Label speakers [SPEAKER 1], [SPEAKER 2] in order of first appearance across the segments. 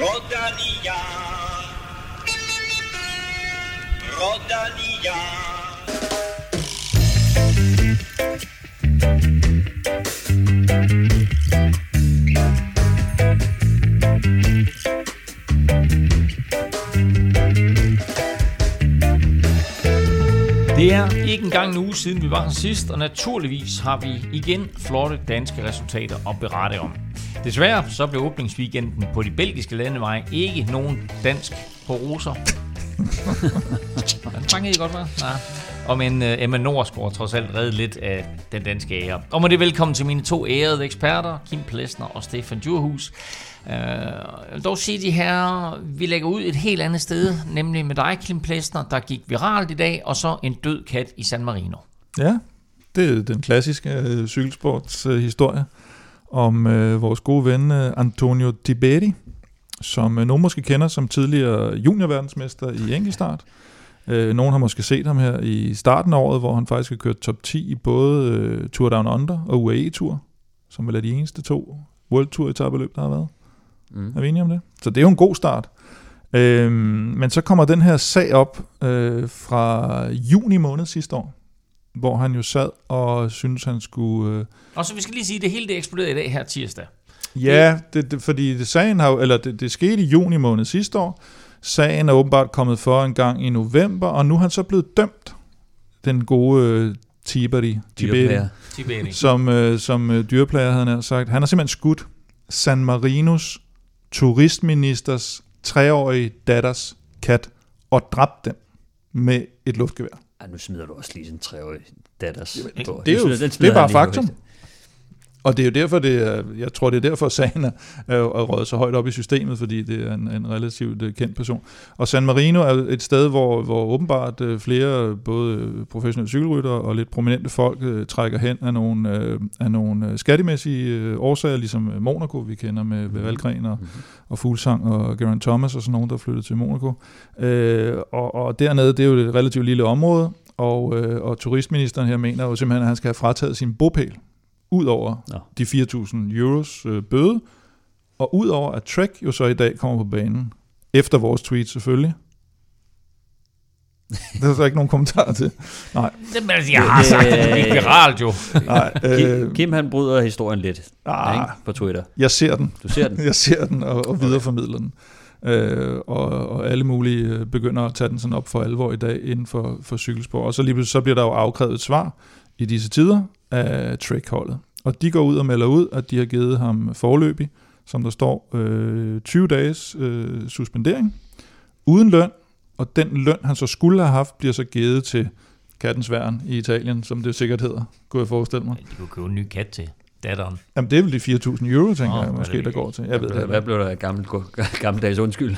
[SPEAKER 1] Rodania. Rodania.
[SPEAKER 2] Det er ikke engang en uge siden, vi var her sidst, og naturligvis har vi igen flotte danske resultater at berette om. Desværre så blev åbningsweekenden på de belgiske landeveje ikke nogen dansk på roser. Den fangede I godt, hva'? Nej. Og men uh, Emma Norsgaard trods alt redde lidt af den danske ære. Og med det velkommen til mine to ærede eksperter, Kim Plesner og Stefan Djurhus. Uh, jeg vil dog sige de her, vi lægger ud et helt andet sted, nemlig med dig, Kim Plesner, der gik viralt i dag, og så en død kat i San Marino.
[SPEAKER 3] Ja, det er den klassiske øh, cykelsportshistorie om øh, vores gode ven øh, Antonio Tiberi, som øh, nogen måske kender som tidligere juniorverdensmester i enkeltstart. Øh, nogen har måske set ham her i starten af året, hvor han faktisk har kørt top 10 i både øh, Tour Down Under og UAE Tour, som vel er de eneste to World Tour etabeløb, der har været.
[SPEAKER 4] Mm.
[SPEAKER 3] Er vi enige om det? Så det er jo en god start. Øhm, men så kommer den her sag op øh, fra juni måned sidste år, hvor han jo sad og syntes, han skulle... Øh,
[SPEAKER 2] Og så vi skal lige sige, at det hele det eksploderede i dag her tirsdag.
[SPEAKER 3] ja, det, det, fordi det, sagen har, jo- eller det, det skete i juni måned sidste år. Sagen er åbenbart kommet for en gang i november, og nu er han så blevet dømt, den gode øh, Tiberi, Tiberi som, øh, som øh, dyreplager havde han sagt. Han har simpelthen skudt San Marinos turistministers treårige datters kat og dræbt den med et luftgevær.
[SPEAKER 4] Ej, nu smider du også lige sådan en treårig datters.
[SPEAKER 3] Jamen, det er jo-
[SPEAKER 4] den
[SPEAKER 3] det er bare faktum. Og det er jo derfor, det er, jeg tror, det er derfor, sagen er, er, røget så højt op i systemet, fordi det er en, en relativt øh, kendt person. Og San Marino er et sted, hvor, hvor åbenbart øh, flere, både øh, professionelle cykelrytter og lidt prominente folk, trækker hen af nogle, af nogle skattemæssige årsager, ligesom Monaco, vi kender med, med Valgren og,
[SPEAKER 4] Mhm.
[SPEAKER 3] og Fuglsang og Geraint Thomas og sådan nogen, der flyttede til Monaco. Øh, og, og dernede, det er jo et relativt lille område, og, øh, og turistministeren her mener jo simpelthen, at han skal have frataget sin bopæl, ud over
[SPEAKER 4] Nå.
[SPEAKER 3] de 4.000 euros øh, bøde, og ud over at Trek jo så i dag kommer på banen, efter vores tweet selvfølgelig. Der er så ikke nogen kommentar til. Nej,
[SPEAKER 2] Det, altså, jeg har sagt, at det gik viralt jo.
[SPEAKER 3] nej.
[SPEAKER 4] Kim,
[SPEAKER 3] Øh,
[SPEAKER 4] Kim han bryder historien lidt
[SPEAKER 3] ah,
[SPEAKER 4] ikke? på Twitter.
[SPEAKER 3] jeg ser den.
[SPEAKER 4] Du ser den.
[SPEAKER 3] Jeg ser den og, og videreformidler den. Øh, og, og alle mulige øh, begynder at tage den sådan op for alvor i dag inden for, for cykelsport. Og så lige pludselig så bliver der jo afkrævet et svar i disse tider af Trek-holdet. Og de går ud og melder ud, at de har givet ham forløbig, som der står, øh, 20 dages øh, suspendering, uden løn, og den løn, han så skulle have haft, bliver så givet til kattens værn i Italien, som det sikkert hedder, kunne jeg forestille mig.
[SPEAKER 2] De kunne købe en ny kat til datteren.
[SPEAKER 3] Jamen det er vel de 4.000 euro, tænker
[SPEAKER 2] Nå,
[SPEAKER 3] jeg, måske,
[SPEAKER 2] det
[SPEAKER 3] der går til. Jeg ved det
[SPEAKER 4] Hvad,
[SPEAKER 3] ikke.
[SPEAKER 4] hvad blev der gammel, gammeldags undskyld?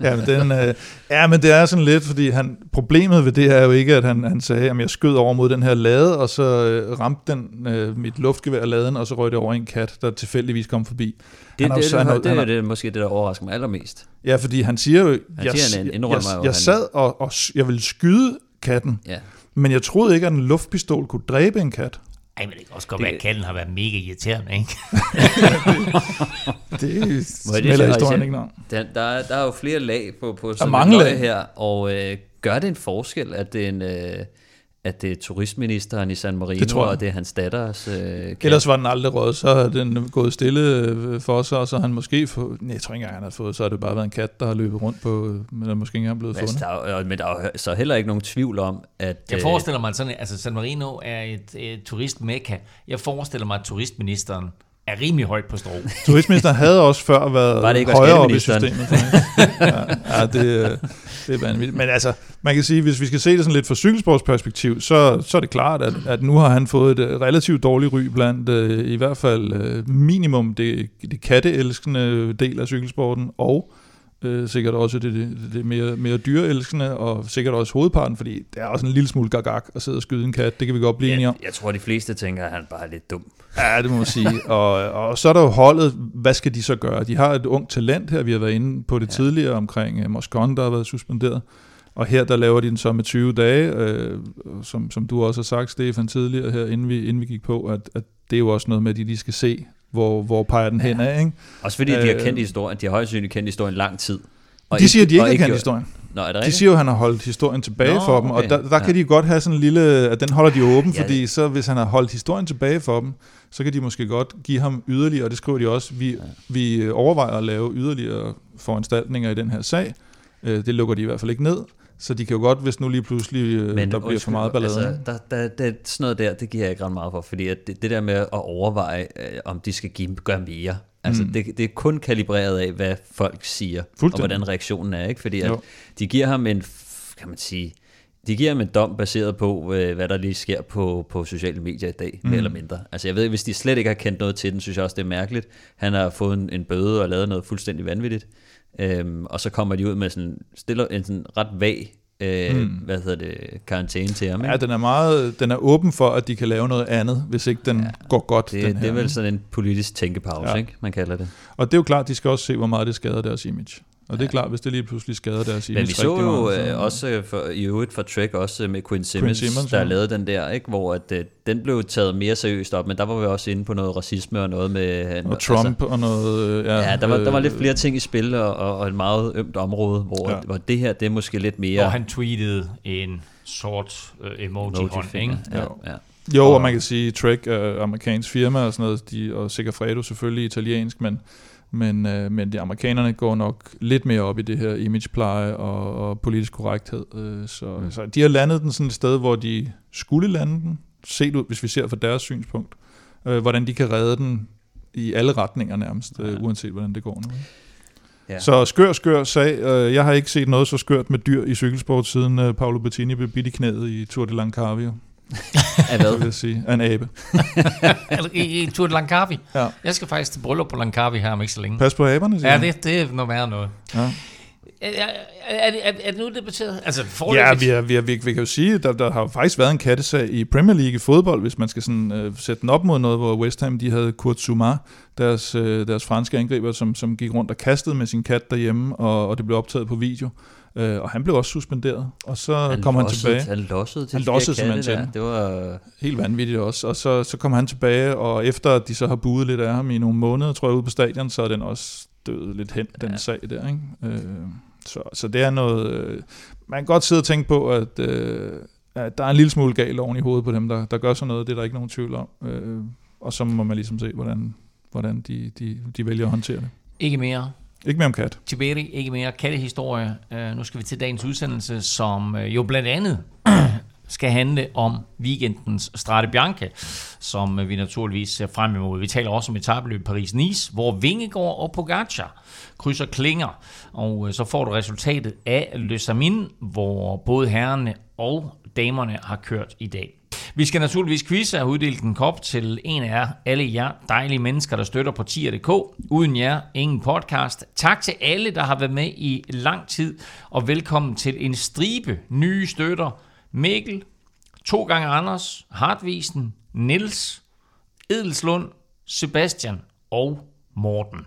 [SPEAKER 3] Ja, men, den, øh, ja, men det er sådan lidt, fordi han, problemet ved det er jo ikke, at han, han sagde, at jeg skød over mod den her lade, og så øh, ramte den øh, mit luftgevær laden, og så røg det over en kat, der tilfældigvis kom forbi.
[SPEAKER 4] Det,
[SPEAKER 3] Han
[SPEAKER 4] det,
[SPEAKER 3] så-
[SPEAKER 4] det,
[SPEAKER 3] han
[SPEAKER 4] det, det,
[SPEAKER 3] han
[SPEAKER 4] er det, måske det, der overrasker mig allermest.
[SPEAKER 3] Ja, fordi han siger jo,
[SPEAKER 4] Han
[SPEAKER 3] jeg,
[SPEAKER 4] siger, han
[SPEAKER 3] jeg, jeg
[SPEAKER 4] han-
[SPEAKER 3] sad og, og jeg ville skyde katten,
[SPEAKER 4] Ja.
[SPEAKER 3] men jeg troede ikke, at en luftpistol kunne dræbe en kat.
[SPEAKER 2] Ej, men det kan også godt
[SPEAKER 4] Det-
[SPEAKER 2] være, at katten har været mega irriterende, ikke?
[SPEAKER 3] Det
[SPEAKER 4] er
[SPEAKER 3] smelter historien ikke noget.
[SPEAKER 4] Der, der, er- der er jo flere lag på, på sådan
[SPEAKER 3] mange lag.
[SPEAKER 4] her, og øh, gør det en forskel, at det er, en, øh, at det er turistministeren i San Marino,
[SPEAKER 3] Det tror jeg.
[SPEAKER 4] og det er hans datters øh?
[SPEAKER 3] Ellers var den aldrig røget, så har den gået stille øh, for sig, og så har han måske fået, nej, jeg tror ikke engang, han har fået, så har det bare været en kat, der har løbet rundt på, men er måske ikke engang blevet fundet.
[SPEAKER 4] der er, men der er så heller ikke nogen tvivl om, at...
[SPEAKER 2] Jeg
[SPEAKER 4] øh,
[SPEAKER 2] forestiller mig, sådan, altså San Marino er et, et turistmekka. Jeg forestiller mig, at turistministeren er rimelig højt på strå.
[SPEAKER 3] Turistministeren havde også før været
[SPEAKER 4] Var det ikke også
[SPEAKER 3] højere op i systemet. ja, ja, det, øh, det er vanvittigt. Men altså, man kan sige, hvis vi skal se det sådan lidt fra cykelsportsperspektiv, så, så er det klart, at, at nu har han fået et øh, relativt dårligt ry blandt øh, i hvert fald øh, minimum det, det katteelskende del af cykelsporten, og øh, sikkert også det, det, det mere, mere dyreelskende, og sikkert også hovedparten, fordi det er også en lille smule gagak at sidde og skyde en kat, det kan vi godt blive enige om.
[SPEAKER 4] jeg, jeg tror, de fleste tænker, at han bare er lidt dum.
[SPEAKER 3] Ja, det må man sige. Og, og så er der jo holdet, hvad skal de så gøre? De har et ungt talent her, vi har været inde på det ja. tidligere omkring uh, Moscon, der har været suspenderet. Og her der laver de den så med 20 dage, øh, som, som du også har sagt, Stefan, tidligere her, inden vi, inden vi gik på, at, at det er jo også noget med, at de lige skal se, hvor, hvor peger den hen af, ikke?
[SPEAKER 4] Også fordi de har
[SPEAKER 3] Øh,
[SPEAKER 4] kendt historien, de har højst sandsynligt kendt historien lang tid. Og
[SPEAKER 3] De siger, at de ikke
[SPEAKER 4] og
[SPEAKER 3] har kendt historien.
[SPEAKER 4] Nå, er det
[SPEAKER 3] De
[SPEAKER 4] rigtigt?
[SPEAKER 3] siger jo, at han har holdt historien tilbage
[SPEAKER 4] Nå,
[SPEAKER 3] for dem, og
[SPEAKER 4] okay.
[SPEAKER 3] der, der kan
[SPEAKER 4] Ja.
[SPEAKER 3] de godt have sådan en lille, at den holder de åben,
[SPEAKER 4] Ja,
[SPEAKER 3] fordi så hvis han har holdt historien tilbage for dem, så kan de måske godt give ham yderligere, og det skriver de også, vi, vi øh, overvejer at lave yderligere foranstaltninger i den her sag. Øh, Det lukker de i hvert fald ikke ned, så de kan jo godt, hvis nu lige pludselig øh, der bliver for meget ballade.
[SPEAKER 4] Altså, der, der, der, sådan noget der, det giver jeg ikke ret meget for, fordi at det, det der med at overveje, øh, om de skal give, gøre mere, altså mm. det, det er kun kalibreret af, hvad folk siger, og hvordan reaktionen er, ikke? Fordi at
[SPEAKER 3] Jo.
[SPEAKER 4] de giver ham en, kan man sige, de giver ham en dom baseret på, øh, hvad der lige sker på, på sociale medier i dag, mm. mere eller mindre. Altså jeg ved, hvis de slet ikke har kendt noget til den, synes jeg også, det er mærkeligt. Han har fået en, en bøde og lavet noget fuldstændig vanvittigt. Øhm, og så kommer de ud med sådan, stiller en sådan ret vag, øh, mm. hvad hedder det, karantæne til ham. Ikke?
[SPEAKER 3] Ja, den er meget, den er åben for, at de kan lave noget andet, hvis ikke den ja, går godt.
[SPEAKER 4] det,
[SPEAKER 3] den
[SPEAKER 4] det
[SPEAKER 3] her,
[SPEAKER 4] er vel sådan en politisk tænkepause,
[SPEAKER 3] ja.
[SPEAKER 4] ikke? man kalder det.
[SPEAKER 3] Og det er jo klart, de skal også se, hvor meget det skader deres image. Og det er klart, hvis det lige pludselig skader deres image
[SPEAKER 4] Men vi så jo
[SPEAKER 3] meget,
[SPEAKER 4] øh, også øh, for, i øvrigt for Trek også øh, med Quinn Simmons,
[SPEAKER 3] Simmons,
[SPEAKER 4] Simmons der
[SPEAKER 3] ja.
[SPEAKER 4] lavede den der, ikke? hvor at, den blev taget mere seriøst op, men der var vi også inde på noget racisme og noget med...
[SPEAKER 3] Og Trump altså, og noget... Ja,
[SPEAKER 4] Ja, der var, der var lidt flere ting i spil, og, og, og et meget ømt område, hvor,
[SPEAKER 3] Ja.
[SPEAKER 4] hvor det her, det er måske lidt mere...
[SPEAKER 2] Hvor han tweetede en sort emoji-hånd, ikke?
[SPEAKER 4] Ja,
[SPEAKER 3] Jo.
[SPEAKER 4] ja.
[SPEAKER 3] Jo, og man kan sige, Trek er amerikansk firma og sådan noget, de, og Segafredo selvfølgelig italiensk, men, men, øh, men de amerikanerne går nok lidt mere op i det her imagepleje og, og politisk korrekthed. Øh, så, mm. så de har landet den sådan et sted, hvor de skulle lande den, set ud, hvis vi ser fra deres synspunkt, øh, hvordan de kan redde den i alle retninger nærmest, øh,
[SPEAKER 4] Ja.
[SPEAKER 3] uanset hvordan det går nu.
[SPEAKER 4] Ja.
[SPEAKER 3] Så skør, skør sag. Øh, Jeg har ikke set noget så skørt med dyr i cykelsport, siden øh, Paolo Bettini blev bidt i knæet i Tour de Langkawi,
[SPEAKER 4] Af hvad?
[SPEAKER 3] vil jeg sige, af en abe.
[SPEAKER 2] Eller i, i Tour de Langkawi.
[SPEAKER 3] Ja.
[SPEAKER 2] Jeg skal faktisk til bryllup på Langkawi her om ikke så længe.
[SPEAKER 3] Pas på aberne, siger
[SPEAKER 2] Ja, det, det er noget værre noget.
[SPEAKER 3] Ja.
[SPEAKER 2] Er, er, er, er, det nu debatteret? Altså,
[SPEAKER 3] Ja, vi, er, vi, er, vi, vi kan jo sige, at der, der har faktisk været en kattesag i Premier League i fodbold, hvis man skal sådan, øh, sætte den op mod noget, hvor West Ham de havde Kurt Zuma, deres, øh, deres franske angriber, som, som gik rundt og kastede med sin kat derhjemme, og, og det blev optaget på video. Øh, og han blev også suspenderet, og så kom han tilbage.
[SPEAKER 4] Han lossede til
[SPEAKER 3] Han lossede simpelthen
[SPEAKER 4] der. Det var...
[SPEAKER 3] Helt vanvittigt også. Og så, så kom han tilbage, og efter at de så har buet lidt af ham i nogle måneder, tror jeg, ude på stadion, så er den også død lidt hen, den
[SPEAKER 4] Ja.
[SPEAKER 3] sag der. Ikke? Øh, så, så det er noget... Øh, man kan godt sidde og tænke på, at, øh, at der er en lille smule galt oven i hovedet på dem, der, der gør sådan noget. Det er der ikke nogen tvivl om. Øh, og så må man ligesom se, hvordan, hvordan de, de, de vælger at håndtere det.
[SPEAKER 2] Ikke mere
[SPEAKER 3] ikke mere om kat.
[SPEAKER 2] Tiberi, ikke mere kattehistorie. Uh, nu skal vi til dagens udsendelse, som uh, jo blandt andet skal handle om weekendens Strade Bianche, som uh, vi naturligvis ser frem imod. Vi taler også om etabeløb Paris-Nice, hvor Vingegaard og Pogacar krydser klinger, og uh, så får du resultatet af Le Samin, hvor både herrerne og damerne har kørt i dag. Vi skal naturligvis quizze og uddele en kop til en af jer, alle jer dejlige mennesker, der støtter på tier.dk. Uden jer, ingen podcast. Tak til alle, der har været med i lang tid, og velkommen til en stribe nye støtter. Mikkel, to gange Anders, Hartvisen, Nils, Edelslund, Sebastian og Morten.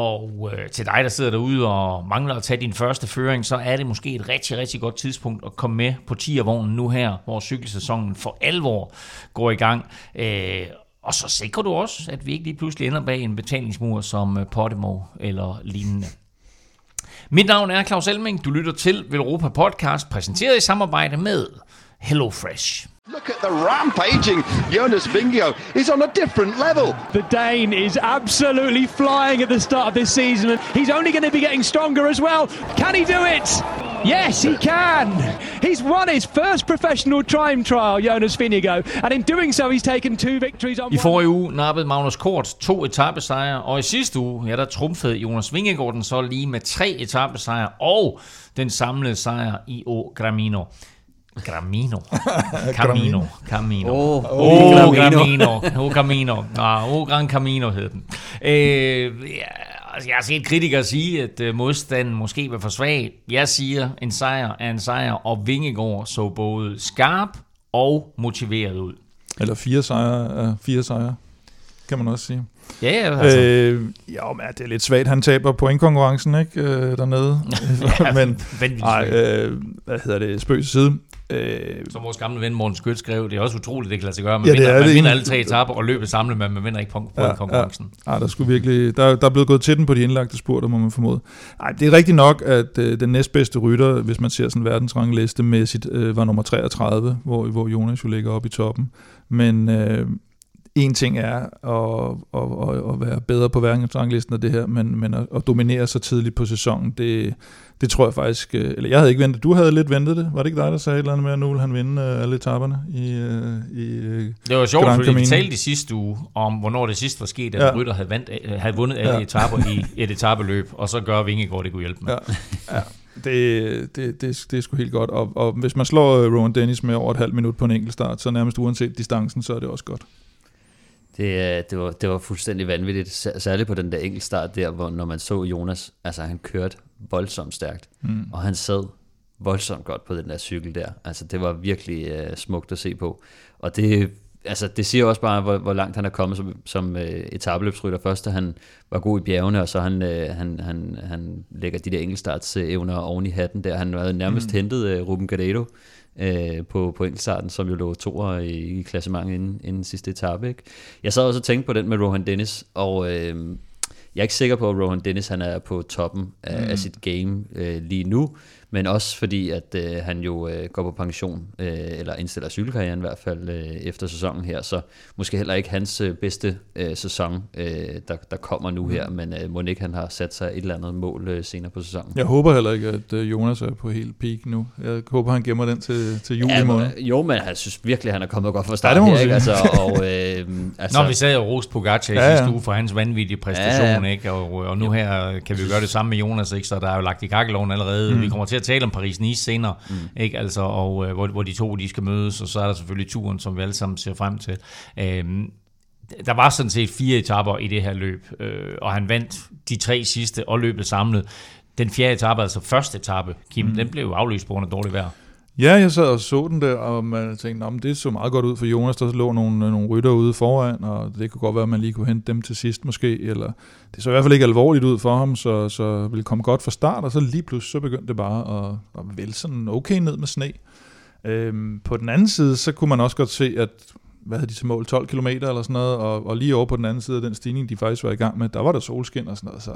[SPEAKER 2] Og øh, til dig, der sidder derude og mangler at tage din første føring, så er det måske et rigtig, rigtig godt tidspunkt at komme med på tiervognen nu her, hvor cykelsæsonen for alvor går i gang. Øh, og så sikrer du også, at vi ikke lige pludselig ender bag en betalingsmur som øh, Podimo eller lignende. Mit navn er Claus Elming. Du lytter til Velropa Podcast, præsenteret i samarbejde med HelloFresh.
[SPEAKER 5] Look at the rampaging Jonas Vingegaard. He's on a different level.
[SPEAKER 6] The Dane is absolutely flying at the start of this season, and he's only going to be getting stronger as well. Can he do it? Yes, he can. He's won his first professional time trial, Jonas Vingegaard, and in doing so, he's taken two victories on
[SPEAKER 2] I forrige uge nappede Magnus Kort to etappesejre, og i sidste uge, ja, der trumfede Jonas Vingegaard den så lige med tre etappesejre og den samlede sejr i O Gramino. Gramino. Camino. Camino.
[SPEAKER 4] Åh,
[SPEAKER 2] O
[SPEAKER 4] Gramino.
[SPEAKER 2] Gramino. O Camino. Ah, O Gran Camino hed den. Øh, ja, altså, jeg har set kritikere sige, at øh, modstanden måske var for svag. Jeg siger, en sejr er en sejr, og Vingegaard så både skarp og motiveret ud.
[SPEAKER 3] Eller fire sejre er fire sejre, kan man også sige.
[SPEAKER 2] Ja, ja, altså.
[SPEAKER 3] Øh, jo, men ja, det er lidt svagt. Han taber pointkonkurrencen ikke, øh, dernede.
[SPEAKER 2] Ja,
[SPEAKER 3] men nej, øh, hvad hedder det, spøg til side. Øh,
[SPEAKER 2] Som vores gamle ven Morten Skødt skrev, det er også utroligt, det kan lade sig gøre. Man,
[SPEAKER 3] Ja,
[SPEAKER 2] ja, vinder,
[SPEAKER 3] er
[SPEAKER 2] man
[SPEAKER 3] det
[SPEAKER 2] vinder alle tre etaper og løbet samlet, men man vinder ikke på, på ja, konkurrencen.
[SPEAKER 3] Ja. Ej, der, skulle virkelig, der, der er blevet gået til den på de indlagte spurter, må man formode. Nej, det er rigtigt nok, at øh, den næstbedste rytter, hvis man ser sådan verdensrangliste mæssigt, øh, var nummer 33, hvor, hvor Jonas jo ligger oppe i toppen. Men øh, en ting er at, at, at, at være bedre på verdensranglisten af det her, men, men at, at dominere så tidligt på sæsonen, det, det tror jeg faktisk, øh, eller jeg havde ikke ventet, du havde lidt ventet det. Var det ikke dig, der sagde et eller andet med, at nu ville han vinde øh, alle etaperne i, øh, i
[SPEAKER 2] Det var sjovt, fordi vi talte i sidste uge om, hvornår det sidst var sket, at
[SPEAKER 3] Ja.
[SPEAKER 2] rytter havde, vandt, havde vundet alle
[SPEAKER 3] Ja.
[SPEAKER 2] etaper i et etabeløb, og så gør Vingegaard det kunne hjælpe med.
[SPEAKER 3] Ja, ja. Det, det, det, det er sgu helt godt. Og, og hvis man slår Rowan Dennis med over et halvt minut på en enkelt start, så nærmest uanset distancen, så er det også godt.
[SPEAKER 4] Det, øh, det, var, det var fuldstændig vanvittigt, sær- særligt på den der enkeltstart der, hvor når man så Jonas, altså han kørte voldsomt stærkt, mm. og han sad voldsomt godt på den der cykel der. Altså det var virkelig uh, smukt at se på. Og det, altså, det siger også bare, hvor, hvor langt han er kommet som, som uh, etabeløbsrytter. Først da han var god i bjergene, og så han, uh, han, han, han lægger de der enkeltstartsevner oven i hatten der. Han havde nærmest mm. hentet uh, Ruben Garrido øh, på, på enkeltstarten, som jo lå toer i, i klassementet inden, inden sidste etape. Ikke? Jeg sad også og tænkte på den med Rohan Dennis, og øh, jeg er ikke sikker på, at Rohan Dennis han er på toppen af, mm. af sit game øh, lige nu, men også fordi, at øh, han jo øh, går på pension, øh, eller indstiller cykelkarrieren i hvert fald øh, efter sæsonen her, så måske heller ikke hans øh, bedste øh, sæson, øh, der, der kommer nu her, men øh, må ikke han har sat sig et eller andet mål øh, senere på sæsonen.
[SPEAKER 3] Jeg håber heller ikke, at øh, Jonas er på helt peak nu. Jeg håber, han gemmer den til, til juli
[SPEAKER 4] Ja,
[SPEAKER 3] måned.
[SPEAKER 4] men- jo, men jeg synes virkelig, han er kommet godt fra start
[SPEAKER 3] Ja, det må
[SPEAKER 4] her, ikke? Altså, og, øh, altså,
[SPEAKER 2] Når vi sad og roste Pogacar i
[SPEAKER 3] Ja,
[SPEAKER 2] ja,
[SPEAKER 3] ja.
[SPEAKER 2] sidste uge for hans vanvittige præstation,
[SPEAKER 4] Ja,
[SPEAKER 2] ja.
[SPEAKER 4] ja.
[SPEAKER 2] ikke? Og, og nu her kan vi jo gøre det samme med Jonas, ikke? så der er jo lagt i kakkeloven allerede. Mm. Vi kommer til at tale om Paris-Nice senere, mm. ikke? Altså, og, øh, hvor, hvor de to de skal mødes, og så er der selvfølgelig turen, som vi alle sammen ser frem til. Øhm, der var sådan set fire etapper i det her løb, øh, og han vandt de tre sidste og løbet samlet. Den fjerde etape, altså første etape, Kim, mm. den blev jo aflyst på grund af dårligt vejr.
[SPEAKER 3] Ja, jeg sad og så den der, og man tænkte, men det så meget godt ud for Jonas. Der lå nogle, nogle rytter ude foran, og det kunne godt være, at man lige kunne hente dem til sidst måske. Eller, det så i hvert fald ikke alvorligt ud for ham, så, så ville komme godt fra start, og så lige pludselig så begyndte det bare at, at vælge sådan okay ned med sne. Øhm, på den anden side, så kunne man også godt se, at hvad havde de til mål, 12 km eller sådan noget, og, og lige over på den anden side af den stigning, de faktisk var i gang med, der var der solskin og sådan noget, så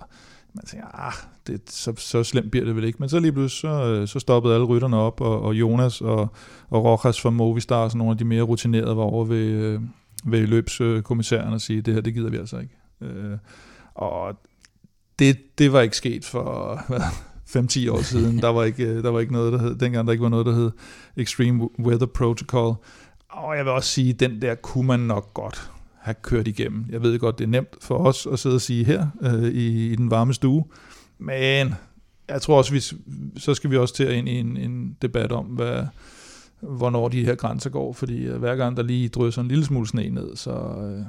[SPEAKER 3] man tænker, ah, det, så, så slemt bliver det vel ikke. Men så lige pludselig, så, øh, så stoppede alle rytterne op, og, og Jonas og, og Rojas fra Movistar, og sådan nogle af de mere rutinerede, var over ved, øh, ved løbskommissæren og sige, det her, det gider vi altså ikke. Øh, og det, det var ikke sket for hvad, 5-10 år siden. Der var, ikke, øh, der var ikke noget, der hed, dengang der ikke var noget, der hed Extreme Weather Protocol. Og jeg vil også sige, den der kunne man nok godt have kørt igennem. Jeg ved godt, det er nemt for os at sidde og sige her øh, i, i den varme stue, men jeg tror også, vi, så skal vi også til at ind i en, en debat om, hvad, hvornår de her grænser går, fordi øh, hver gang der lige drysser en lille smule sne ned, så, øh,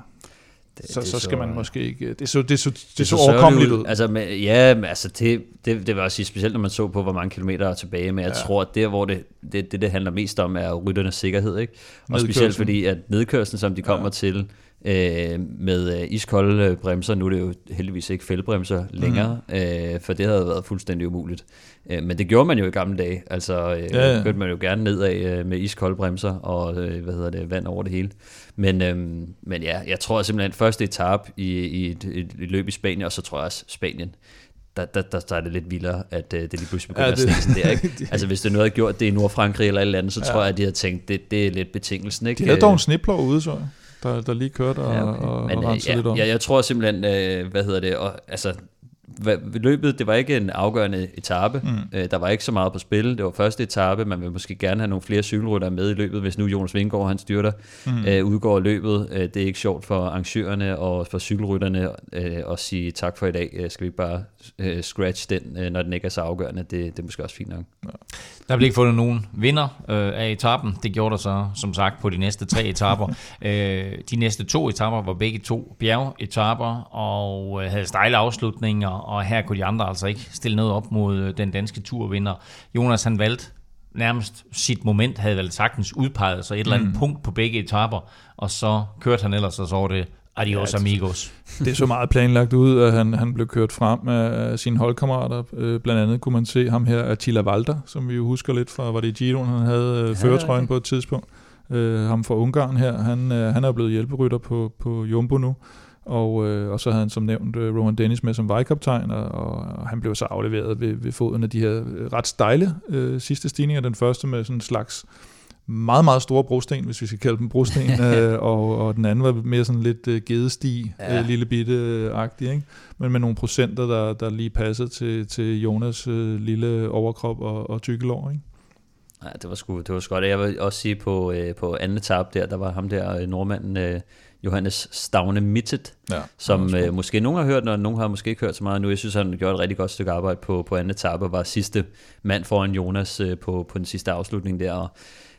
[SPEAKER 4] det,
[SPEAKER 3] så,
[SPEAKER 4] det
[SPEAKER 3] så skal
[SPEAKER 4] så-
[SPEAKER 3] man måske ikke... Det så, det så, det
[SPEAKER 4] det
[SPEAKER 3] så
[SPEAKER 4] sørgeligt
[SPEAKER 3] overkommeligt ud.
[SPEAKER 4] Altså, men, ja, men altså det, det, det vil jeg også sige, specielt når man så på, hvor mange kilometer er tilbage, men jeg ja. tror, at der, hvor det, det, det, det handler mest om, er rytternes sikkerhed, ikke? Og specielt fordi, at nedkørslen, som de kommer ja. til, øh, med øh, iskolde øh, bremser, nu er det jo heldigvis ikke fældbremser længere, mm. øh, for det havde været fuldstændig umuligt. Øh, men det gjorde man jo i gamle dage, altså øh,
[SPEAKER 3] Ja, ja.
[SPEAKER 4] kørte man jo gerne nedad øh, med iskolde bremser og øh, hvad hedder det, vand over det hele. Men, øhm, men ja, jeg tror simpelthen første etap i, i et, et, et løb i Spanien, og så tror jeg også Spanien, der, der, der, der er det lidt vildere, at øh, det lige pludselig begynder
[SPEAKER 3] Ja, det-
[SPEAKER 4] at sådan der. Ikke? altså hvis det nu havde gjort det i Nordfrankrig eller et eller andet, så
[SPEAKER 3] Ja.
[SPEAKER 4] tror jeg, at de havde tænkt, det, det er lidt betingelsen. Ikke?
[SPEAKER 3] De havde dog en sniplov ude, så jeg, der, der lige kørte og,
[SPEAKER 4] Ja, okay.
[SPEAKER 3] og,
[SPEAKER 4] Men
[SPEAKER 3] og rensede
[SPEAKER 4] ja,
[SPEAKER 3] lidt om.
[SPEAKER 4] ja, jeg tror simpelthen, øh, hvad hedder det, og, altså, hvad, løbet, det var ikke en afgørende etape. Mm. Øh, der var ikke så meget på spil. Det var første etape. Man vil måske gerne have nogle flere cykelrytter med i løbet, hvis nu Jonas Vingård, han styrter, mm. øh, udgår løbet. Øh, det er ikke sjovt for arrangørerne og for cykelrytterne øh, at sige tak for i dag. Øh, skal vi bare øh, scratch den, øh, når den ikke er så afgørende? Det, det er måske også fint nok.
[SPEAKER 2] Der blev ikke fundet nogen vinder øh, af etappen. Det gjorde der så, som sagt, på de næste tre etapper. øh, de næste to etapper var begge to bjergetapper og øh, havde stejle afslutninger, og her kunne de andre altså ikke stille noget op mod øh, den danske turvinder. Jonas han valgte nærmest sit moment, havde vel sagtens udpeget sig et eller andet punkt på begge etapper, og så kørte han ellers, og så var det Adios ja, amigos.
[SPEAKER 3] Det så meget planlagt ud, at han, han blev kørt frem af sine holdkammerater. Øh, blandt andet kunne man se ham her, Attila Valder, som vi jo husker lidt fra, var det Giroen, han havde øh, ja, føretrøjen okay. på et tidspunkt. Øh, ham fra Ungarn her, han, øh, han er blevet hjælperytter på, på Jumbo nu. Og, øh, og så havde han som nævnt øh, Roman Dennis med som vejkaptajn, og, og han blev så afleveret ved, ved foden af de her ret stejle øh, sidste stigninger. Den første med sådan en slags meget, meget store brosten, hvis vi skal kalde dem brosten, øh, og, og den anden var mere sådan lidt øh, gedesti, ja. øh, lille bitte-agtig, ikke? men med nogle procenter, der, der lige passede til, til Jonas øh, lille overkrop og, og tykkelår. Ikke?
[SPEAKER 4] Ja, det var sgu, det var sgu godt. Jeg vil også sige på, øh, på anden tab der, der var ham der øh, nordmanden, øh, Johannes Stavne Mittet, ja, som øh, måske nogen har hørt, og nogen har måske ikke hørt så meget nu. Jeg synes, han gjorde et rigtig godt stykke arbejde på, på anden etape, og var sidste mand foran Jonas øh, på, på den sidste afslutning der. Og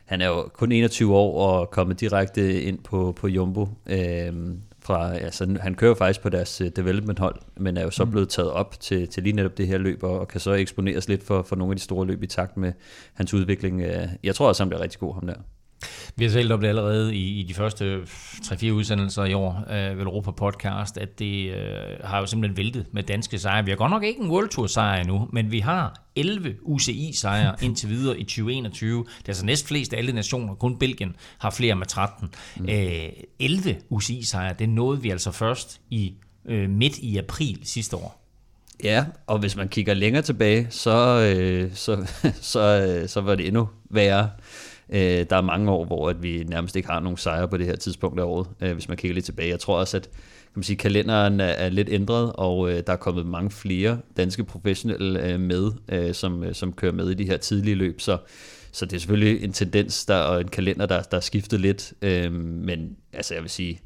[SPEAKER 4] han er jo kun 21 år og kommet direkte ind på, på Jumbo. Øh, fra, altså, han kører faktisk på deres uh, development hold, men er jo så mm. blevet taget op til, til lige netop det her løb, og, og kan så eksponeres lidt for, for nogle af de store løb i takt med hans udvikling. Jeg tror også, han bliver rigtig god ham der.
[SPEAKER 2] Vi har talt om det allerede i, i de første 3-4 udsendelser i år øh, ved Europa Podcast, at det øh, har jo simpelthen væltet med danske sejre. Vi har godt nok ikke en World Tour sejr endnu, men vi har 11 UCI-sejre indtil videre i 2021. Det er altså næst flest af alle nationer, kun Belgien har flere med 13. Mm. Øh, 11 UCI-sejre, det nåede vi altså først i øh, midt i april sidste år.
[SPEAKER 4] Ja, og hvis man kigger længere tilbage, så, øh, så, så, øh, så var det endnu værre. Øh, der er mange år, hvor at vi nærmest ikke har nogen sejre på det her tidspunkt af året, øh, hvis man kigger lidt tilbage. Jeg tror også, at kan man sige, kalenderen er, er lidt ændret, og øh, der er kommet mange flere danske professionelle øh, med, øh, som, øh, som kører med i de her tidlige løb, så så det er selvfølgelig en tendens der, og en kalender, der, der er skiftet lidt, øh, men altså jeg vil sige,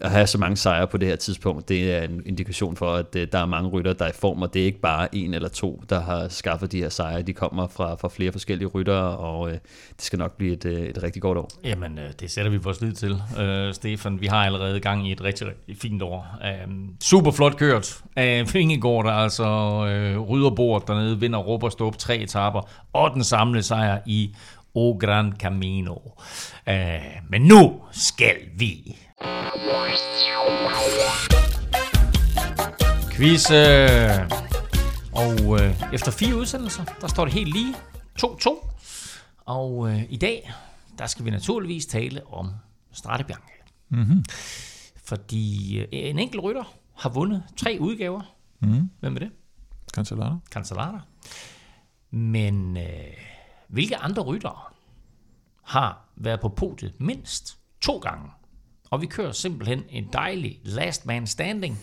[SPEAKER 4] at have så mange sejre på det her tidspunkt, det er en indikation for, at øh, der er mange rytter, der er i form, og det er ikke bare en eller to, der har skaffet de her sejre. De kommer fra, fra flere forskellige ryttere, og øh, det skal nok blive et, øh, et rigtig godt år.
[SPEAKER 2] Jamen, øh, det sætter vi vores lid til, øh, Stefan. Vi har allerede gang i et rigtig, rigtig fint år. Øh, super flot kørt af Fingegård, der altså øh, rydder bord dernede, vinder Råber Stop tre etapper, og den samlede sejr i O Gran Camino. Øh, men nu skal vi Quiz. Øh, og øh, efter fire udsendelser, der står det helt lige 2-2. Og øh, i dag, der skal vi naturligvis tale om Strade Bianche. Mm-hmm. Fordi øh, en enkelt rytter har vundet tre udgaver. Mm-hmm. Hvem er det?
[SPEAKER 3] Cancellara.
[SPEAKER 2] Cancellara. Men øh, hvilke andre ryttere har været på podiet mindst to gange og vi kører simpelthen en dejlig last man standing.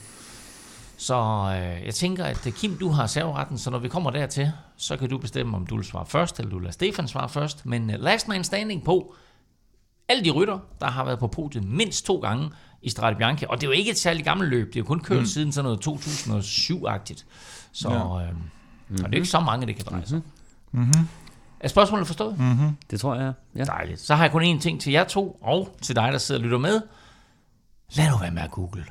[SPEAKER 2] Så øh, jeg tænker, at øh, Kim, du har serveretten, så når vi kommer dertil, så kan du bestemme, om du vil svare først, eller du vil lade Stefan svare først. Men øh, last man standing på alle de rytter, der har været på podiet mindst to gange i Strade Bianche. Og det er jo ikke et særligt gammelt løb, det er jo kun kørt mm. siden sådan noget 2007-agtigt. Så ja. øh, mm-hmm. og det er ikke så mange, det kan dreje sig. Mm-hmm. Er spørgsmålet forstået?
[SPEAKER 4] Mm-hmm. Det tror jeg,
[SPEAKER 2] ja. Dejligt. Så har jeg kun én ting til jer to, og til dig, der sidder og lytter med. Lad nu være med at google.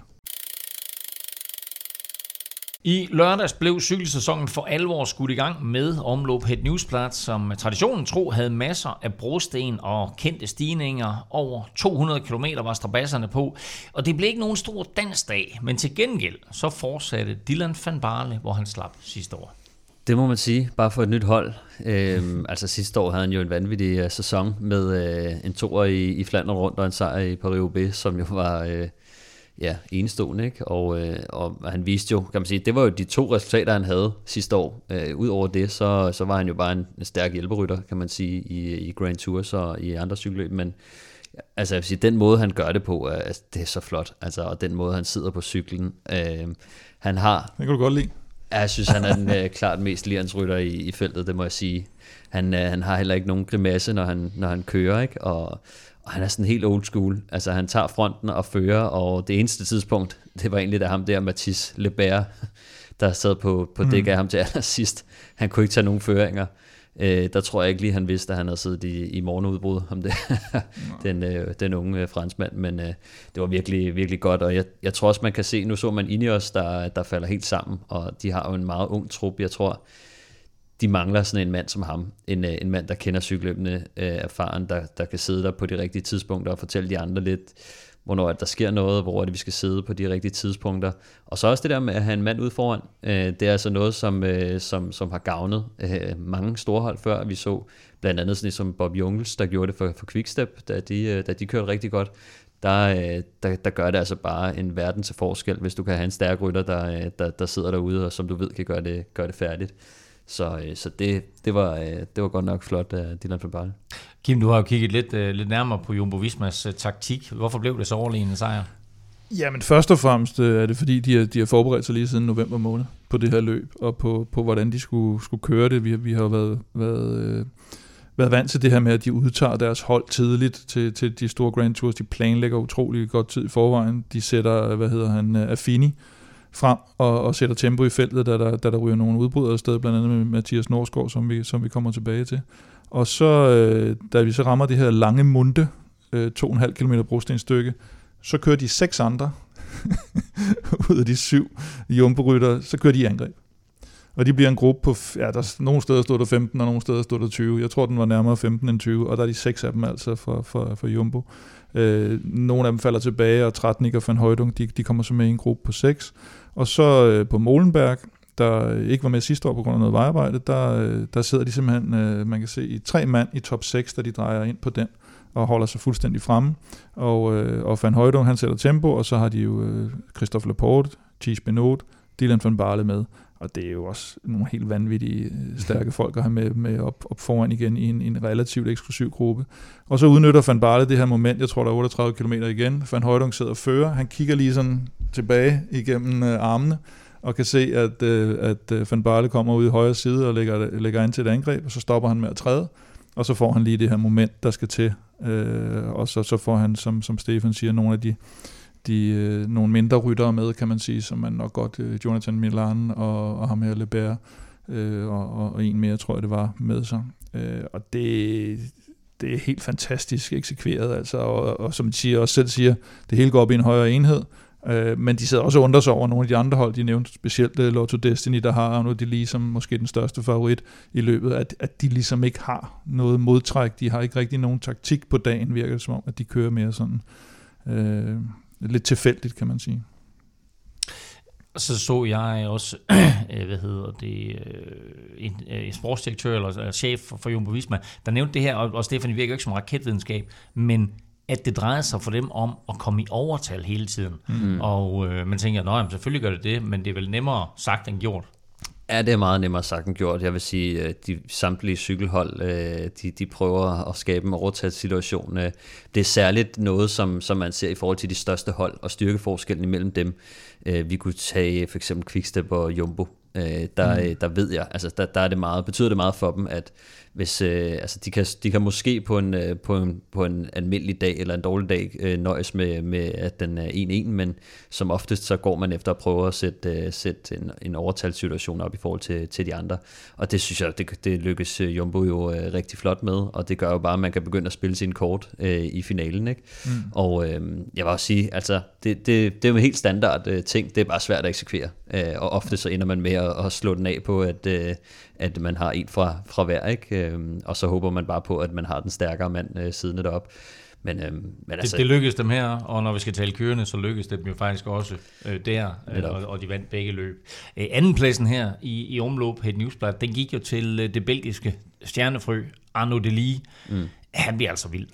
[SPEAKER 2] I lørdags blev cykelsæsonen for alvor skudt i gang med omløb Het Newsblad, som traditionen tro havde masser af brosten og kendte stigninger. Over 200 km var strabasserne på, og det blev ikke nogen stor dansdag, men til gengæld så fortsatte Dylan van Barle, hvor han slap sidste år.
[SPEAKER 4] Det må man sige, bare for et nyt hold. Øhm, altså sidste år havde han jo en vanvittig uh, sæson med uh, en toer i, i Flandern rundt og en sejr i Paris-Roubaix, som jo var uh, ja, enestående. Ikke? Og, uh, og han viste jo, kan man sige, det var jo de to resultater, han havde sidste år. Uh, Udover det, så, så var han jo bare en, en stærk hjælperytter, kan man sige, i, i Grand Tours og i andre cykelløb. Men altså jeg vil sige, den måde, han gør det på, altså, det er så flot. Altså, og den måde, han sidder på cyklen. Uh, han har...
[SPEAKER 3] Det kan du godt lide.
[SPEAKER 4] Ja, jeg synes, han er den øh, klart mest rytter i, i feltet, det må jeg sige. Han, øh, han har heller ikke nogen grimasse, når han, når han kører, ikke? Og, og han er sådan helt old school. Altså, han tager fronten og fører, og det eneste tidspunkt, det var egentlig da ham der, Mathis Lebert, der sad på, på dæk af mm. ham til allersidst. Han kunne ikke tage nogen føringer. Øh, der tror jeg ikke lige, han vidste, at han havde siddet i, i morgenudbrud om det, den, øh, den unge øh, franskmand, men øh, det var virkelig, virkelig godt, og jeg, jeg tror også, man kan se, nu så man Ineos, der, der falder helt sammen, og de har jo en meget ung trup, jeg tror, de mangler sådan en mand som ham, en, øh, en mand, der kender cykelløbende øh, erfaren, der, der kan sidde der på de rigtige tidspunkter og fortælle de andre lidt, hvornår at der sker noget, hvor at det, vi skal sidde på de rigtige tidspunkter. Og så også det der med at have en mand ud foran. Øh, det er altså noget, som, øh, som, som har gavnet øh, mange storhold før. Vi så blandt andet sådan som Bob Jungels, der gjorde det for, for Quickstep, da de, øh, da de kørte rigtig godt. Der, øh, der, der gør det altså bare en verden til forskel, hvis du kan have en stærk rytter, der, øh, der, der sidder derude, og som du ved kan gøre det, gøre det færdigt. Så, øh, så det, det, var, øh, det var godt nok flot af Dylan van
[SPEAKER 2] Kim, du har jo kigget lidt, øh, lidt nærmere på Jumbo Vismas øh, taktik. Hvorfor blev det så overlegen sejr?
[SPEAKER 3] Jamen først og fremmest øh, er det fordi, de har, de har forberedt sig lige siden november måned på det her løb, og på, på hvordan de skulle, skulle køre det. Vi, vi har været, været, øh, været vant til det her med, at de udtager deres hold tidligt til, til de store Grand Tours. De planlægger utrolig godt tid i forvejen. De sætter, hvad hedder han, øh, Affini frem og, og sætter tempo i feltet, da der, da der ryger nogle udbrydere afsted, blandt andet med Mathias Norsgaard, som vi, som vi kommer tilbage til. Og så, øh, da vi så rammer det her lange munde, øh, 2,5 km brostenstykke, så kører de seks andre ud af de syv jumbo så kører de i angreb. Og de bliver en gruppe på, ja, der, nogle steder stod der 15, og nogle steder stod der 20. Jeg tror, den var nærmere 15 end 20, og der er de seks af dem altså for, for, for Jumbo. Øh, nogle af dem falder tilbage, og Tratnik og Van Højdung, de, de kommer så med i en gruppe på seks. Og så øh, på Molenberg, der ikke var med sidste år på grund af noget vejarbejde, der, øh, der sidder de simpelthen, øh, man kan se, i tre mand i top 6, da de drejer ind på den og holder sig fuldstændig fremme. Og, øh, og Van Højdung, han sætter tempo, og så har de jo øh, Christophe Laporte, Thies Benot, Dylan van Barle med. Og det er jo også nogle helt vanvittige, øh, stærke folk at have med, med op, op foran igen i en, en relativt eksklusiv gruppe. Og så udnytter Van Barle det her moment, jeg tror der er 38 km igen. Van Højdung sidder og fører, han kigger lige sådan tilbage igennem øh, armene, og kan se, at, øh, at øh, Van Barle kommer ud i højre side og lægger, lægger ind til et angreb, og så stopper han med at træde, og så får han lige det her moment, der skal til. Øh, og så, så får han, som, som Stefan siger, nogle af de, de øh, nogle mindre ryttere med, kan man sige, som man nok godt, øh, Jonathan Milan og, og ham her Lebert, øh, og, og, og en mere, tror jeg det var, med sig. Øh, og det, det er helt fantastisk eksekveret, altså, og, og som de siger, også selv siger, det hele går op i en højere enhed, øh, men de sidder også og undrer sig over nogle af de andre hold, de nævnte specielt uh, Lotto Destiny, der har Arno de lige som måske den største favorit i løbet, at, at de ligesom ikke har noget modtræk, de har ikke rigtig nogen taktik på dagen, virker det som om, at de kører mere sådan øh, lidt tilfældigt, kan man sige.
[SPEAKER 2] Så så jeg også, øh, hvad hedder det, øh, en, en sportsdirektør eller chef for, Jumbo Visma, der nævnte det her, og, og Stefan, virker ikke som raketvidenskab, men at det drejer sig for dem om at komme i overtal hele tiden. Mm. Og øh, man tænker, at selvfølgelig gør det det, men det er vel nemmere sagt end gjort.
[SPEAKER 4] Ja, det er meget nemmere sagt end gjort. Jeg vil sige, at de samtlige cykelhold, øh, de, de prøver at skabe en overtaget situation. Øh, Det er særligt noget, som, som man ser i forhold til de største hold, og styrkeforskellen imellem dem. Øh, Vi kunne tage for eksempel Quickstep og Jumbo. Øh, Der, mm. der ved jeg, altså der, der er det meget, betyder det meget for dem, at hvis, øh, altså de, kan, de kan måske på en, øh, på, en, på en almindelig dag eller en dårlig dag øh, nøjes med, med, at den er 1-1, men som oftest så går man efter at prøve at sætte, øh, sætte en, en overtalssituation op i forhold til, til de andre. Og det synes jeg, det, det lykkes øh, Jumbo jo øh, rigtig flot med, og det gør jo bare, at man kan begynde at spille sine kort øh, i finalen. Ikke? Mm. Og øh, jeg vil også sige, altså det, det, det er jo en helt standard øh, ting, det er bare svært at eksekvere, øh, og ofte så ender man med at, at slå den af på, at, øh, at man har en fra, fra hver, ikke? Øhm, og så håber man bare på, at man har den stærkere mand øh, siddende derop. Men, øhm, men
[SPEAKER 2] Det,
[SPEAKER 4] altså,
[SPEAKER 2] det lykkedes dem her, og når vi skal tale kørende, så lykkedes det dem jo faktisk også øh, der, øh, og, og de vandt begge løb. Øh, andenpladsen her i, i omløb Het Newsblad, den gik jo til øh, det belgiske stjernefrø Arno Delis. Mm. Han bliver altså vild.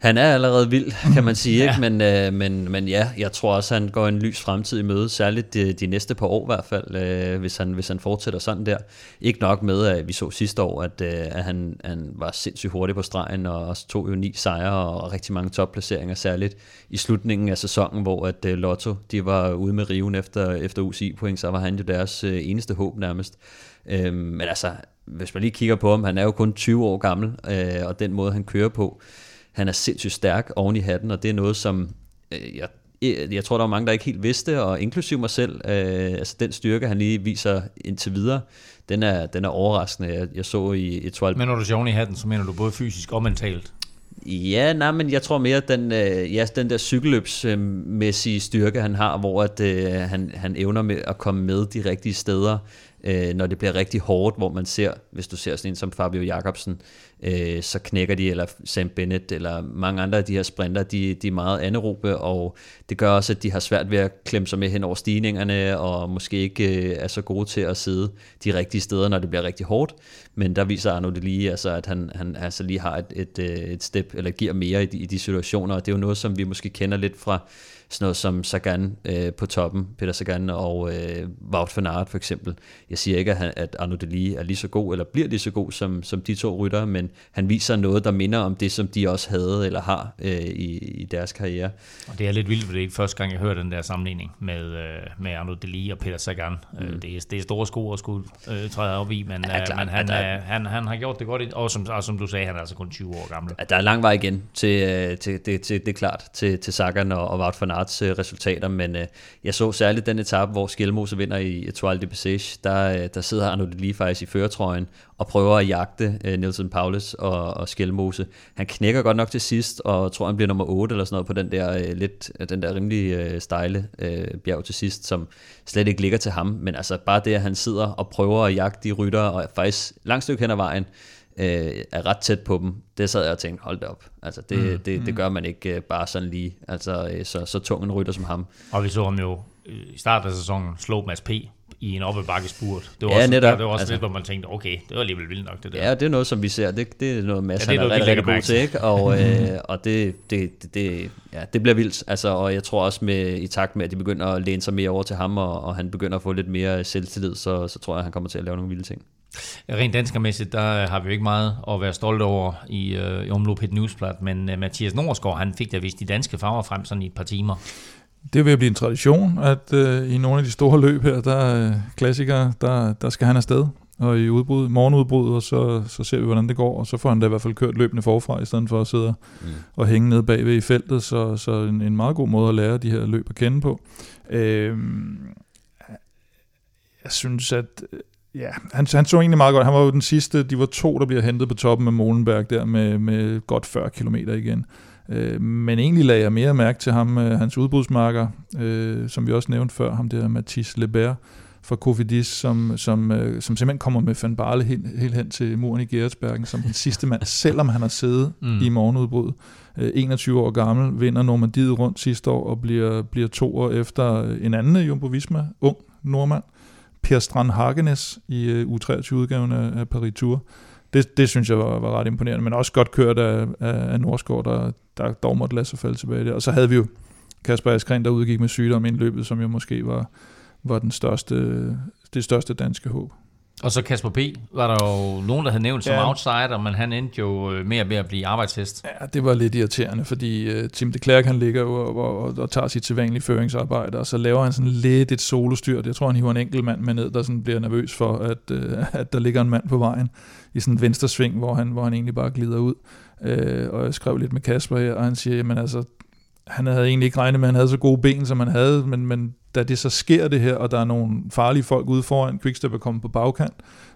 [SPEAKER 4] Han er allerede vild, kan man sige, ikke? Men, øh, men, men ja, jeg tror også, han går en lys fremtid i møde, særligt de, de næste par år i hvert fald, øh, hvis, han, hvis han fortsætter sådan der. Ikke nok med, at vi så sidste år, at, øh, at han, han var sindssygt hurtig på stregen, og også tog jo ni sejre og rigtig mange topplaceringer, særligt i slutningen af sæsonen, hvor at øh, Lotto de var ude med riven efter, efter UCI-point, så var han jo deres øh, eneste håb nærmest. Øh, men altså, hvis man lige kigger på ham, han er jo kun 20 år gammel, øh, og den måde, han kører på, han er sindssygt stærk oven i hatten, og det er noget, som øh, jeg, jeg, jeg tror, der var mange, der ikke helt vidste, og inklusiv mig selv, øh, altså den styrke, han lige viser indtil videre, den er, den er overraskende. Jeg, jeg så i Etoile
[SPEAKER 2] Men når du siger i hatten, så mener du både fysisk og mentalt.
[SPEAKER 4] Ja, nej, men jeg tror mere, den, øh, ja, den der cykelløbsmæssige styrke, han har, hvor at, øh, han, han evner med at komme med de rigtige steder øh, når det bliver rigtig hårdt, hvor man ser, hvis du ser sådan en som Fabio Jacobsen, øh, så knækker de, eller Sam Bennett, eller mange andre af de her sprinter, de, de er meget anaerobe, og det gør også, at de har svært ved at klemme sig med hen over stigningerne, og måske ikke øh, er så gode til at sidde de rigtige steder, når det bliver rigtig hårdt. Men der viser Arno det lige, altså, at han, han altså lige har et, et, øh, et step, eller giver mere i de, i de situationer, og det er jo noget, som vi måske kender lidt fra sådan noget som Sagan øh, på toppen, Peter Sagan og øh, Wout van Aert for eksempel. Jeg siger ikke, at, han, at Arno Delis er lige så god, eller bliver lige så god som, som de to rytter, men han viser noget, der minder om det, som de også havde eller har øh, i, i deres karriere.
[SPEAKER 2] Og det er lidt vildt, for det er ikke første gang, jeg hører den der sammenligning med, øh, med Arno Delis og Peter Sagan. Mm. Øh, det, er, det er store sko at skulle øh, træde op i, men, ja, øh, men han, der... øh, han, han har gjort det godt, og som, og som du sagde, han er altså kun 20 år gammel.
[SPEAKER 4] Ja, der er lang vej igen til, til, til, til det er klart, til, til Sagan og, og Wout van Arts øh, resultater, men øh, jeg så særligt den etape, hvor Skelmose vinder i Etoile de Passage, der, øh, der sidder Arno lige faktisk i føretrøjen og prøver at jagte øh, Nelson Paulus og, og Skelmose. Han knækker godt nok til sidst, og tror han bliver nummer 8 eller sådan noget på den der øh, lidt, øh, den der rimelig øh, stejle øh, bjerg til sidst, som slet ikke ligger til ham, men altså bare det, at han sidder og prøver at jagte de rytter, og faktisk langt stykke hen ad vejen, øh, er ret tæt på dem, det sad jeg og tænkte, hold da op. Altså, det, mm, det, det gør man ikke øh, bare sådan lige. Altså, øh, så, så tung en rytter som ham.
[SPEAKER 2] Og vi så ham jo øh, i starten af sæsonen slå Mads P. i en spurt. Det var
[SPEAKER 4] ja,
[SPEAKER 2] også,
[SPEAKER 4] netop.
[SPEAKER 2] det var også altså, lidt, hvor man tænkte, okay, det var alligevel vildt nok det der.
[SPEAKER 4] Ja, det er noget, som vi ser. Det, det er noget, Mads ja, det er, noget, er rigtig, rigtig god til, ikke? Og, øh, og det, det, det, det, ja, det bliver vildt. Altså, og jeg tror også med, i takt med, at de begynder at læne sig mere over til ham, og, og han begynder at få lidt mere selvtillid, så, så tror jeg, han kommer til at lave nogle vilde ting.
[SPEAKER 2] Rent danskermæssigt, der har vi jo ikke meget at være stolte over i, øh, i omløb et newsblad, men uh, Mathias Norsgaard, han fik da vist de danske farver frem sådan i et par timer.
[SPEAKER 3] Det vil blive en tradition, at uh, i nogle af de store løb her, der uh, klassikere, der, der skal han afsted og i udbrud, morgenudbrud, og så, så ser vi, hvordan det går, og så får han da i hvert fald kørt løbende forfra, i stedet for at sidde mm. og hænge nede bagved i feltet, så, så en, en meget god måde at lære de her løb at kende på. Øh, jeg synes, at Ja, han, han så egentlig meget godt. Han var jo den sidste, de var to, der bliver hentet på toppen af Molenberg der med, med godt 40 km igen. Øh, men egentlig lagde jeg mere mærke til ham, øh, hans udbrudsmarker, øh, som vi også nævnte før, ham der Mathis Lebert fra Kofidis, som, som, øh, som simpelthen kommer med Van Barle helt, helt hen til muren i Geretsbergen som den sidste mand, selvom han har siddet mm. i morgenudbrud. Øh, 21 år gammel, vinder Normandiet rundt sidste år og bliver, bliver to år efter en anden Jumbo Visma, ung nordmand. Per Strand Hagenes i øh, U23-udgaven af, af Paris Tour. Det, det synes jeg var, var ret imponerende, men også godt kørt af, af, af Norskov, der, der dog måtte lade sig falde tilbage der. Og så havde vi jo Kasper Askren, der udgik med sygdom i løbet, som jo måske var, var den største, øh, det største danske håb.
[SPEAKER 2] Og så Kasper P. var der jo nogen, der havde nævnt som ja. outsider, men han endte jo øh, mere ved at blive arbejdshest.
[SPEAKER 3] Ja, det var lidt irriterende, fordi uh, Tim de Klerk, han ligger jo og, og, og tager sit sædvanlige føringsarbejde, og så laver han sådan lidt et solostyrt. Jeg tror, han hiver en enkelt mand med ned, der sådan bliver nervøs for, at, uh, at der ligger en mand på vejen i sådan en venstre sving, hvor han, hvor han egentlig bare glider ud. Uh, og jeg skrev lidt med Kasper her, og han siger, jamen altså, han havde egentlig ikke regnet med, at han havde så gode ben, som han havde, men, men da det så sker det her, og der er nogle farlige folk ude foran, Quickstep er kommet på bagkant, øh,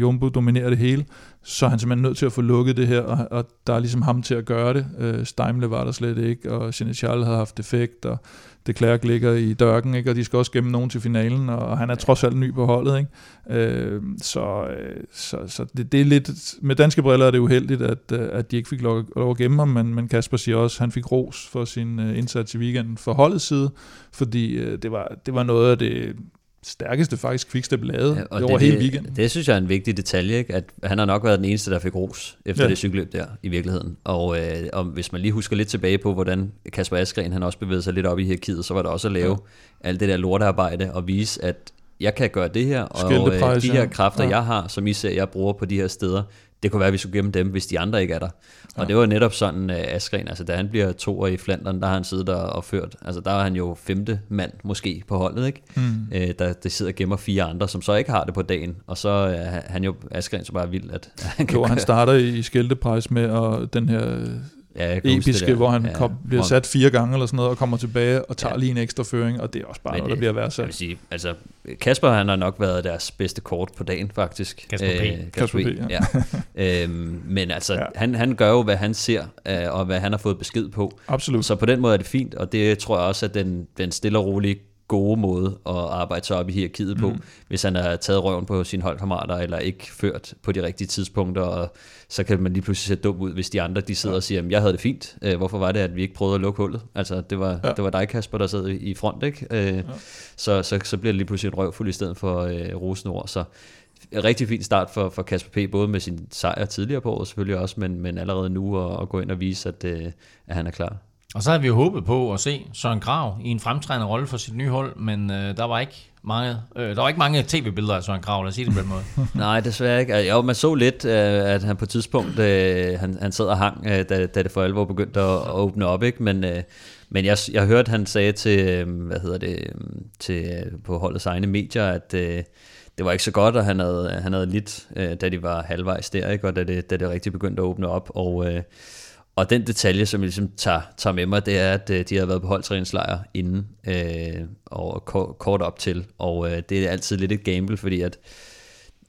[SPEAKER 3] Jumbo dominerer det hele, så er han simpelthen nødt til at få lukket det her, og, og der er ligesom ham til at gøre det. Øh, Steimle var der slet ikke, og Genetial havde haft defekt, og de Klerk ligger i dørken, ikke? og de skal også gemme nogen til finalen, og han er trods alt ny på holdet. Ikke? Øh, så øh, så, så det, det er lidt, med danske briller er det uheldigt, at, øh, at de ikke fik lov, lov at gemme ham, men, men Kasper siger også, at han fik ros for sin uh, indsats i weekenden for holdets side, fordi det, var, det var noget af det stærkeste faktisk Quickstep lavede ja, og over det, hele weekenden.
[SPEAKER 4] Det, synes jeg er en vigtig detalje, ikke? at han har nok været den eneste, der fik ros efter ja. det cykelløb der i virkeligheden. Og, øh, og hvis man lige husker lidt tilbage på, hvordan Kasper Askren han også bevægede sig lidt op i hierarkiet, så var det også at lave ja. alt det der lortearbejde og vise, at jeg kan gøre det her, og øh, de her kræfter, ja. jeg har, som I ser, jeg bruger på de her steder, det kunne være, at vi skulle gemme dem, hvis de andre ikke er der. Og ja. det var netop sådan, uh, Askren, altså da han bliver toer i Flandern, der har han siddet der og ført, altså der er han jo femte mand måske på holdet, ikke? Mm. Uh, der, der sidder og gemmer fire andre, som så ikke har det på dagen, og så er uh, han jo, Askren så bare vild, at
[SPEAKER 3] han kan Jo, han starter i skældepræs med og den her ja, episke, hvor han ja, kom, bliver sat fire gange eller sådan noget, og kommer tilbage og tager ja. lige en ekstra føring, og det er også bare Men noget, der bliver værdsat. Jeg vil
[SPEAKER 4] sige, altså, Kasper han har nok været deres bedste kort på dagen, faktisk.
[SPEAKER 2] Kasper P. Æh,
[SPEAKER 3] Kasper P,
[SPEAKER 4] ja. ja. øhm, men altså, ja. han, han gør jo, hvad han ser, øh, og hvad han har fået besked på.
[SPEAKER 3] Absolut.
[SPEAKER 4] Så på den måde er det fint, og det tror jeg også, at den, den stille og rolige gode måde at arbejde sig op i hierarkiet på, mm. hvis han har taget røven på sine holdkammerater, eller ikke ført på de rigtige tidspunkter, og så kan man lige pludselig se dum ud, hvis de andre de sidder ja. og siger, jeg havde det fint, øh, hvorfor var det, at vi ikke prøvede at lukke hullet? Altså, det var, ja. det var dig, Kasper, der sad i front, ikke? Øh, ja. så, så, så bliver det lige pludselig en røvfuld i stedet for øh, rosenord, så en rigtig fin start for, for Kasper P., både med sin sejr tidligere på året selvfølgelig også, men, men allerede nu at, at gå ind og vise, at, øh, at han er klar.
[SPEAKER 2] Og så havde vi jo håbet på at se Søren Grav i en fremtrædende rolle for sit nye hold, men øh, der var ikke mange, øh, der var ikke mange tv-billeder af Søren Grav, lad os sige det på den måde.
[SPEAKER 4] Nej, desværre ikke. Jo, man så lidt, øh, at han på et tidspunkt, øh, han, han sad og hang, øh, da, da det for alvor begyndte at, at åbne op, ikke? men... Øh, men jeg, jeg hørte, han sagde til, øh, hvad hedder det, til, øh, på holdets egne medier, at øh, det var ikke så godt, og han havde, han havde lidt, øh, da de var halvvejs der, ikke? og da det, da det rigtig begyndte at åbne op. Og, øh, og den detalje, som jeg ligesom tager, tager med mig, det er, at øh, de har været på holdtræningslejr inden, øh, og kort, kort op til. Og øh, det er altid lidt et gamble, fordi at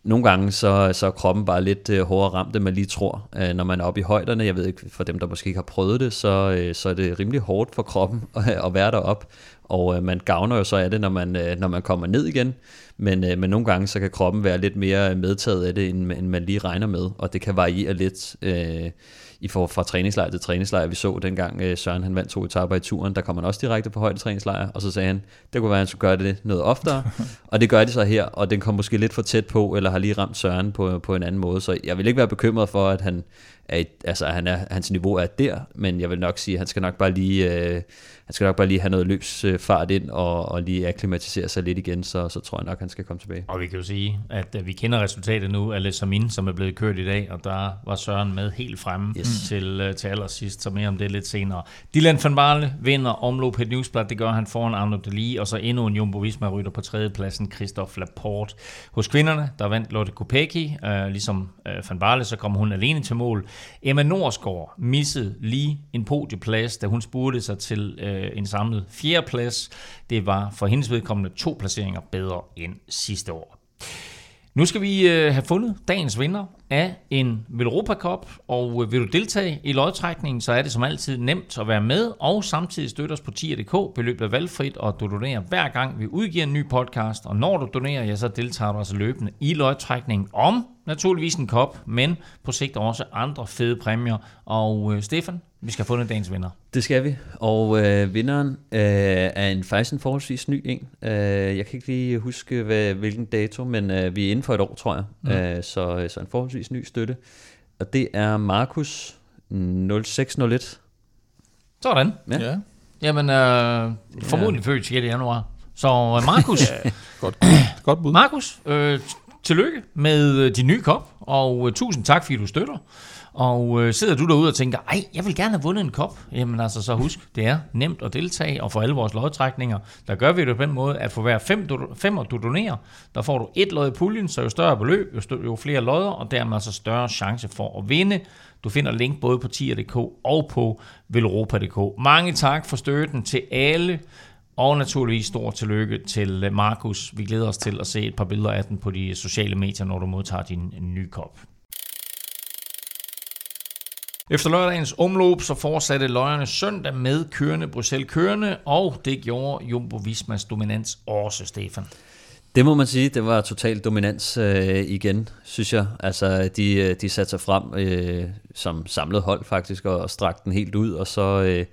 [SPEAKER 4] nogle gange så, så er kroppen bare lidt øh, hårdere ramt, end man lige tror, øh, når man er oppe i højderne. Jeg ved ikke, for dem, der måske ikke har prøvet det, så, øh, så er det rimelig hårdt for kroppen at, at være deroppe. Og øh, man gavner jo så af det, når man, øh, når man kommer ned igen. Men, øh, men nogle gange så kan kroppen være lidt mere medtaget af det, end, end man lige regner med. Og det kan variere lidt øh, i for, fra træningslejr til træningslejr. Vi så dengang øh, Søren han vandt to etaper i turen, der kom han også direkte på højde træningslejr, og så sagde han, det kunne være, at han skulle gøre det noget oftere. og det gør de så her, og den kom måske lidt for tæt på, eller har lige ramt Søren på, på en anden måde. Så jeg vil ikke være bekymret for, at han, er, altså, han er, hans niveau er der, men jeg vil nok sige, at han skal nok bare lige... Øh, han skal nok bare lige have noget løs øh, fart ind og, og lige akklimatisere sig lidt igen, så, så tror jeg nok, han skal komme tilbage.
[SPEAKER 2] Og vi kan jo sige, at uh, vi kender resultatet nu af Les Samin, som er blevet kørt i dag, og der var Søren med helt fremme yes. til, uh, til allersidst, så mere om det lidt senere. Dylan van Barle vinder omlop et newsblad, det gør han foran Arno Deli, og så endnu en Jumbo Visma rytter på tredjepladsen, Christophe Laporte. Hos kvinderne, der vandt Lotte Kopecky, uh, ligesom uh, van Barle, så kom hun alene til mål. Emma Norsgaard missede lige en podieplads, da hun spurgte sig til uh, øh, en samlet fjerdeplads. Det var for hendes vedkommende to placeringer bedre end sidste år. Nu skal vi øh, have fundet dagens vinder af en Velropa Cup, og øh, vil du deltage i lodtrækningen, så er det som altid nemt at være med, og samtidig støtte os på tier.dk. Beløbet er valgfrit, og du donerer hver gang vi udgiver en ny podcast, og når du donerer, ja, så deltager du altså løbende i lodtrækningen om naturligvis en kop, men på sigt også andre fede præmier. Og øh, Stefan, vi skal have fundet dagens vinder.
[SPEAKER 4] Det skal vi, og øh, vinderen øh, er en, faktisk en forholdsvis ny en. Øh, jeg kan ikke lige huske, hvad, hvilken dato, men øh, vi er inden for et år, tror jeg. Mm. Øh, så, så en forholdsvis ny støtte. Og det er Markus 0601.
[SPEAKER 2] Sådan.
[SPEAKER 4] Ja. ja.
[SPEAKER 2] Jamen, øh, formodentlig ja. født 6. januar. Så øh, Markus.
[SPEAKER 3] godt, godt bud.
[SPEAKER 2] Markus, øh, tillykke med øh, din nye kop, og øh, tusind tak, fordi du støtter. Og øh, sidder du derude og tænker, ej, jeg vil gerne have vundet en kop. Jamen altså, så husk, det er nemt at deltage, og for alle vores lodtrækninger, der gør vi det på den måde, at for hver fem, du, fem du donerer, der får du et lod i puljen, så jo større beløb, jo, større, jo flere lodder, og dermed altså større chance for at vinde. Du finder link både på tier.dk og på velropa.dk. Mange tak for støtten til alle, og naturligvis stor tillykke til øh, Markus. Vi glæder os til at se et par billeder af den på de sociale medier, når du modtager din nye kop. Efter lørdagens omløb så fortsatte løjerne søndag med kørende Bruxelles kørende, og det gjorde Jumbo Vismas dominans også, Stefan.
[SPEAKER 4] Det må man sige, det var total dominans øh, igen, synes jeg. Altså, de, øh, de satte sig frem øh, som samlet hold faktisk, og, og strakte den helt ud, og så... Øh,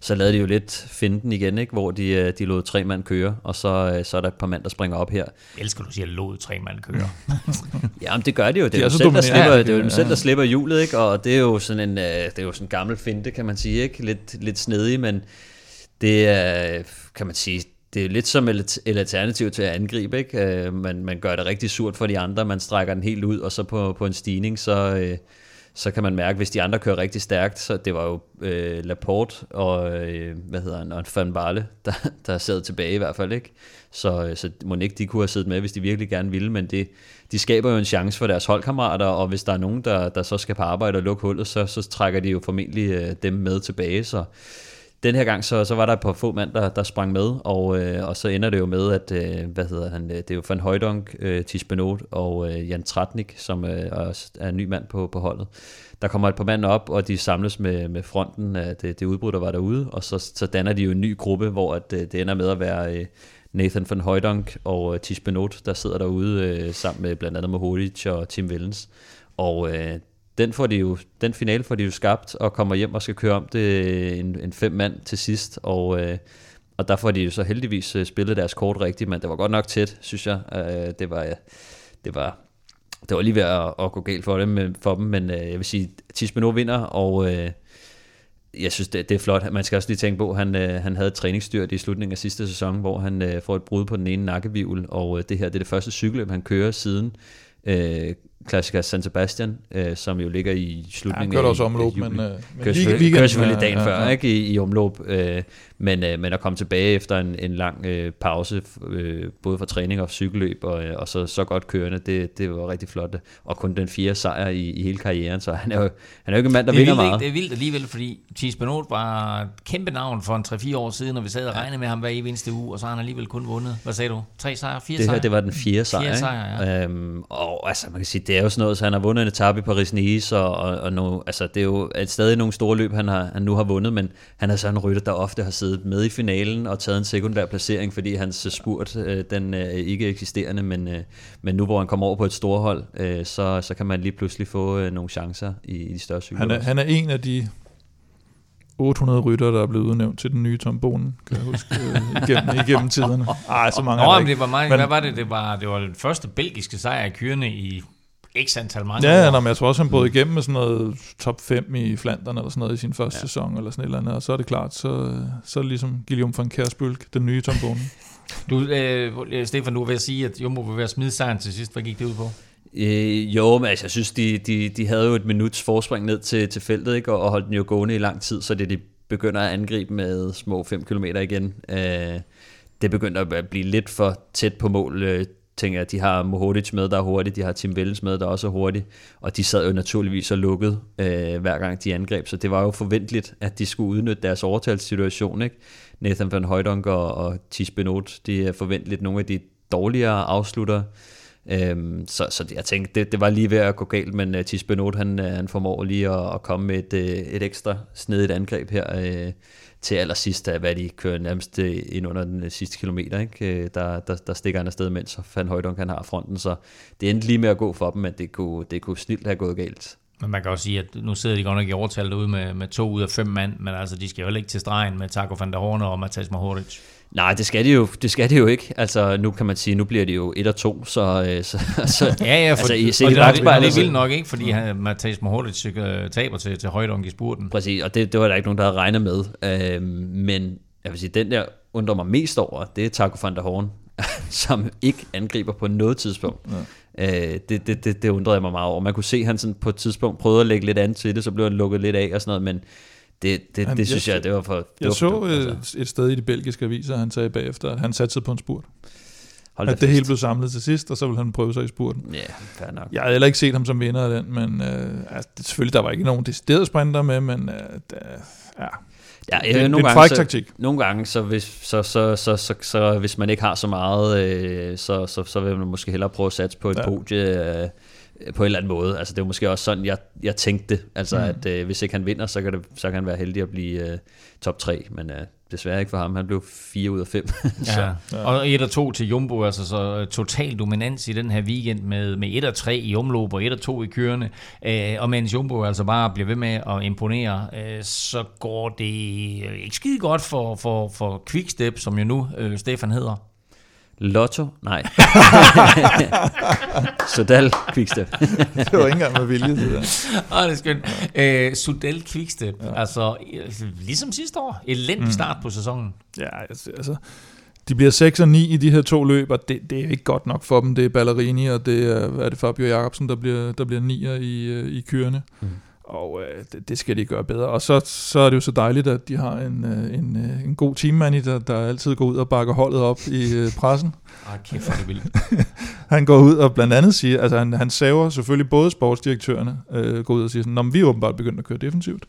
[SPEAKER 4] så lavede de jo lidt finden igen, ikke? hvor de, øh, de lod tre mand køre, og så, øh, så er der et par mand, der springer op her.
[SPEAKER 2] Jeg elsker, du siger, lod tre mand køre.
[SPEAKER 4] Jamen, det gør de jo. Det er, de er jo, selv, der slipper, det er jo dem selv, der slipper hjulet, ikke? og det er jo sådan en, øh, det er jo sådan en gammel finte, kan man sige. Ikke? Lidt, lidt snedig, men det er, kan man sige, det er lidt som et, et alternativ til at angribe. Ikke? Man, man gør det rigtig surt for de andre, man strækker den helt ud, og så på, på en stigning, så, så kan man mærke, hvis de andre kører rigtig stærkt, så det var jo øh, Laporte og, øh, hvad hedder han, og Van Barle, der, der sad tilbage i hvert fald, ikke? Så, øh, så må ikke de kunne have siddet med, hvis de virkelig gerne ville, men det, de skaber jo en chance for deres holdkammerater, og hvis der er nogen, der, der så skal på arbejde og lukke hullet, så, så trækker de jo formentlig øh, dem med tilbage, så den her gang, så, så var der et par få mand, der, der sprang med, og, øh, og så ender det jo med, at, øh, hvad hedder han, øh, det er jo Van Højdonk, øh, Tisbenot og øh, Jan Tratnik, som øh, er, er en ny mand på, på holdet. Der kommer et par mand op, og de samles med, med fronten af det, det udbrud, der var derude, og så, så danner de jo en ny gruppe, hvor at, øh, det ender med at være øh, Nathan van Højdonk og øh, Tish Benot, der sidder derude øh, sammen med blandt andet Mohodic og Tim Vellens. Og øh, den, får de jo, den finale får de jo skabt og kommer hjem og skal køre om det øh, en, en fem mand til sidst. Og, øh, og der får de jo så heldigvis øh, spillet deres kort rigtigt, men det var godt nok tæt, synes jeg. Øh, det var... Det var det var lige ved at, at gå galt for dem, øh, for dem men øh, jeg vil sige, Tisbeno vinder, og øh, jeg synes, det, det er flot. Man skal også lige tænke på, at han, øh, han havde et træningsstyrt i slutningen af sidste sæson, hvor han øh, får et brud på den ene nakkevivl, og øh, det her det er det første cykelløb, han kører siden øh, Classica San Sebastian, øh, som jo ligger i slutningen
[SPEAKER 3] ja,
[SPEAKER 4] af
[SPEAKER 3] også omløb,
[SPEAKER 4] af
[SPEAKER 3] men,
[SPEAKER 4] juli.
[SPEAKER 3] øh, men
[SPEAKER 4] kører, selvfølgelig, kører selvfølgelig dagen ja, før ja. Ikke, i, i omløb, øh, men, øh, men at komme tilbage efter en, en lang øh, pause, øh, både for træning og cykelløb, og, øh, og så, så godt kørende, det, det var rigtig flot. Og kun den fire sejr i, i hele karrieren, så han er jo, han er jo ikke en mand, der
[SPEAKER 2] det er
[SPEAKER 4] vinder
[SPEAKER 2] vildt,
[SPEAKER 4] meget.
[SPEAKER 2] Det er vildt alligevel, fordi Thies Benot var et kæmpe navn for en 3-4 år siden, og vi sad og regnede med ham hver eneste uge, og så har han alligevel kun vundet. Hvad sagde du? Tre sejre? Fire
[SPEAKER 4] det
[SPEAKER 2] sejre?
[SPEAKER 4] her, det var den fjerde sejr.
[SPEAKER 2] Fire
[SPEAKER 4] ikke?
[SPEAKER 2] sejre, ja.
[SPEAKER 4] øhm, og altså, man kan sige, det er jo sådan noget, så han har vundet en etape i Paris-Nice, og, og, og no, altså, det er jo et stadig nogle store løb, han, har, han nu har vundet, men han er sådan en rytter, der ofte har siddet med i finalen og taget en sekundær placering, fordi hans spurt, øh, den er ikke eksisterende, men, øh, men nu hvor han kommer over på et storhold, øh, så, så kan man lige pludselig få øh, nogle chancer i, i de større cykler.
[SPEAKER 3] Han er, han er en af de 800 rytter, der er blevet udnævnt til den nye Tom Bonen, kan jeg huske, øh, igennem, igennem tiderne. Ej, så mange
[SPEAKER 2] Nå,
[SPEAKER 3] er
[SPEAKER 2] men
[SPEAKER 3] ikke.
[SPEAKER 2] det var meget,
[SPEAKER 3] Men-
[SPEAKER 2] hvad var det? Det var, det var den første belgiske sejr i kyrene i x antal mange
[SPEAKER 3] Ja, ja nå, men jeg tror også, han brød igennem med sådan noget top 5 i Flandern eller sådan noget i sin første ja. sæson, eller sådan et eller andet, og så er det klart, så, så er det ligesom Guillaume van Kersbølk, den nye Tom Bonen.
[SPEAKER 2] Du, øh, Stefan, du var ved at sige, at Jumbo var ved at smide sejren til sidst. Hvad gik det ud på?
[SPEAKER 4] Øh, jo, men altså, jeg synes, de, de, de havde jo et minuts forspring ned til, til feltet, ikke? Og, og holdt den jo gående i lang tid, så det de begynder at angribe med små 5 km igen. Øh, det begynder at blive lidt for tæt på mål, øh, tænker jeg. De har Mohodic med, der er hurtig, de har Tim Vellens med, der også er hurtig, og de sad jo naturligvis og lukket øh, hver gang de angreb, så det var jo forventeligt, at de skulle udnytte deres overtalssituation, ikke? Nathan van Højdonk og, og Tis Benot, de er forventeligt nogle af de dårligere afslutter, Øhm, så, så jeg tænkte, det, det var lige ved at gå galt, men øh, uh, Tis Benot, han, øh, han formår lige at, at komme med et, øh, et ekstra snedigt angreb her øh, til allersidst, hvad de kører nærmest øh, ind under den øh, sidste kilometer, ikke? Øh, der, der, der stikker han afsted, mens Van Højdunk han har fronten, så det endte lige med at gå for dem, men det kunne, det kunne snilt have gået galt.
[SPEAKER 2] Men man kan også sige, at nu sidder de godt nok i overtal derude med, med to ud af fem mand, men altså, de skal jo heller ikke til stregen med Taco van der Horne og Mathias Mahoric.
[SPEAKER 4] Nej, det skal de jo, det skal de jo ikke. Altså, nu kan man sige, nu bliver det jo 1 og 2, så, øh, så, så
[SPEAKER 2] Ja, ja, for,
[SPEAKER 4] altså, I
[SPEAKER 2] og
[SPEAKER 4] ser
[SPEAKER 2] det, er, det, det er vildt nok ikke, fordi han, Mathias Mohoric øh, taber til, til Højdonk i spurten.
[SPEAKER 4] Præcis, og det, det var der ikke nogen, der havde regnet med. Øhm, men jeg vil sige, den der undrer mig mest over, det er Taco van der Horn, som ikke angriber på noget tidspunkt. Ja. Øh, det, det, det, det undrede jeg mig meget over. Man kunne se, at han sådan på et tidspunkt prøvede at lægge lidt an til det, så blev han lukket lidt af og sådan noget, men det, det,
[SPEAKER 3] Han-
[SPEAKER 4] det synes
[SPEAKER 3] jeg
[SPEAKER 4] jeg, det var for... Det
[SPEAKER 3] Jeg
[SPEAKER 4] var
[SPEAKER 3] så
[SPEAKER 4] for dumt,
[SPEAKER 3] øh,
[SPEAKER 4] altså.
[SPEAKER 3] et sted i de belgiske aviser, han sagde bagefter, at han satte på en spurt.
[SPEAKER 4] Hold
[SPEAKER 3] At det hele blev samlet til sidst, og så ville han prøve sig i spurten.
[SPEAKER 4] Ja, fair nok.
[SPEAKER 3] Jeg havde heller ikke set ham som vinder af den, men øh, altså, det, selvfølgelig, der var ikke nogen decideret sprinter med, men øh, der, ja,
[SPEAKER 4] Ja,
[SPEAKER 3] det, det er en
[SPEAKER 4] gange, så, nogle gange, så hvis, så, så, så, så, så, hvis man ikke har så meget, øh, så, så, så vil man måske hellere prøve at satse på et
[SPEAKER 3] ja.
[SPEAKER 4] podie øh, på en eller anden måde. Altså det er måske også sådan, jeg, jeg tænkte, altså
[SPEAKER 3] Mm.
[SPEAKER 4] at øh, hvis ikke han vinder, så kan, det, så kan han være heldig at blive øh, top 3, men øh, desværre ikke for ham. Han blev 4 ud af 5.
[SPEAKER 2] Ja. Og 1 og 2 til Jumbo, altså så øh, total dominans i den her weekend med, med 1 og 3 i omløb og 1 og 2 i kørende. Øh, og mens Jumbo altså bare bliver ved med at imponere, øh, så går det øh, ikke skide godt for, for, for Quickstep, som jo nu øh, Stefan hedder.
[SPEAKER 4] Lotto? Nej. Sodal Quickstep.
[SPEAKER 3] det var ikke engang med vilje, det der.
[SPEAKER 2] Åh, det er skønt. Øh, Sudal Quickstep, ja. altså øh, ligesom sidste år, elendig
[SPEAKER 3] Mm.
[SPEAKER 2] start på sæsonen.
[SPEAKER 3] Ja, altså, altså, de bliver 6 og 9 i de her to løb, og det, det er ikke godt nok for dem. Det er Ballerini, og det er, hvad er det Fabio Jacobsen, der bliver, der bliver nier i, øh, i kørende. Mm. Og øh, det, det skal de gøre bedre. Og så, så er det jo så dejligt, at de har en, øh, en, øh, en god teammanager, der altid går ud og bakker holdet op i øh, pressen.
[SPEAKER 2] Ah, kæft, hvor det vildt.
[SPEAKER 3] Han går ud og blandt andet siger, altså han, han saver selvfølgelig både sportsdirektørerne, øh, går ud og siger sådan, Nå, men vi er åbenbart begyndt at køre defensivt,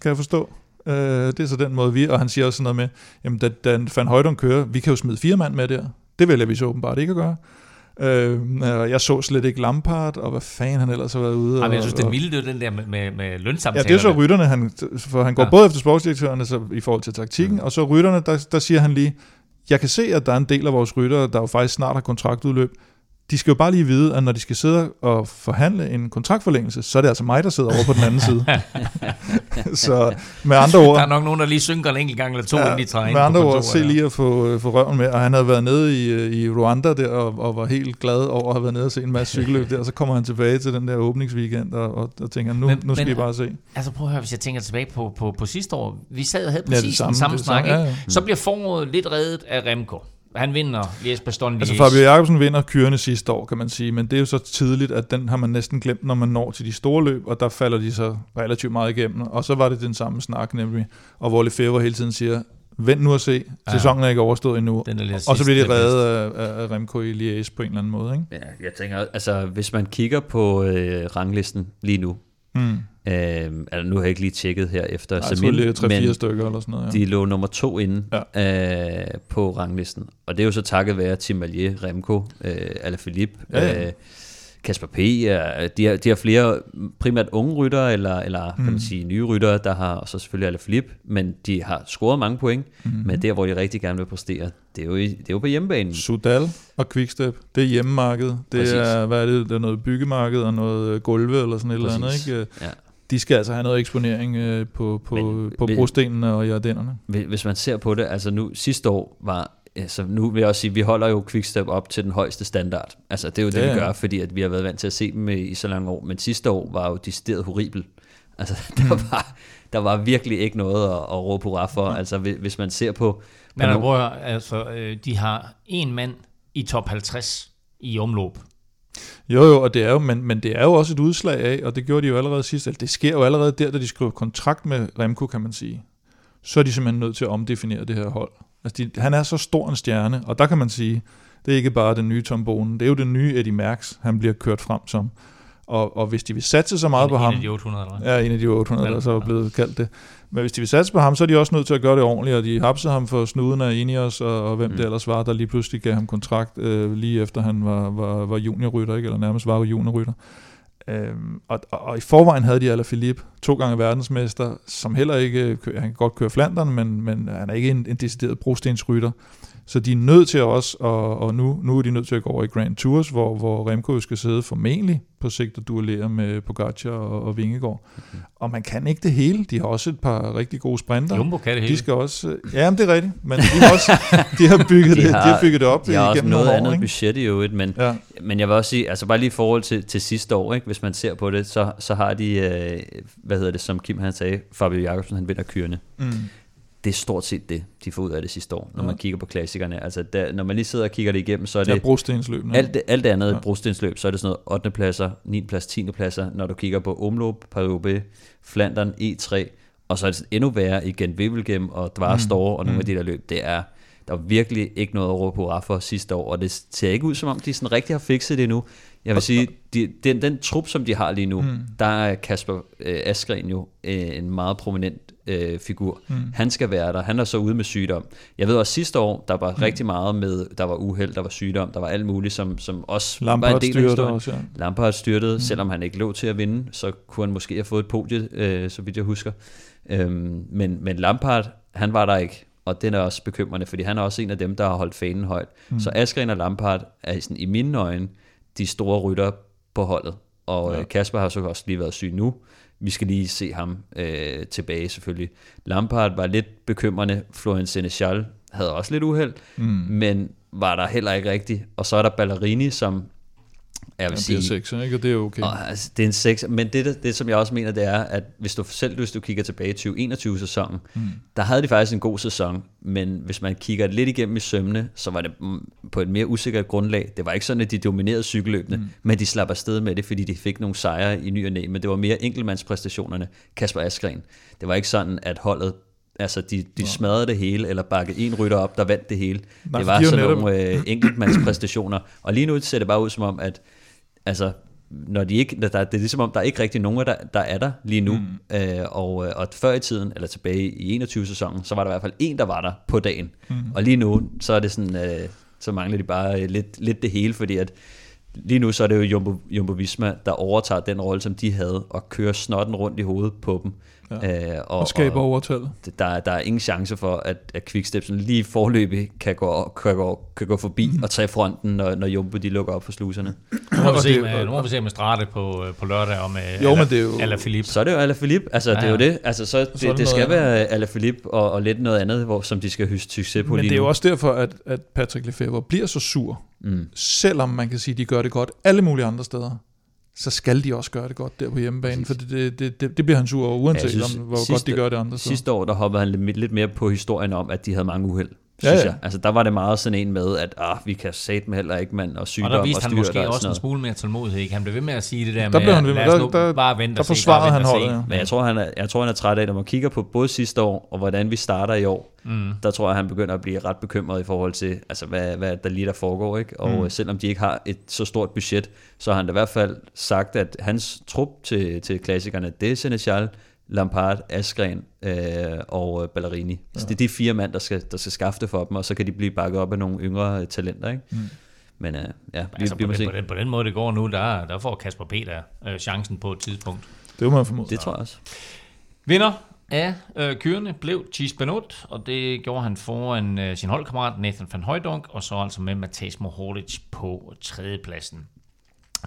[SPEAKER 3] kan jeg forstå. Øh, det er så den måde, vi, og han siger også sådan noget med, jamen da, da Van Højdon kører, vi kan jo smide fire mand med der. Det vælger vi så åbenbart ikke at gøre. Øh, og jeg så slet ikke Lampard, og hvad fanden han ellers har været ude.
[SPEAKER 2] Ej, men jeg
[SPEAKER 3] og-
[SPEAKER 2] synes, det
[SPEAKER 3] og-
[SPEAKER 2] vilde, det er den der med, med, med
[SPEAKER 3] Ja,
[SPEAKER 2] lønsamtalerne.
[SPEAKER 3] det er så rytterne, han, for han går
[SPEAKER 2] Ja.
[SPEAKER 3] ja. både efter sportsdirektørerne så i forhold til taktikken, mm. og så rytterne, der, der siger han lige, jeg kan se, at der er en del af vores ryttere, der jo faktisk snart har kontraktudløb, de skal jo bare lige vide, at når de skal sidde og forhandle en kontraktforlængelse, så er det altså mig, der sidder over på den anden side. så med andre ord...
[SPEAKER 2] Der er nok nogen, der lige synker en enkelt gang eller to, ja, inden de træder ind
[SPEAKER 3] med andre
[SPEAKER 2] på
[SPEAKER 3] ord, se
[SPEAKER 2] ja.
[SPEAKER 3] lige at få, få røven med, og han havde været nede i, øh, i Rwanda der, og, og var helt glad over at have været nede og se en masse cykelløb der, og så kommer han tilbage til den der åbningsweekend, og, og, og tænker, nu,
[SPEAKER 2] Men-
[SPEAKER 3] nu skal
[SPEAKER 2] men-
[SPEAKER 3] I bare se.
[SPEAKER 2] Altså prøv at høre, hvis jeg tænker tilbage på, på, på sidste år. Vi sad og havde
[SPEAKER 3] Ja, det
[SPEAKER 2] præcis
[SPEAKER 3] samme,
[SPEAKER 2] den samme
[SPEAKER 3] det
[SPEAKER 2] snak,
[SPEAKER 3] samme, ja, ja.
[SPEAKER 2] Så bliver foråret lidt reddet af Remco. Han vinder Liège Bastogne
[SPEAKER 3] Altså Fabio Jacobsen vinder kørende sidste år, kan man sige, men det er jo så tidligt, at den har man næsten glemt, når man når til de store løb, og der falder de så relativt meget igennem. Og så var det den samme snak nemlig, og hvor Lefebvre hele tiden siger, vent nu og se, sæsonen er ikke overstået endnu.
[SPEAKER 2] Den er
[SPEAKER 3] og så bliver de reddet af, af Remco i Liège på en eller anden måde. Ikke?
[SPEAKER 4] Ja, jeg tænker, altså hvis man kigger på øh, ranglisten lige nu,
[SPEAKER 3] Mm.
[SPEAKER 4] øh, altså nu har jeg ikke lige tjekket her efter
[SPEAKER 3] Jeg tror, det er 3-4
[SPEAKER 4] men
[SPEAKER 3] stykker eller sådan noget. Ja.
[SPEAKER 4] de lå nummer to inde
[SPEAKER 3] ja.
[SPEAKER 4] øh, på ranglisten. Og det er jo så takket være Tim Allier, Remco, øh, Alaphilippe,
[SPEAKER 3] Ja, ja.
[SPEAKER 4] øh, Kasper P. De, har, de har flere primært unge ryttere, eller, eller mm. kan man sige nye ryttere, der har, og så selvfølgelig Alaphilippe, men de har scoret mange point, mm. men der, hvor de rigtig gerne vil præstere, det er jo, i, det er jo på hjemmebanen.
[SPEAKER 3] Sudal og Quickstep, det er hjemmemarkedet. Det
[SPEAKER 4] Præcis.
[SPEAKER 3] er, hvad er det, det er noget byggemarked og noget gulve eller sådan et eller andet.
[SPEAKER 4] Præcis.
[SPEAKER 3] Ikke?
[SPEAKER 4] Ja.
[SPEAKER 3] De skal altså have noget eksponering øh, på, på,
[SPEAKER 4] Men-
[SPEAKER 3] på brostenene og.
[SPEAKER 4] Hvis hvis man ser på det, altså nu sidste år var, altså nu vil jeg også sige, vi holder jo Quickstep op til den højeste standard. Altså det er jo det,
[SPEAKER 3] Ja,
[SPEAKER 4] vi gør, fordi at vi har været vant til at se dem i, i så mange år. Men sidste år var jo decideret horribel. Altså der, var, der var virkelig ikke noget at, at råbe hurra for. Altså hvis, man ser på... på
[SPEAKER 2] Men der at høre, altså, øh, de har en mand i top 50 i omløb.
[SPEAKER 3] Jo, jo, og det er jo, men, men det er jo også et udslag af, og det gjorde de jo allerede sidst, altså det sker jo allerede der, da de skriver kontrakt med Remco, kan man sige. Så er de simpelthen nødt til at omdefinere det her hold. Altså de, han er så stor en stjerne, og der kan man sige, det er ikke bare den nye Tom Bonen, det er jo den nye Eddie Merckx, han bliver kørt frem som. Og, og hvis de vil satse så meget
[SPEAKER 2] en,
[SPEAKER 3] på ham...
[SPEAKER 2] En af de 800, eller?
[SPEAKER 3] Ja, en af de 800,
[SPEAKER 2] Ja.
[SPEAKER 3] der så er blevet kaldt det. Men hvis de vil satse på ham, så er de også nødt til at gøre det ordentligt, og de hapsede ham for snuden af Ineos, og, og hvem mm. det ellers var, der lige pludselig gav ham kontrakt, øh, lige efter han var, var, var juniorrytter, ikke? eller nærmest var juniorrytter. Øhm, og, og, og, i forvejen havde de Alaphilippe, to gange verdensmester, som heller ikke, han kan godt køre Flandern, men, men han er ikke en, en decideret brostensrytter. Så de er nødt til også, og, og nu, nu er de nødt til at gå over i Grand Tours, hvor, hvor Remco skal sidde formentlig på sigt og duellere med Pogacar og, og Vingegaard. Mm. Og man kan ikke det hele. De har også et par rigtig gode sprinter.
[SPEAKER 2] Jumbo kan det
[SPEAKER 3] De
[SPEAKER 2] hele.
[SPEAKER 3] skal også, ja, men det er rigtigt, men de har, også, de har bygget, det, de har bygget det op
[SPEAKER 4] de har også
[SPEAKER 3] igennem
[SPEAKER 4] noget andet
[SPEAKER 3] år. Ikke?
[SPEAKER 4] budget i øvrigt, men,
[SPEAKER 3] Ja.
[SPEAKER 4] men jeg vil også sige, altså bare lige i forhold til, til sidste år, ikke, hvis man ser på det, så, så har de, øh, hvad hedder det, som Kim han sagde, Fabio Jacobsen, han vinder kørende.
[SPEAKER 3] Mm.
[SPEAKER 4] Det er stort set det, de får ud af det sidste år, når
[SPEAKER 3] Ja.
[SPEAKER 4] man kigger på klassikerne. Altså, der, når man lige sidder og kigger det igennem, så er
[SPEAKER 3] Ja,
[SPEAKER 4] det
[SPEAKER 3] brostensløbene.
[SPEAKER 4] alt, det, alt det andet
[SPEAKER 3] Ja.
[SPEAKER 4] ja. brostensløb, så er det sådan noget 8. pladser, 9. plads, 10. pladser, når du kigger på Omloop, Paris Flandern, E3, og så er det endnu værre igen Wevelgem og Dvarstor mm. og nogle af de der løb. Det er, der er virkelig ikke noget at råbe hurra for sidste år, og det ser ikke ud som om, de sådan rigtig har fikset det nu. Jeg vil sige, de, den, den trup, som de har lige nu, mm. der er Kasper øh, Askren jo øh, en meget prominent øh, figur. Mm. Han skal være der. Han er så ude med sygdom. Jeg ved også sidste år, der var mm. rigtig meget med, der var uheld, der var sygdom, der var alt muligt, som, som også var en
[SPEAKER 3] Lampard
[SPEAKER 4] del af historien.
[SPEAKER 3] også, ja.
[SPEAKER 4] Lampard styrtede, mm. selvom han ikke lå til at vinde, så kunne han måske have fået et podie, øh, så vidt jeg husker. Øhm, men, men Lampard, han var der ikke, og den er også bekymrende, fordi han er også en af dem, der har holdt fanen højt. Mm. Så Askren og Lampard er sådan, i mine øjne de store rytter på holdet, og
[SPEAKER 3] Ja.
[SPEAKER 4] ja. Kasper har så også lige været syg nu. Vi skal lige se ham øh, tilbage selvfølgelig. Lampard var lidt bekymrende. Florian Seneschal havde også lidt uheld, mm. men var der heller ikke rigtigt. Og så er der Ballerini, som jeg vil
[SPEAKER 3] Han
[SPEAKER 4] sige,
[SPEAKER 3] bliver sekser, ikke? Og det er okay.
[SPEAKER 4] og, altså, det er en seks, men det, det, det, som jeg også mener, det er, at hvis du selv hvis du kigger tilbage i 2021-sæsonen, mm. der havde de faktisk en god sæson, men hvis man kigger lidt igennem i sømne, så var det på et mere usikkert grundlag. Det var ikke sådan, at de dominerede cykelløbene, mm. men de slap afsted med det, fordi de fik nogle sejre i ny og næ, men det var mere enkeltmandspræstationerne. Kasper Askren. Det var ikke sådan, at holdet Altså, de, de smadrede det hele, eller bakkede en rytter op, der vandt det hele.
[SPEAKER 3] Nej,
[SPEAKER 4] det var
[SPEAKER 3] de er
[SPEAKER 4] sådan
[SPEAKER 3] netop-
[SPEAKER 4] nogle øh, enkeltmandspræstationer. Og lige nu ser det bare ud som om, at altså, når de ikke, der, der, det er ligesom om, der er ikke rigtig nogen, der, der er der lige nu. Mm. Øh, og, øh, og før i tiden, eller tilbage i 21-sæsonen, så var der i hvert fald en, der var der på dagen. Mm. Og lige nu, så er det sådan, øh, så mangler de bare øh, lidt, lidt det hele, fordi at lige nu så er det jo Jumbo, Jumbo Visma, der overtager den rolle, som de havde, og kører snotten rundt i hovedet på dem.
[SPEAKER 3] Ja.
[SPEAKER 4] Øh,
[SPEAKER 3] Og, og skaber overtallet.
[SPEAKER 4] det- der, der er ingen chance for, at, at Quickstep sådan lige forløbig kan gå, kan gå, kan gå forbi og tage fronten, når, når Jumbo de lukker op for sluserne.
[SPEAKER 2] Nu må vi
[SPEAKER 3] Og
[SPEAKER 2] se med, nu må vi se med Strate på, øh, på lørdag og med
[SPEAKER 3] Jo,
[SPEAKER 2] Ala,
[SPEAKER 3] men det er jo-
[SPEAKER 2] Ala Philippe.
[SPEAKER 4] Så er det jo Alaphilippe, altså ja, det er jo
[SPEAKER 2] ja.
[SPEAKER 4] det. Altså, så det,
[SPEAKER 3] Så
[SPEAKER 4] det,
[SPEAKER 3] det
[SPEAKER 4] skal
[SPEAKER 3] noget
[SPEAKER 4] være Alaphilippe og, og lidt noget andet, hvor, som de skal høste succes på
[SPEAKER 3] Men
[SPEAKER 4] lige
[SPEAKER 3] det er jo også derfor, at, at Patrick Lefebvre bliver så sur,
[SPEAKER 4] Mm.
[SPEAKER 3] selvom man kan sige, at de gør det godt alle mulige andre steder. Så skal de også gøre det godt der på hjemmebane, for det, det, det, det, bliver han sur over, uanset Ja,
[SPEAKER 4] synes,
[SPEAKER 3] om, hvor
[SPEAKER 4] sidste-
[SPEAKER 3] godt de gør det andre steder.
[SPEAKER 4] Sidste år, der hoppede han lidt, lidt mere på historien om, at de havde mange uheld.
[SPEAKER 3] Ja,
[SPEAKER 4] Synes
[SPEAKER 3] ja.
[SPEAKER 4] jeg. Altså, der var det meget sådan en med, at ah, vi kan sætte med heller ikke mand og sygdom
[SPEAKER 2] Og
[SPEAKER 4] og,
[SPEAKER 2] der viste han
[SPEAKER 4] styrt
[SPEAKER 2] måske
[SPEAKER 4] og
[SPEAKER 2] også en smule mere tålmodighed. Ikke? Han blev ved med at sige det der,
[SPEAKER 3] Der
[SPEAKER 2] med,
[SPEAKER 3] han ved
[SPEAKER 2] lad os
[SPEAKER 3] der-
[SPEAKER 2] nu
[SPEAKER 3] der-
[SPEAKER 2] bare vente
[SPEAKER 3] der
[SPEAKER 2] og se,
[SPEAKER 3] forsvarede han
[SPEAKER 2] og
[SPEAKER 3] holdet, ja.
[SPEAKER 4] Men jeg tror, han er, jeg tror, han er træt af, når man kigger på både sidste år, og hvordan vi starter i år, mm. der tror jeg, han begynder at blive ret bekymret i forhold til, altså, hvad, hvad der lige der foregår. Ikke? Og mm. selvom de ikke har et så stort budget, så har han da i hvert fald sagt, at hans trup til, til klassikerne, det er Senechal, Lampard, Askren øh, og øh, Ballerini. Ja. Så det er de fire mand, der skal, der skal skaffe det for dem, og så kan de blive bakket op af nogle yngre øh, talenter. Ikke? Mm. Men øh, ja, vi,
[SPEAKER 2] Altså,
[SPEAKER 4] vi
[SPEAKER 2] på,
[SPEAKER 4] må
[SPEAKER 2] den,
[SPEAKER 4] se.
[SPEAKER 2] på, den, på den måde, det går nu, der, der får Kasper Peter øh, chancen på et tidspunkt.
[SPEAKER 3] Det må man formode.
[SPEAKER 4] Det tror jeg også.
[SPEAKER 2] Vinder af øh, kørende blev Thies Benot, og det gjorde han foran øh, sin holdkammerat Nathan van Højdonk, og så altså med Mathias Mohoric på tredjepladsen.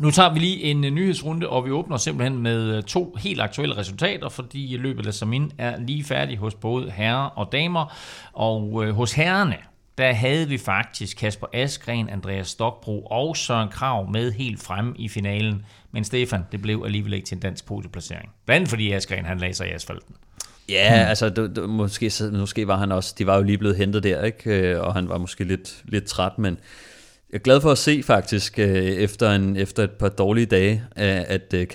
[SPEAKER 2] Nu tager vi lige en øh, nyhedsrunde, og vi åbner simpelthen med øh, to helt aktuelle resultater, fordi øh, løbet af Samin er lige færdig hos både herrer og damer. Og øh, hos herrerne, der havde vi faktisk Kasper Askren, Andreas Stokbro og Søren Krav med helt frem i finalen. Men Stefan, det blev alligevel ikke til en dansk podieplacering. Blandt andet fordi Askren han lagde sig i asfalten.
[SPEAKER 4] Ja, altså du, du, måske, måske var han også, de var jo lige blevet hentet der, ikke? Og han var måske lidt, lidt træt, men jeg er glad for at se faktisk, øh, efter, en, efter et par dårlige dage, øh, at øh,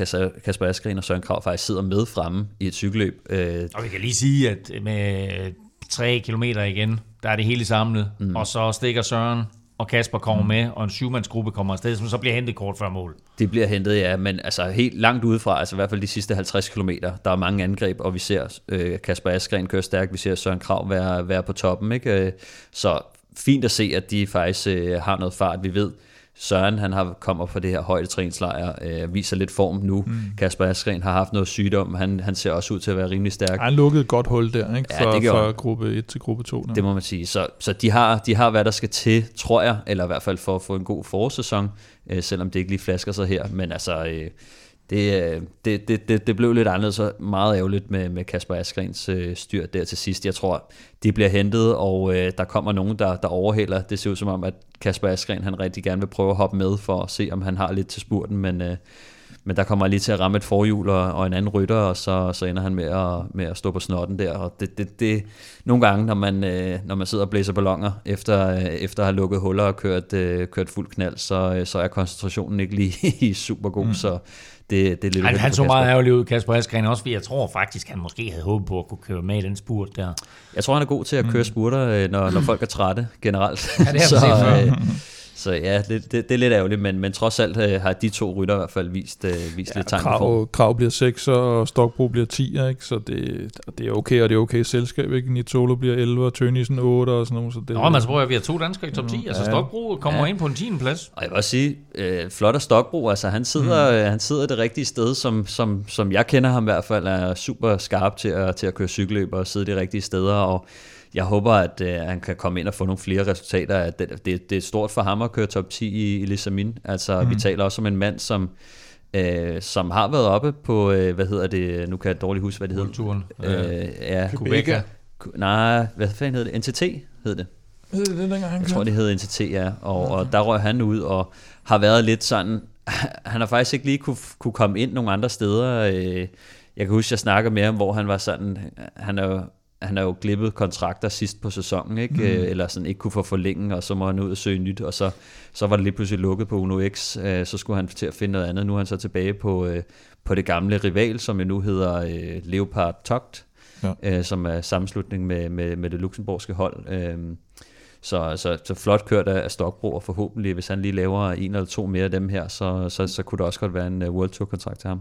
[SPEAKER 4] Kasper Askren og Søren Krav faktisk sidder med fremme i et cykelløb.
[SPEAKER 2] Og vi kan lige sige, at med 3 kilometer igen, der er det hele samlet, mm. og så stikker Søren og Kasper kommer mm. med, og en syvmandsgruppe kommer afsted, som så bliver hentet kort før mål.
[SPEAKER 4] Det bliver hentet, ja, men altså helt langt udefra, altså i hvert fald de sidste 50 km, der er mange angreb, og vi ser øh, Kasper Askren køre stærkt, vi ser Søren Krav være, være på toppen, ikke? Så fint at se, at de faktisk øh, har noget fart, vi ved. Søren, han har kommer fra det her højdetræningslejr, øh, viser lidt form nu. Mm. Kasper Askren har haft noget sygdom, han, han ser også ud til at være rimelig stærk.
[SPEAKER 3] Han lukkede et godt hul der, ikke?
[SPEAKER 4] Ja,
[SPEAKER 3] Fra,
[SPEAKER 4] det gjorde
[SPEAKER 3] fra gruppe 1 til gruppe 2. Der.
[SPEAKER 4] Det må man sige. Så, så de, har, de har, hvad der skal til, tror jeg, eller i hvert fald for at få en god forårssæson, øh, selvom det ikke lige flasker sig her. Men altså, øh, det, øh, det, det, det, det blev lidt anderledes og meget ærgerligt med, med Kasper Askrens øh, styr der til sidst. Jeg tror, de bliver hentet, og øh, der kommer nogen, der, der overhælder. Det ser ud som om, at Kasper Askren han rigtig gerne vil prøve at hoppe med, for at se, om han har lidt til spurten, men... Øh, men der kommer lige til at ramme et forhjul og, og en anden rytter, og så, så ender han med at, med at stå på snotten der. Og det, det, det, nogle gange, når man, øh, når man sidder og blæser ballonger, efter, øh, efter at have lukket huller og kørt, øh, kørt fuld knald, så, øh, så er koncentrationen ikke lige super god, mm. så det, det er lidt
[SPEAKER 2] Han, han så meget ærgerlig ud, Kasper Askren, også fordi jeg tror faktisk, han måske havde håbet på at kunne køre med i den spurt der.
[SPEAKER 4] Jeg tror, han er god til at køre spurter, øh, når, når folk er trætte generelt.
[SPEAKER 2] Ja, det har før.
[SPEAKER 4] øh, så ja, det, det, det er lidt ærgerligt, men, men trods alt øh, har de to rytter i hvert fald vist, øh, vist ja, lidt tegn.
[SPEAKER 3] Krav, Krav bliver 6, og Stokbro bliver 10, ikke? så det, det er okay, og det er okay selskab. Ikke? Nitolo bliver 11, og Tønnesen 8 og sådan noget. Så det,
[SPEAKER 2] Nå, men altså prøv at vi har to danskere i top 10. Altså
[SPEAKER 3] Ja.
[SPEAKER 2] Stokbro kommer
[SPEAKER 4] Ja.
[SPEAKER 2] ind på en 10. plads.
[SPEAKER 4] Og jeg vil også sige, øh, flot af Stokbro, altså han sidder, mm. han sidder det rigtige sted, som, som, som jeg kender ham i hvert fald, er super skarp til at, til at køre cykelløb og sidde de rigtige steder, og jeg håber, at øh, han kan komme ind og få nogle flere resultater. At Det, det, det er stort for ham at køre top 10 i, i Lissamin. Altså, mm. vi taler også om en mand, som, øh, som har været oppe på, øh, hvad hedder det, nu kan jeg dårligt huske, hvad det hedder.
[SPEAKER 2] Turen.
[SPEAKER 4] Øh, ja,
[SPEAKER 2] Quebec.
[SPEAKER 4] Ku- nej, hvad fanden hed det? NTT hed det.
[SPEAKER 3] det, det, dengang, han
[SPEAKER 4] Jeg tror, det hed NTT, ja. Og, og der røg han ud og har været lidt sådan... Han har faktisk ikke lige kunne, kunne komme ind nogle andre steder. Øh, Jeg kan huske, jeg snakker med ham, hvor han var sådan... Han er jo, han er jo glippet kontrakter sidst på sæsonen, ikke? Mm. eller sådan ikke kunne få forlænge, og så må han ud og søge nyt, og så, så var det lige pludselig lukket på Uno X, øh, så skulle han til at finde noget andet. Nu er han så tilbage på, øh, på det gamle rival, som jo nu hedder øh, Leopard Togt,
[SPEAKER 3] Ja.
[SPEAKER 4] øh, som er sammenslutning med, med, med det luxemburgske hold. Øh, så, så, så flot kørt af Stokbro, og forhåbentlig, hvis han lige laver en eller to mere af dem her, så, så, så kunne der også godt være en World Tour-kontrakt til ham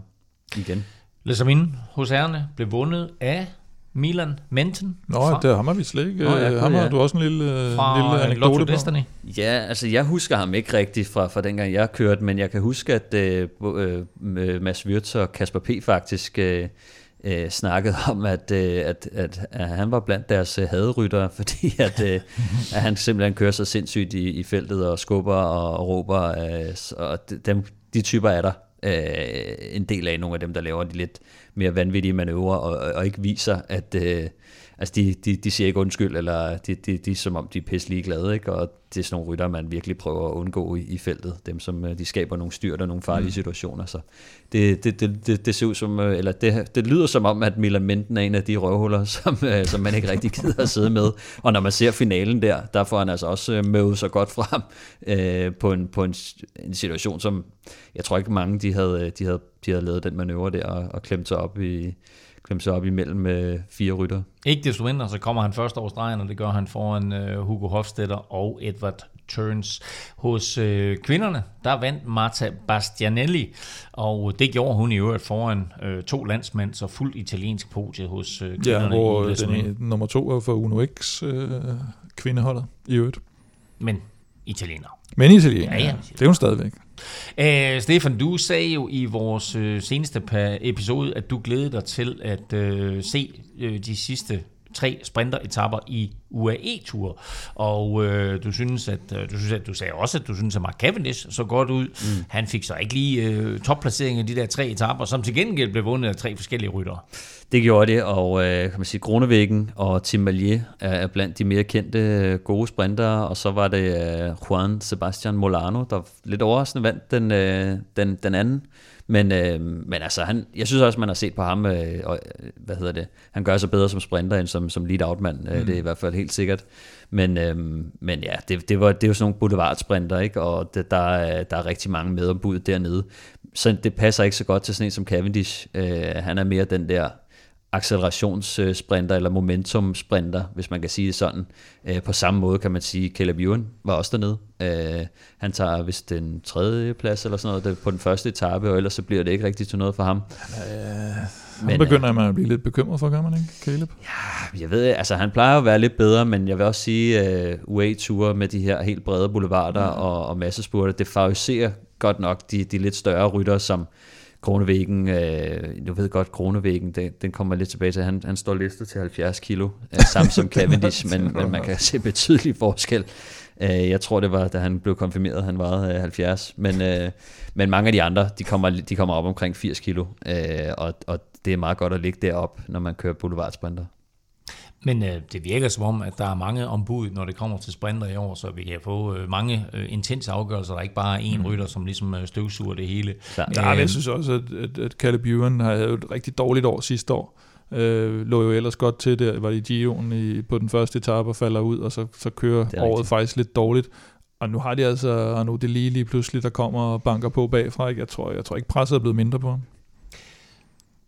[SPEAKER 4] igen.
[SPEAKER 2] Lesamin hos herrene blev vundet af Milan Menten.
[SPEAKER 3] Nå,
[SPEAKER 2] fra,
[SPEAKER 3] det har vi slet ikke.
[SPEAKER 4] Nå, ja,
[SPEAKER 3] øh, ham
[SPEAKER 4] ja.
[SPEAKER 3] har du også en lille, øh,
[SPEAKER 2] fra
[SPEAKER 3] lille
[SPEAKER 2] øh,
[SPEAKER 3] anekdote
[SPEAKER 2] Lotto
[SPEAKER 3] på.
[SPEAKER 2] Destiny.
[SPEAKER 4] Ja, altså jeg husker ham ikke rigtigt fra, fra dengang jeg kørte, men jeg kan huske, at øh, øh, Mads Wirtz og Kasper P. faktisk øh, øh, snakkede om, at, øh, at, at, at han var blandt deres øh, haderyttere, fordi at, øh, at han simpelthen kører så sindssygt i, i feltet og skubber og, og råber, øh, og de- dem, de typer er der øh, en del af nogle af dem, der laver de lidt mere vanvittige manøvrer og, og, og ikke viser, at øh, altså de, de, de siger ikke undskyld, eller de, de, de er som om, de er pisse ligeglade, ikke? og det er sådan nogle rytter, man virkelig prøver at undgå i, i feltet, dem som øh, de skaber nogle styrt og nogle farlige mm. situationer, så det, det, det, det, det ser ud som, øh, eller det, det lyder som om, at Milan Menten er en af de røvhuller, som, øh, som man ikke rigtig gider at sidde med, og når man ser finalen der, der får han altså også møvet sig godt frem øh, på, en, på en, en situation, som jeg tror ikke mange, de havde, de havde, de havde lavet den manøvre der, og, og klemt sig op i klemt sig op imellem øh, fire rytter.
[SPEAKER 2] Ikke desto mindre, så kommer han først over stregen, og det gør han foran øh, Hugo Hofstetter og Edward Turns. Hos øh, kvinderne, der vandt Marta Bastianelli, og det gjorde hun i øvrigt foran øh, to landsmænd, så fuldt italiensk podie hos øh,
[SPEAKER 3] Ja,
[SPEAKER 2] kvinderne
[SPEAKER 3] hvor
[SPEAKER 2] i
[SPEAKER 3] den nummer to er for Uno X øh, kvindeholdet i øvrigt.
[SPEAKER 2] Men italiener.
[SPEAKER 3] Men italiener,
[SPEAKER 2] Ja,
[SPEAKER 3] ja,
[SPEAKER 2] ja.
[SPEAKER 3] ja. det er hun stadigvæk.
[SPEAKER 2] Uh, Stefan, du sagde jo i vores øh, seneste episode, at du glædede dig til at øh, se øh, de sidste tre sprinteretapper i UAE-tur. Og øh, du synes, at øh, du synes, at du sagde også, at du synes, at Mark Cavendish så godt ud. Mm. Han fik så ikke lige øh, topplacering i de der tre etapper, som til gengæld blev vundet af tre forskellige ryttere.
[SPEAKER 4] Det gjorde det, og øh, kan man sige, Grunevæggen og Tim Malier er, blandt de mere kendte øh, gode sprintere, og så var det øh, Juan Sebastian Molano, der lidt overraskende vandt den, øh, den, den anden. Men, øh, men altså, han, jeg synes også, man har set på ham, øh, og, øh, hvad hedder det, han gør sig bedre som sprinter end som, som lead-out-mand, mm. det er i hvert fald helt sikkert. Men, øh, men ja, det, det, var, det er jo sådan nogle boulevardsprinter, ikke? og det, der, er, der er rigtig mange med ombud dernede. Så det passer ikke så godt til sådan en som Cavendish. Øh, han er mere den der accelerationssprinter eller momentumsprinter, hvis man kan sige det sådan. Øh, på samme måde kan man sige, Caleb Ewan var også dernede. Øh, han tager vist den tredje plads eller sådan noget på den første etape, og ellers så bliver det ikke rigtigt til noget for ham.
[SPEAKER 3] Han
[SPEAKER 4] Men,
[SPEAKER 3] begynder man at blive lidt bekymret for, gør man ikke, Caleb?
[SPEAKER 4] Jeg ved, altså han plejer at være lidt bedre, men jeg vil også sige, uh, UA-ture med de her helt brede boulevarder mm. og, og massespurter, det favoriserer godt nok de, de lidt større rytter, som Kronevæggen, øh, du ved godt, Kronevæggen, den, den kommer lidt tilbage til, han, han står listet til 70 kilo, øh, samme som Cavendish, men, men man kan se betydelig forskel. Øh, jeg tror, det var, da han blev konfirmeret, han vejede øh, 70, men, øh, men mange af de andre, de kommer, de kommer op omkring 80 kilo, øh, og, og det er meget godt at ligge derop, når man kører boulevardsprinter.
[SPEAKER 2] Men øh, det virker som om, at der er mange ombud, når det kommer til sprinter i år, så vi kan få øh, mange øh, intense afgørelser. Der er ikke bare én mm. rytter, som ligesom øh, støvsuger det hele.
[SPEAKER 3] Ja,
[SPEAKER 2] Øh,
[SPEAKER 3] jeg synes også, at, at, at Caleb Ewan har jo et rigtig dårligt år sidste år. Øh, lå jo ellers godt til der, var det i Gio'en i, på den første etape og falder ud, og så, så kører
[SPEAKER 4] er
[SPEAKER 3] året
[SPEAKER 4] rigtigt.
[SPEAKER 3] faktisk lidt dårligt. Og nu har de altså Arnaud Delis lige pludselig, der kommer og banker på bagfra. Ikke? Jeg, tror, jeg tror ikke, presset er blevet mindre på ham.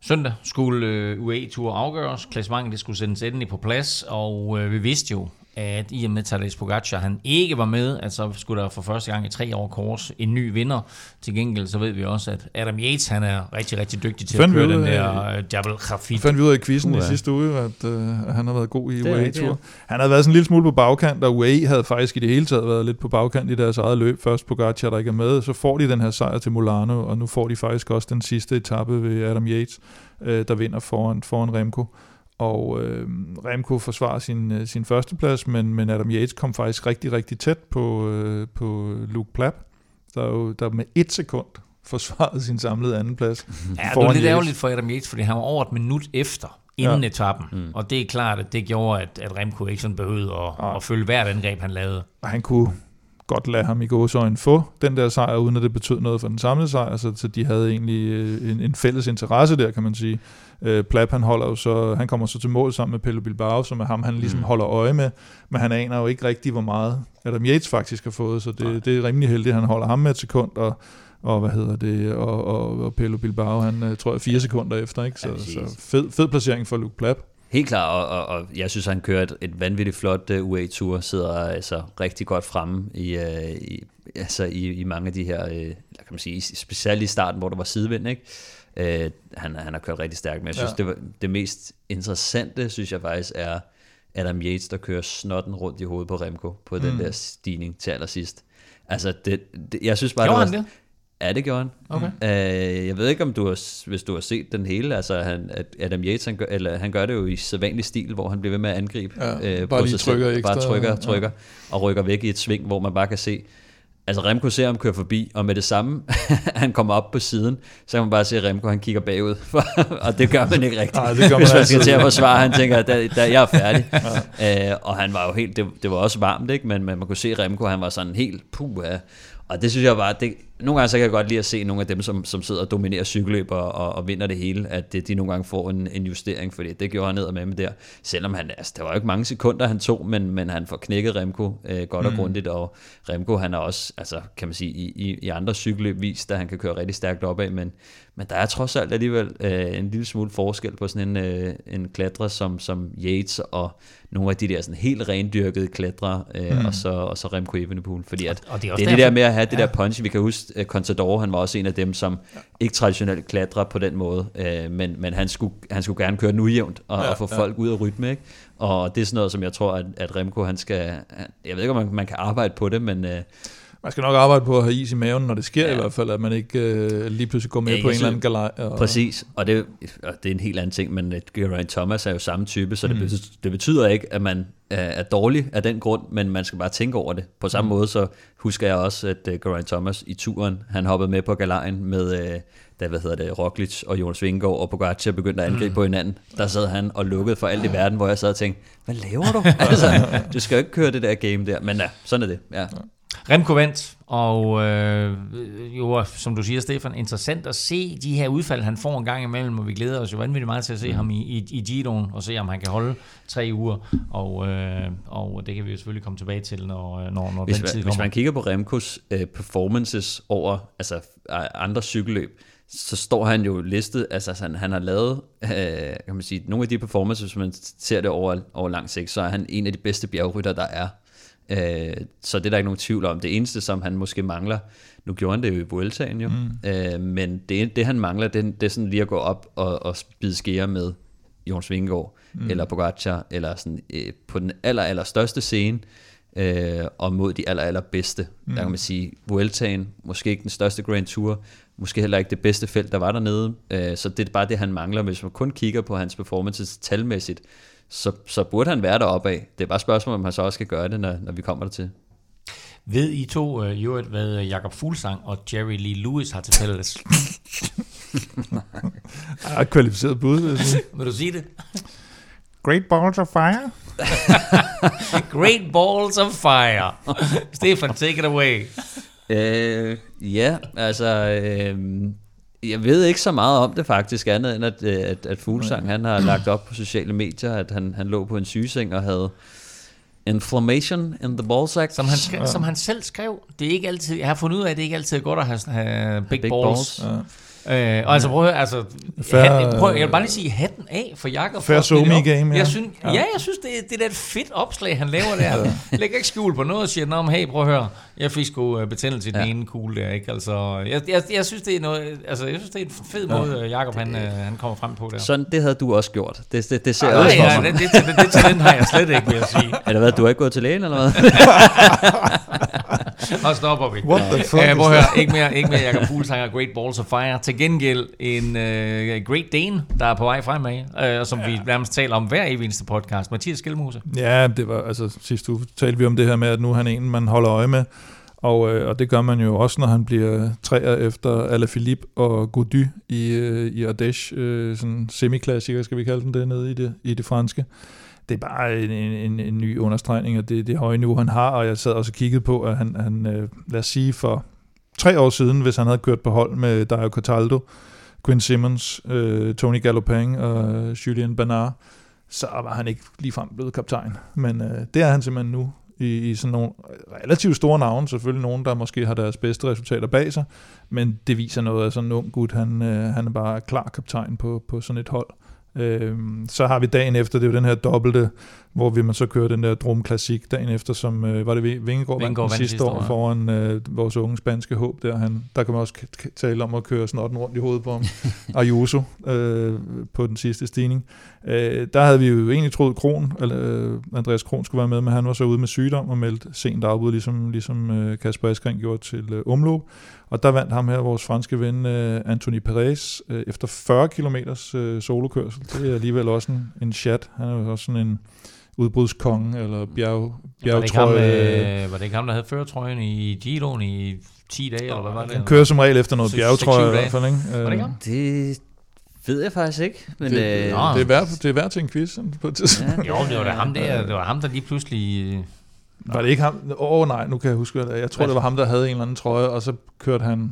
[SPEAKER 2] Søndag skulle øh, UAE-tur afgøres. Klassementet skulle sendes endelig på plads, og øh, vi vidste jo, at i og med Tadej Pogacar, han ikke var med, at så skulle der for første gang i tre år kors en ny vinder. Til gengæld så ved vi også, at Adam Yates, han er rigtig, rigtig dygtig til
[SPEAKER 3] Fandt
[SPEAKER 2] at køre den der øh, Jabal Khafid.
[SPEAKER 3] Fandt vi ud af i quizzen uh, i sidste uge, at, øh, at han har været god i UAE-tur.
[SPEAKER 4] ja.
[SPEAKER 3] Han havde været sådan en lille smule på bagkant, og UAE havde faktisk i det hele taget været lidt på bagkant i deres eget løb. Først Pogacar, der ikke er med, så får de den her sejr til Molano, og nu får de faktisk også den sidste etape ved Adam Yates, øh, der vinder foran, foran Remco. Og øh, Remco forsvarer sin, øh, sin førsteplads, men, men Adam Yates kom faktisk rigtig, rigtig tæt på, øh, på Luke Plapp, der jo der med et sekund forsvarede sin samlede andenplads.
[SPEAKER 2] Ja, det var
[SPEAKER 3] foran
[SPEAKER 2] lidt
[SPEAKER 3] Yates.
[SPEAKER 2] ærgerligt for Adam Yates, fordi han var over et minut efter, inden
[SPEAKER 3] Ja.
[SPEAKER 2] etappen. Mm. Og det er klart, at det gjorde, at, at Remco ikke sådan behøvede at, at følge hvert angreb, han lavede.
[SPEAKER 3] og han kunne godt lade ham i gåsøjne få den der sejr, uden at det betød noget for den samlede sejr, så, så de havde egentlig øh, en, en fælles interesse der, kan man sige. Øh, Plapp, han, holder jo så, han kommer så til mål sammen med Pelle Bilbao, som er ham, han ligesom mm. holder øje med, men han aner jo ikke rigtig, hvor meget Adam Yates faktisk har fået, så det, det er rimelig heldigt, at han holder ham med et sekund, og og hvad hedder det, og, og, og Pelle Bilbao, han øh, tror jeg fire sekunder efter, ikke? Så,
[SPEAKER 4] Ja,
[SPEAKER 3] så fed, fed placering for Luke Plapp.
[SPEAKER 4] Helt klart, og, og, og jeg synes, han kører et, et vanvittigt flot uh, UA-tur, sidder altså rigtig godt fremme i, uh, i, altså i, i mange af de her, uh, kan man sige, specielt i starten, hvor der var sidevind, ikke? Uh, han, han har kørt rigtig stærkt, men jeg synes, ja. det, var, det mest interessante, synes jeg faktisk, er Adam Yates, der kører snotten rundt i hovedet på Remco, på mm. den der stigning til allersidst. Altså, det, det, jeg synes bare,
[SPEAKER 2] Gjorde
[SPEAKER 4] det var,
[SPEAKER 2] han det?
[SPEAKER 4] Ja, det gjorde han.
[SPEAKER 2] Okay.
[SPEAKER 4] Øh, jeg ved ikke, om du har, hvis du har set den hele, altså han, at Adam Yates, han gør, eller, han gør det jo i sædvanlig stil, hvor han bliver ved med at angribe.
[SPEAKER 3] Ja,
[SPEAKER 4] øh,
[SPEAKER 3] bare
[SPEAKER 4] på sig
[SPEAKER 3] trykker
[SPEAKER 4] selv,
[SPEAKER 3] ekstra,
[SPEAKER 4] Bare trykker,
[SPEAKER 3] ja.
[SPEAKER 4] trykker, og rykker væk i et sving, hvor man bare kan se, altså Remco ser ham køre forbi, og med det samme, han kommer op på siden, så kan man bare se, at Remco han kigger bagud, og det gør man ikke rigtigt.
[SPEAKER 3] Nej, det gør man
[SPEAKER 4] Hvis man skal til at forsvare, han tænker, der, der, jeg er færdig. ja. øh, og han var jo helt, det, det var også varmt, ikke? Men, men man kunne se, at Remco, han var sådan helt, puh. Og det synes jeg bare, det, nogle gange så kan jeg godt lide at se nogle af dem, som, som sidder og dominerer cykelløb og, og, og vinder det hele, at det, de nogle gange får en, en justering, fordi det gjorde han ned med med der. Selvom han, altså, der var jo ikke mange sekunder, han tog, men, men han får knækket Remco øh, godt og
[SPEAKER 3] Mm.
[SPEAKER 4] grundigt, og Remco han er også, altså, kan man sige, i, i, i andre cykelløb vist, at han kan køre rigtig stærkt opad, men, men der er trods alt alligevel øh, en lille smule forskel på sådan en, øh, en klatrer som, som Yates og nogle af de der sådan helt rendyrkede klatrer, øh, mm. og, så, og så Remco Evenepoel, fordi at
[SPEAKER 2] og det er
[SPEAKER 4] det, er det der med at have det
[SPEAKER 2] Ja.
[SPEAKER 4] der punch, vi kan huske, uh, Contador, han var også en af dem, som ja. ikke traditionelt klatrer på den måde, uh, men, men han, skulle, han skulle gerne køre den ujævnt, og, ja, og få
[SPEAKER 3] ja.
[SPEAKER 4] folk ud af rytme, ikke? Og det er sådan noget, som jeg tror, at, at Remco, han skal, jeg ved ikke, om man, man kan arbejde på det, men uh,
[SPEAKER 3] Man skal nok arbejde på at have is i maven, når det sker
[SPEAKER 4] Ja.
[SPEAKER 3] i hvert fald, at man ikke øh, lige pludselig går med
[SPEAKER 4] Ja,
[SPEAKER 3] på en eller anden galej. Og,
[SPEAKER 4] Præcis, og det, og det er en helt anden ting, men uh, Geraint Thomas er jo samme type, så det, betyder, det betyder ikke, at man uh, er dårlig af den grund, men man skal bare tænke over det. På samme mm. måde så husker jeg også, at uh, Geraint Thomas i turen, han hoppede med på galejen med, uh, da, hvad hedder det, Roglic og Jonas Vingegaard og Pogacar begyndte at angribe mm. på hinanden. Der sad han og lukkede for alt i verden, hvor jeg sad og tænkte, hvad laver du? altså, du skal jo ikke køre det der game der, men ja, sådan er det. Ja.
[SPEAKER 2] Remco vandt, og øh, jo, som du siger, Stefan, interessant at se de her udfald, han får en gang imellem, og vi glæder os jo vanvittigt meget til at se mm. ham i, i, i Giroen, og se om han kan holde tre uger, og, øh, og det kan vi jo selvfølgelig komme tilbage til, når, øh, når, når
[SPEAKER 4] hvis,
[SPEAKER 2] den tid kommer.
[SPEAKER 4] hvis man kigger på Remkos øh, performances over altså, andre cykelløb, så står han jo listet, altså han, han har lavet, øh, kan man sige, nogle af de performances, hvis man ser det over, over lang sigt, så er han en af de bedste bjergrytter, der er. Øh, så det er der ikke nogen tvivl om. Det eneste, som han måske mangler, nu gjorde han det jo i Vueltaen jo, mm. øh, men det, det han mangler, det, det er sådan lige at gå op og, og spide skære med Jonas Vingegaard, mm. eller Pogacar, eller sådan, øh, på den aller, aller største scene, øh, og mod de aller, aller bedste. Mm. Der kan man sige, Vueltaen, måske ikke den største Grand Tour, måske heller ikke det bedste felt, der var dernede, øh, så det er bare det, han mangler. Hvis man kun kigger på hans performances talmæssigt, så, så burde han være deroppe af. Det er bare et spørgsmål, om han så også skal gøre det, når, når vi kommer dertil.
[SPEAKER 2] Ved I to, uh, jo, hvad Jakob Fuglsang og Jerry Lee Lewis har til fælles?
[SPEAKER 3] er et kvalificeret bud, vil jeg.
[SPEAKER 2] Vil du sige det?
[SPEAKER 3] Great Balls of Fire.
[SPEAKER 2] Great balls of fire. Stefan, take it away.
[SPEAKER 4] Øh, ja, altså, øh, jeg ved ikke så meget om det faktisk, andet end at, øh, at, at Fuglsang, han har lagt op på sociale medier, at han, han lå på en sygeseng og havde inflammation in the ballsack.
[SPEAKER 2] Som han, skrev, som han selv skrev, det er ikke altid, jeg har fundet ud af, at det ikke altid er godt at have, have big,
[SPEAKER 4] Big
[SPEAKER 2] balls.
[SPEAKER 4] balls.
[SPEAKER 2] balls. Øh, og altså prøv at altså,
[SPEAKER 3] Fair-
[SPEAKER 2] hat, prøv, jeg vil bare lige sige hatten af for Jakob.
[SPEAKER 3] Fair
[SPEAKER 2] for det
[SPEAKER 3] somi game, ja.
[SPEAKER 2] Jeg synes, ja. jeg synes, det, er- det er da et fedt opslag, han laver der. Lægger ikke skjul på noget og siger, Nå, men hey, prøv at høre, jeg fik sgu øh, betændelse i den
[SPEAKER 4] Ja.
[SPEAKER 2] ene kugle der, ikke? Altså, jeg, jeg, jeg, synes, det er noget, altså, jeg synes, det er en fed måde, ja. Jakob han, øh, han kommer frem på der.
[SPEAKER 4] Sådan, det havde du også gjort. Det, det, det ser jeg
[SPEAKER 2] Nej,
[SPEAKER 4] også for
[SPEAKER 2] ja,
[SPEAKER 4] mig.
[SPEAKER 2] det, det, det, det talent har jeg slet ikke, vil jeg sige.
[SPEAKER 4] Er det hvad, du har ikke gået til lægen, eller hvad?
[SPEAKER 2] Og stopper vi.
[SPEAKER 3] What the fuck
[SPEAKER 2] Ja,
[SPEAKER 3] is
[SPEAKER 2] prøv at
[SPEAKER 3] that?
[SPEAKER 2] høre, ikke mere, ikke mere Jakob Fuglsang og Great Balls of Fire. Til gengæld en uh, Great Dane, der er på vej fremad, uh, som ja. vi nærmest taler om hver eneste podcast. Mathias Skelmose.
[SPEAKER 3] Ja, det var, altså sidste uge talte vi om det her med, at nu er han en, man holder øje med, og, øh, og det gør man jo også, når han bliver træer efter Alaphilippe og Gaudu i, øh, i Ardèche, øh, sådan semiklassiker, skal vi kalde den det, nede i det, i det franske. Det er bare en, en, en ny understregning af det, det høje niveau, han har, og jeg sad også og kiggede på, at han, han øh, lad os sige, for tre år siden, hvis han havde kørt på hold med Dario Cataldo, Quinn Simmons, øh, Tony Gallopang og Julian Bernard, så var han ikke ligefrem blevet kaptajn. Men øh, det er han simpelthen nu i, i sådan nogle relativt store navne. Selvfølgelig nogen, der måske har deres bedste resultater bag sig. Men det viser noget af sådan en ung gut. Han, øh, han er bare klar kaptajn på, på sådan et hold. Øh, så har vi dagen efter, det er jo den her dobbelte, hvor vi man så kører den der Drum Classic dagen efter, som øh, var det Vingegaard,
[SPEAKER 2] Vingegaard
[SPEAKER 3] vandt sidste år
[SPEAKER 2] ja.
[SPEAKER 3] foran øh, vores unge spanske håb der. Han, der kan man også tale om at køre snotten rundt i hovedet på ham. Ayuso øh, på den sidste stigning. Øh, der havde vi jo egentlig troet Kron, eller øh, Andreas Kron skulle være med, men han var så ude med sygdom og meldt sent afbud, ligesom, ligesom øh, Kasper Eskring gjorde til øh, Umlo. Og der vandt ham her, vores franske ven øh, Anthony Perez, øh, efter 40 km øh, solokørsel. Det er alligevel også en, en chat. Han er jo også sådan en udbrudskonge, eller bjerg,
[SPEAKER 2] Var det, ikke ham,
[SPEAKER 3] bjergtrøje.
[SPEAKER 2] øh, var det ikke ham, der havde føretrøjen i Giroen i 10 dage, eller hvad var det?
[SPEAKER 3] Han kører som regel efter noget
[SPEAKER 2] Seks-
[SPEAKER 3] bjergetrøje i hvert fald, ikke?
[SPEAKER 2] Var det ikke ham?
[SPEAKER 4] Det ved jeg faktisk ikke. Men,
[SPEAKER 3] Det,
[SPEAKER 4] øh,
[SPEAKER 3] det, er værd, det er værd til en quiz på et tidspunkt.
[SPEAKER 2] Jo, det var da ham der, det var ham, der lige pludselig... øh,
[SPEAKER 3] Var det ikke ham? Åh oh, nej, nu kan jeg huske det. Jeg tror, det var ham, der havde en eller anden trøje, og så kørte han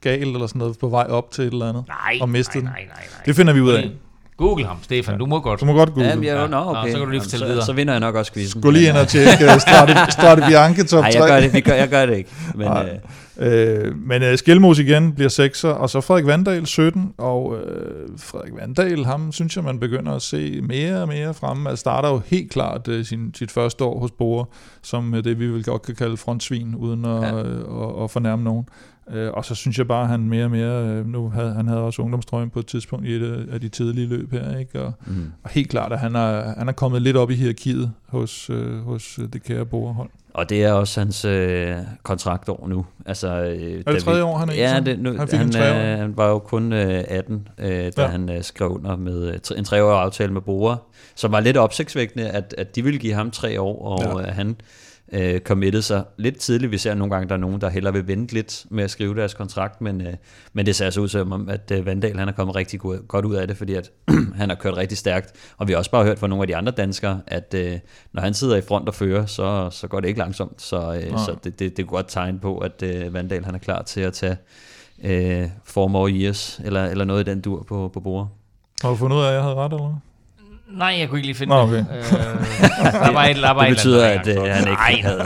[SPEAKER 3] galt eller sådan noget på vej op til et eller andet.
[SPEAKER 2] Nej,
[SPEAKER 3] Og mistede
[SPEAKER 2] nej,
[SPEAKER 3] den.
[SPEAKER 2] nej, nej, nej.
[SPEAKER 3] Det finder vi ud af.
[SPEAKER 2] Google ham, Stefan, du må godt.
[SPEAKER 3] Du må godt google.
[SPEAKER 4] Ja, men jeg,
[SPEAKER 2] Ja.
[SPEAKER 4] ja, nå,
[SPEAKER 2] Nå,
[SPEAKER 4] okay.
[SPEAKER 2] så kan du lige fortælle
[SPEAKER 4] så,
[SPEAKER 2] videre.
[SPEAKER 4] Så vinder jeg nok også quizzen.
[SPEAKER 3] Gå lige ind og tjekke uh, Strade, Strade Bianche top
[SPEAKER 4] Nej,
[SPEAKER 3] 3.
[SPEAKER 4] jeg gør det, vi gør, jeg gør det ikke. Men,
[SPEAKER 3] Nej.
[SPEAKER 4] øh,
[SPEAKER 3] Øh, men øh, Skelmos igen bliver 6'er, og så Frederik Vandal 17, og øh, Frederik Vandal, ham synes jeg, man begynder at se mere og mere fremme. Altså starter jo helt klart øh, sin, sit første år hos Bore, som øh, det vi vil godt kan kalde frontsvin, uden at,
[SPEAKER 4] Ja.
[SPEAKER 3] øh, at, at fornærme nogen. Øh, og så synes jeg bare, at han mere og mere, øh, nu havde han havde også ungdomstrøjen på et tidspunkt i et af- af de tidlige løb her, ikke? Og,
[SPEAKER 4] mm.
[SPEAKER 3] og helt klart, at han er, han er kommet lidt op i hierarkiet hos, øh, hos øh, det kære Bore-hold.
[SPEAKER 4] Og det er også hans øh, kontraktår nu. Altså, øh,
[SPEAKER 3] Er det tredje år, han er
[SPEAKER 4] Ja, det, nu,
[SPEAKER 3] Han fik en
[SPEAKER 4] han,
[SPEAKER 3] treårig.
[SPEAKER 4] øh, han var jo kun øh, 18, øh, da
[SPEAKER 3] Ja.
[SPEAKER 4] han øh, skrev under med øh, en treårig aftale med Bora, som var lidt opsigtsvækkende, at, at de ville give ham tre år, og
[SPEAKER 3] ja.
[SPEAKER 4] øh, han øh, committede sig lidt tidligt. Vi ser nogle gange, der er nogen, der hellere vil vente lidt med at skrive deres kontrakt, men, øh, men det ser altså ud som om, at øh, Vandal han er kommet rigtig go- godt ud af det, fordi at han har kørt rigtig stærkt. Og vi har også bare hørt fra nogle af de andre danskere, at øh, når han sidder i front og fører, så, så går det ikke langsomt. Så, øh, så det, det, det er godt tegn på, at øh, Vandal han er klar til at tage øh, four more years, eller, eller noget i den dur på, på bordet.
[SPEAKER 3] Har du fundet ud af, at jeg havde ret, eller?
[SPEAKER 2] Nej, jeg kunne ikke lige finde
[SPEAKER 3] Nå,
[SPEAKER 2] det.
[SPEAKER 3] okay.
[SPEAKER 2] Øh, der var et, der var
[SPEAKER 4] Det
[SPEAKER 2] et
[SPEAKER 4] betyder, at, øh, han ikke
[SPEAKER 2] Nej,
[SPEAKER 4] havde.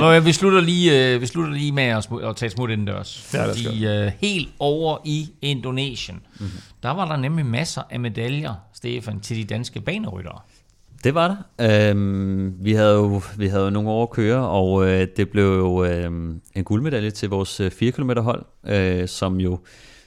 [SPEAKER 2] Nå, men vi slutter lige, øh, vi slutter lige med at, at tage smut indendørs.
[SPEAKER 3] Ja,
[SPEAKER 2] Fordi øh, helt over i Indonesien,
[SPEAKER 3] Mhm.
[SPEAKER 2] mm-hmm. der var der nemlig masser af medaljer, Stefan, til de danske baneryttere.
[SPEAKER 4] Det var der. Øhm, vi, havde jo, vi havde jo nogle år at køre, og øh, det blev jo øh, en guldmedalje til vores øh, 4 km hold, øh, som jo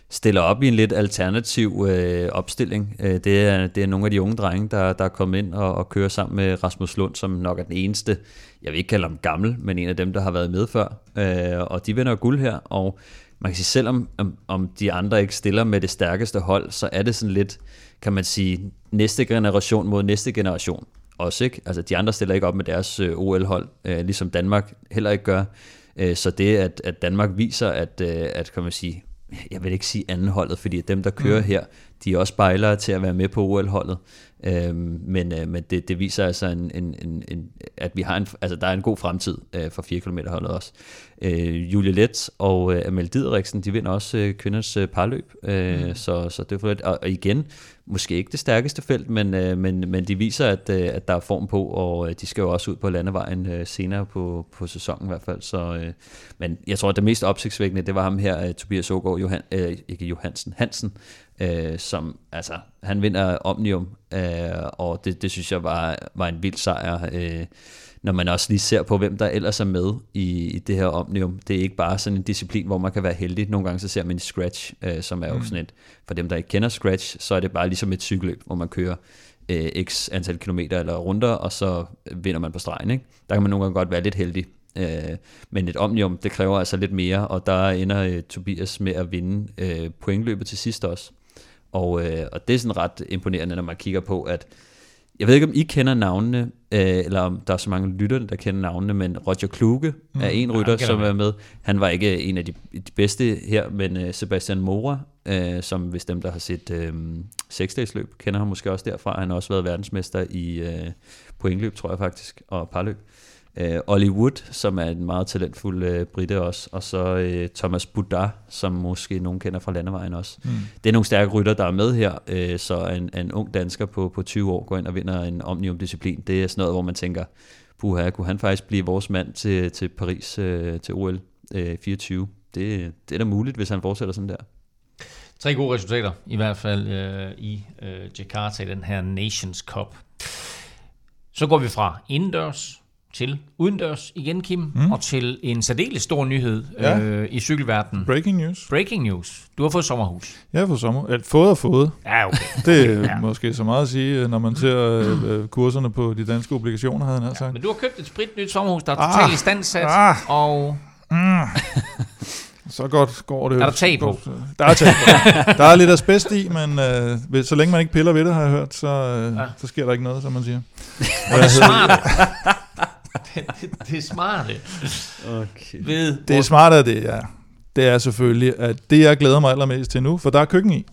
[SPEAKER 4] stiller op i en lidt alternativ øh, opstilling. Øh, det, er, det er nogle af de unge drenge, der, der er kommet ind og, og kører sammen med Rasmus Lund, som nok er den eneste, jeg vil ikke kalde ham gammel, men en af dem, der har været med før. Øh, og de vinder guld her, og man kan sige, selvom om, om de andre ikke stiller med det stærkeste hold, så er det sådan lidt, kan man sige, næste generation mod næste generation også, ikke? Altså, de andre stiller ikke op med deres øh, OL-hold, øh, ligesom Danmark heller ikke gør. Øh, så det, at, at Danmark viser, at, øh, at, kan man sige, jeg vil ikke sige anden holdet, fordi dem, der kører mm. her, de er også spejlere til at være med på OL-holdet. Øhm, men øh, men det, det viser altså, en, en, en, en, at vi har en, altså, der er en god fremtid øh, for 4 km holdet også. Øh, Julie Let og øh, Amel Dideriksen, de vinder også øh, kvinders øh, parløb, øh, mm. så, så det er for og, og igen, måske ikke det stærkeste felt, men, øh, men, men de viser, at, øh, at der er form på, og øh, de skal jo også ud på landevejen øh, senere på, på sæsonen i hvert fald. Så, øh, men jeg tror, at det mest opsigtsvækkende, det var ham her, øh, Tobias Ågaard Johan, øh, ikke Johansen, Hansen, øh, som, altså, han vinder Omnium, øh, og det, det synes jeg var, var en vild sejr, øh, når man også lige ser på, hvem der ellers er med i, i det her Omnium. Det er ikke bare sådan en disciplin, hvor man kan være heldig. Nogle gange så ser man Scratch, øh, som er jo sådan et, for dem der ikke kender Scratch, så er det bare ligesom et cykelløb, hvor man kører øh, x antal kilometer eller runder, og så vinder man på stregen. Ikke? Der kan man nogle gange godt være lidt heldig. Øh, men et omnium, det kræver altså lidt mere, og der ender øh, Tobias med at vinde øh, pointløbet til sidst også. Og, øh, og det er sådan ret imponerende, når man kigger på, at jeg ved ikke, om I kender navnene, øh, eller om der er så mange lytter, der kender navnene, men Roger Kluge mm, er en rytter,
[SPEAKER 2] kender
[SPEAKER 4] som er med. Han var ikke en af de, de bedste her, men øh, Sebastian Mora, øh, som hvis dem, der har set øh, seksdagsløb, kender ham måske også derfra. Han har også været verdensmester i øh, pointløb, tror jeg faktisk, og parløb. Øh, Ollie Wood, som er en meget talentfuld øh, britte også, og så øh, Thomas Boudard, som måske nogen kender fra landevejen også. Mm. Det er nogle stærke rytter, der er med her, øh, så en, en ung dansker på, på 20 år går ind og vinder en omnium-disciplin. Det er sådan noget, hvor man tænker, puha, kunne han faktisk blive vores mand til, til Paris, øh, til OL øh, 24? Det, det er da muligt, hvis han fortsætter sådan der.
[SPEAKER 2] Tre gode resultater, i hvert fald øh, i øh, Jakarta i den her Nations Cup. Så går vi fra indendørs til udendørs igen, Kim, mm. og til en særdeles stor nyhed
[SPEAKER 3] Ja.
[SPEAKER 2] øh, i cykelverdenen.
[SPEAKER 3] Breaking news.
[SPEAKER 2] Breaking news. Du har fået sommerhus.
[SPEAKER 3] Jeg har fået sommer. Eller, fået og fået.
[SPEAKER 2] Ja, okay.
[SPEAKER 3] Det er
[SPEAKER 2] Ja.
[SPEAKER 3] måske så meget at sige, øh, når man ser øh, kurserne på de danske obligationer, havde han ja, sagt.
[SPEAKER 2] Men du har købt et spritnyt sommerhus, der er
[SPEAKER 3] Ah.
[SPEAKER 2] totalt istandsat,
[SPEAKER 3] Ah.
[SPEAKER 2] og
[SPEAKER 3] Så godt går det.
[SPEAKER 2] Er der tag på?
[SPEAKER 3] Der er tag på. Der er lidt asbest i, men øh, så længe man ikke piller ved det, har jeg hørt, så, øh,
[SPEAKER 2] Ja.
[SPEAKER 3] så sker der ikke noget, som man siger.
[SPEAKER 2] og det smarte, det, det, det smarte
[SPEAKER 4] Okay.
[SPEAKER 2] ved...
[SPEAKER 3] Det er smart af det, ja. Det er selvfølgelig, at det jeg glæder mig allermest til nu, for der er køkken i.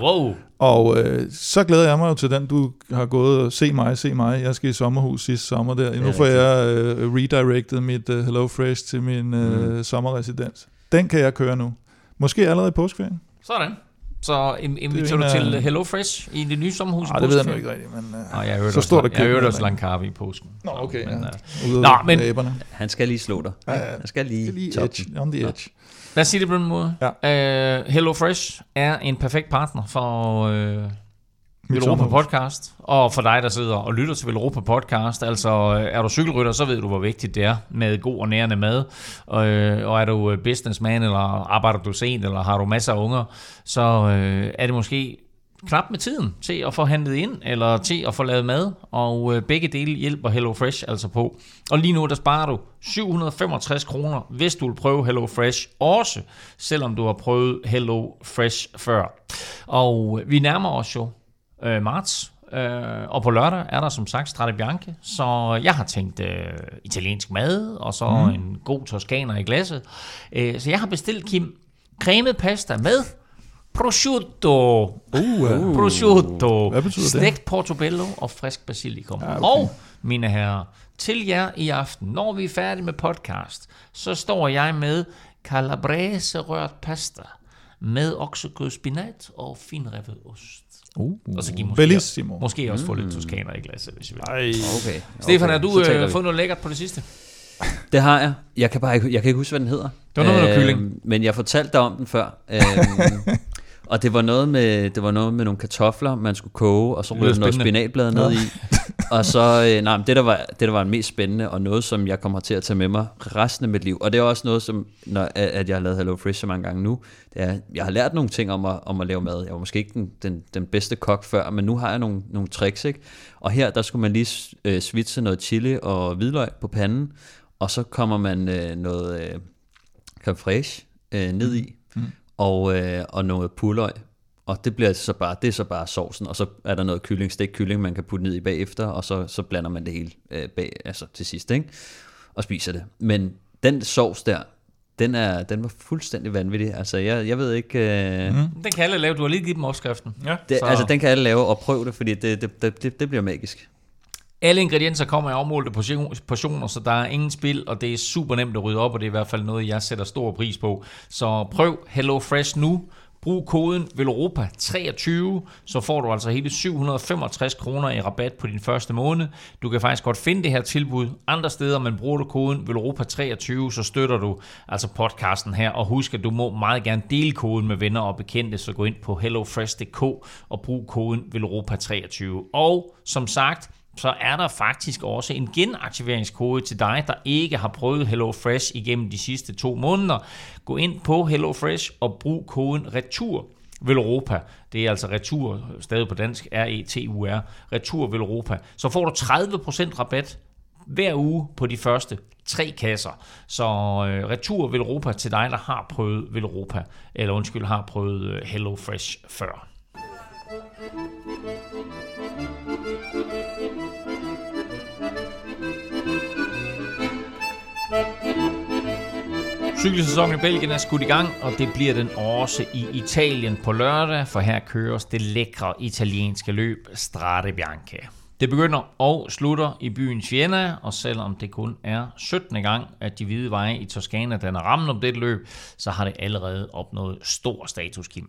[SPEAKER 2] Wow.
[SPEAKER 3] Og øh, så glæder jeg mig jo til den, du har gået og se mig, se mig. Jeg skal i sommerhus sidste sommer der. Nu får jeg øh, redirected mit øh, Hello Fresh til min øh,
[SPEAKER 4] Mm.
[SPEAKER 3] sommerresidens. Den kan jeg køre nu. Måske allerede i påskeferien.
[SPEAKER 2] Sådan. Så inviterer du til Hello Fresh i det nye sommerhus? i
[SPEAKER 3] Nej, det ved jeg nu ikke rigtigt, men øh,
[SPEAKER 2] Nej, jeg hørte
[SPEAKER 3] Så
[SPEAKER 2] også,
[SPEAKER 3] stort er
[SPEAKER 2] jeg hørte også
[SPEAKER 3] heller
[SPEAKER 2] langkarve i påsken.
[SPEAKER 3] Nå, okay,
[SPEAKER 2] Men,
[SPEAKER 3] ja.
[SPEAKER 2] øh,
[SPEAKER 3] ude
[SPEAKER 2] Nå,
[SPEAKER 3] Nå,
[SPEAKER 2] men-
[SPEAKER 3] æberne.
[SPEAKER 4] Han skal lige slå dig.
[SPEAKER 3] Ja, ja.
[SPEAKER 4] Han skal lige,
[SPEAKER 3] Lige edge, on the
[SPEAKER 4] Nå.
[SPEAKER 3] edge.
[SPEAKER 2] Lad os sige det på den måde. Ja. Uh, Hello Fresh er en perfekt partner for uh,
[SPEAKER 3] Mit
[SPEAKER 2] Velropa
[SPEAKER 3] sommerhus.
[SPEAKER 2] Podcast, og for dig, der sidder og lytter til Velropa Podcast. Altså, øh, er du cykelrytter, så ved du, hvor vigtigt det er med god og nærende mad. Og, øh, og er du øh, businessman, eller arbejder du sent, eller har du masser af unger, så øh, er det måske knap med tiden til at få handlet ind, eller til at få lavet mad, og øh, begge dele hjælper Hello Fresh altså på. Og lige nu, der sparer du 765 kroner, hvis du vil prøve Hello Fresh også, selvom du har prøvet Hello Fresh før. Og vi nærmer os jo øh, marts, øh, og på lørdag er der som sagt Strade Bianche, så jeg har tænkt øh, italiensk mad, og så mm. en god toskaner i glasset. Øh, så jeg har bestilt, Kim, cremet pasta med prosciutto.
[SPEAKER 3] Uh, uh.
[SPEAKER 2] Prosciutto.
[SPEAKER 3] Hvad betyder det?
[SPEAKER 2] Stegt portobello og frisk basilikum.
[SPEAKER 3] Ja, okay.
[SPEAKER 2] Og, mine herrer, til jer i aften, når vi er færdige med podcast, så står jeg med calabrese rørt pasta med oksekød, spinat og finrevet ost.
[SPEAKER 3] Uh,
[SPEAKER 2] Og så giv måske,
[SPEAKER 3] Bellissimo.
[SPEAKER 2] måske også få lidt toskaner i glasset, hvis I vil.
[SPEAKER 3] Ej.
[SPEAKER 4] Okay.
[SPEAKER 2] Stefan, har du øh, fået noget lækkert på det sidste?
[SPEAKER 4] Det har jeg. Jeg kan bare ikke, jeg kan ikke huske, hvad den hedder.
[SPEAKER 2] Det var noget med noget kylling.
[SPEAKER 4] Men jeg fortalte dig om den før. Øhm, og det var noget med det var noget med nogle kartofler, man skulle koge, og så ryge noget spinatblad ned i. Og så, øh, nej, det der, var, det der var mest spændende, og noget, som jeg kommer til at tage med mig resten af mit liv, og det er også noget, som, når, at at jeg har lavet Hello Fresh så mange gange nu, det er, jeg har lært nogle ting om at, om at lave mad. Jeg var måske ikke den, den, den bedste kok før, men nu har jeg nogle, nogle tricks, ikke? Og her, der skulle man lige øh, svitse noget chili og hvidløg på panden, og så kommer man øh, noget øh, creme fraiche øh, ned i, mm. Og, øh, og noget purløg. Og det bliver så bare, det er så bare sovsen, og så er der noget kylling, stegt kylling, man kan putte ned i bagefter, og så, så blander man det hele øh, bag, altså til sidst, ikke? og spiser det. Men den sovs der, den, er, den var fuldstændig vanvittig. Altså, jeg, jeg ved ikke... Øh, mm.
[SPEAKER 2] Den kan alle lave. Du har lige givet dem opskriften.
[SPEAKER 3] Ja.
[SPEAKER 4] det,
[SPEAKER 2] Så-
[SPEAKER 4] altså, den kan alle lave, og prøv det, fordi det, det, det, det, det bliver magisk.
[SPEAKER 2] Alle ingredienser kommer i afmålte portioner, så der er ingen spil, og det er super nemt at rydde op, og det er i hvert fald noget, jeg sætter stor pris på. Så prøv Hello Fresh nu. Brug koden VELOROPA23, så får du altså hele 765 kroner i rabat på din første måned. Du kan faktisk godt finde det her tilbud andre steder, men bruger du koden VELOROPA23, så støtter du altså podcasten her. Og husk, at du må meget gerne dele koden med venner og bekendte, så gå ind på hellofresh.dk og brug koden VELOROPA23. Og som sagt, så er der faktisk også en genaktiveringskode til dig, der ikke har prøvet HelloFresh igennem de sidste to måneder. Gå ind på HelloFresh og brug koden RETUR Velropa. Det er altså retur, stadig på dansk, R-E-T-U-R, retur Velropa. Så får du 30% rabat hver uge på de første tre kasser. Så øh, retur Velropa til dig, der har prøvet Velropa, eller undskyld, har prøvet Hello HelloFresh før. Cykelsæsonen i Belgien er skudt i gang, og det bliver den også i Italien på lørdag, for her køres det lækre italienske løb Strade Bianche. Det begynder og slutter i byen Siena, og selvom det kun er 17. gang, at de hvide veje i Toskana danner rammen om dette løb, så har det allerede opnået stor status, Kim.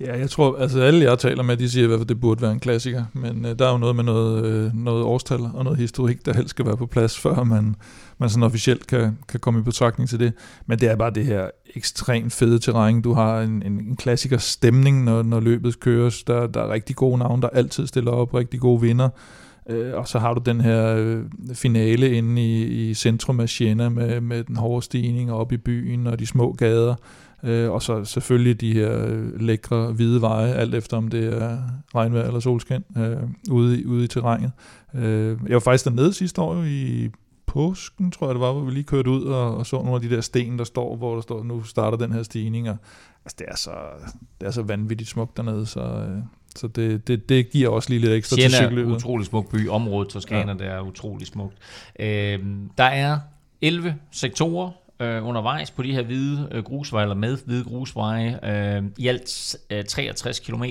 [SPEAKER 3] Ja, jeg tror, altså alle jeg taler med, de siger i hvert fald, at det burde være en klassiker, men øh, der er jo noget med noget, øh, noget årstal og noget historik, der helst skal være på plads, før man, man sådan officielt kan, kan komme i betragtning til det. Men det er bare det her ekstremt fede terræn. Du har en, en, en klassiker stemning, når, når løbet køres. Der, der er rigtig gode navne, der altid stiller op, rigtig gode vinder. Øh, og så har du den her øh, finale inde i, i centrum af Siena med, med den hårde stigning op i byen og de små gader. Øh, og så selvfølgelig de her lækre hvide veje, alt efter om det er regnvejr eller solskin, øh, ude, i, ude i terrænet. Øh, jeg var faktisk dernede sidste år i påsken, tror jeg det var, hvor vi lige kørte ud og, og så nogle af de der sten, der står, hvor der står, nu starter den her stigning, og altså, det, er så, det er så vanvittigt smukt dernede, så, øh, så det, det, det giver også lige lidt ekstra
[SPEAKER 2] Siena
[SPEAKER 3] til
[SPEAKER 2] er
[SPEAKER 3] cykelløbet.
[SPEAKER 2] en utrolig smuk by. Området Toskana, ja. der er utrolig smukt. Øh, der er 11 sektorer øh, undervejs på de her hvide øh, grusveje, eller med hvide grusveje, øh, i alt øh, 63 km.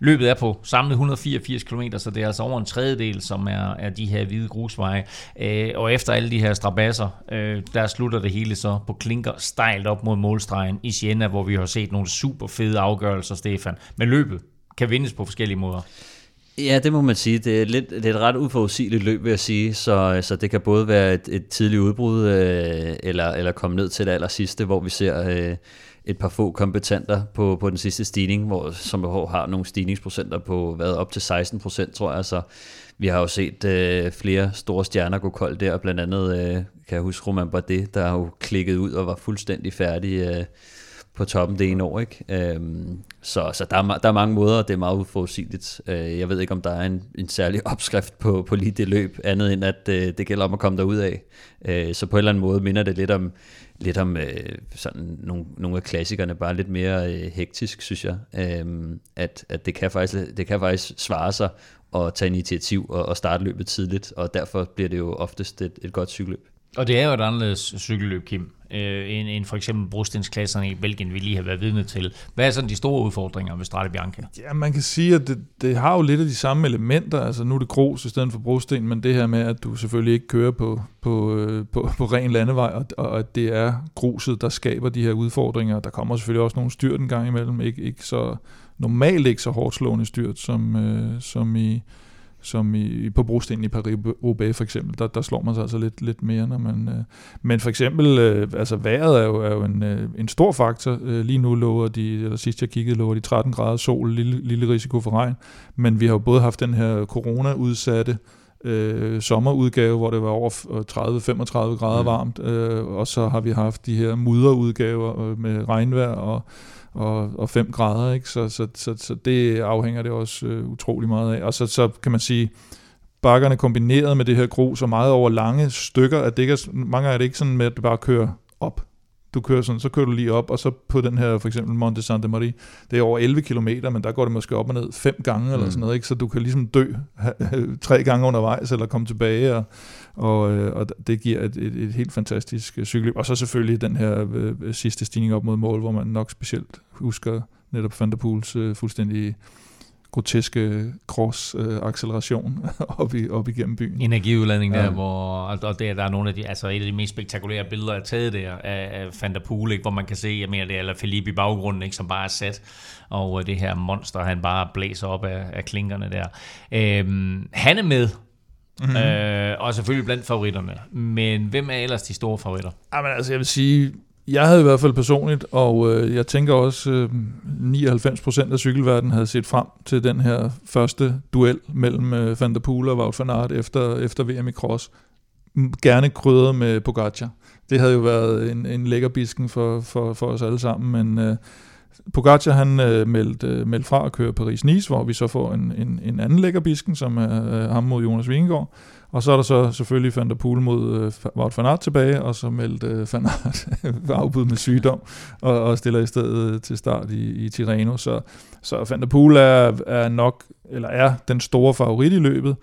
[SPEAKER 2] Løbet er på samlet 184 km, så det er altså over en tredjedel, som er, er de her hvide grusveje. Øh, og efter alle de her strabasser, øh, der slutter det hele så på klinker stejlt op mod målstregen i Siena, hvor vi har set nogle super fede afgørelser, Stefan. Men løbet kan vindes på forskellige måder.
[SPEAKER 4] Ja, det må man sige. Det er, lidt, det er et ret uforudsigeligt løb, vil jeg sige. Så, øh, så det kan både være et, et tidligt udbrud, øh, eller, eller komme ned til det aller sidste, hvor vi ser øh, et par få kompetenter på, på den sidste stigning, hvor som har nogle stigningsprocenter på hvad, op til 16 procent, tror jeg. Så vi har jo set øh, flere store stjerner gå kold der, blandt andet øh, kan jeg huske Roman Bardet, der har jo klikket ud og var fuldstændig færdig øh, på toppen det ene år. Ikke? Øhm, så så der, er, der er mange måder, og det er meget uforudsigeligt. Øh, jeg ved ikke, om der er en, en særlig opskrift på, på lige det løb, andet end at øh, det gælder om at komme derud af. Øh, så på en eller anden måde minder det lidt om, lidt om øh, sådan nogle, nogle af klassikerne, bare lidt mere øh, hektisk, synes jeg. Øh, at at det, kan faktisk, det kan faktisk svare sig at tage initiativ og, og starte løbet tidligt, og derfor bliver det jo oftest et, et godt cykelløb.
[SPEAKER 2] Og det er jo et anderledes cykelløb, Kim, øh, end, end for eksempel brostensklasserne i Belgien, vi lige har været vidne til. Hvad er sådan de store udfordringer ved Strade Bianca?
[SPEAKER 3] Ja, man kan sige, at det, det har jo lidt af de samme elementer. Altså nu er det grus i stedet for brosten, men det her med, at du selvfølgelig ikke kører på, på, øh, på, på ren landevej, og, og at det er gruset, der skaber de her udfordringer. Der kommer selvfølgelig også nogle styrt en gang imellem. Ikke, ikke så, normalt ikke så hårdt slående styrt, som, øh, som i som i, på brosten i Paris-Roubaix for eksempel, der, der slår man sig altså lidt, lidt mere, når man... Øh, men for eksempel, øh, altså vejret er jo, er jo en, øh, en stor faktor. Øh, lige nu lover de, eller sidst jeg kiggede, lover de 13 grader sol, lille, lille risiko for regn, men vi har jo både haft den her corona-udsatte øh, sommerudgave, hvor det var over 30-35 grader mm. varmt, øh, og så har vi haft de her mudderudgaver øh, med regnvejr og og, og 5 grader, ikke? Så, så, så, så det afhænger det også øh, utrolig meget af. Og så, så kan man sige, bakkerne kombineret med det her grus og meget over lange stykker, at det ikke er, mange er det ikke sådan med, at det bare kører op. Du kører sådan, så kører du lige op, og så på den her, for eksempel Monte Santa Maria, det er over 11 km, men der går det måske op og ned fem gange, mm. eller sådan noget, ikke? så du kan ligesom dø tre gange undervejs, eller komme tilbage, og, og, øh, og det giver et, et, et helt fantastisk øh, cykelløb. Og så selvfølgelig den her øh, sidste stigning op mod mål, hvor man nok specielt husker netop Van der Pools øh, fuldstændig groteske cross-acceleration øh, op, i, op igennem byen.
[SPEAKER 2] Energiudladning der, ja. hvor, og der, der er nogle af de, altså et af de mest spektakulære billeder er taget der af, af Van der Poel, ikke, hvor man kan se, jeg mener det er Felipe i baggrunden, ikke, som bare er sat, og øh, det her monster, han bare blæser op af, af klinkerne der. Øhm, han er med, Mm-hmm. Øh, og selvfølgelig blandt favoritterne. Men hvem er ellers de store favoritter?
[SPEAKER 3] Jamen, altså, jeg vil sige, jeg havde i hvert fald personligt, og øh, jeg tænker også, øh, 99% af cykelverdenen havde set frem til den her første duel mellem øh, Van der Poel og Wout van Aert efter, efter VM i Cross. Gerne krydret med Pogacar. Det havde jo været en, en lækker bisken for, for, for os alle sammen, men øh, Pogacar han øh, meldte, øh, meldte fra at køre Paris-Nice, hvor vi så får en, en, en anden lækker bisken, som er øh, ham mod Jonas Vingegaard. Og så er der så selvfølgelig Van der Poel mod øh, Wout van Aert tilbage, og så meldte øh, Van Aert afbud med sygdom, og, og stiller i stedet øh, til start i, i Tirreno. Så, så Van der Poel er, er nok, eller er den store favorit i løbet.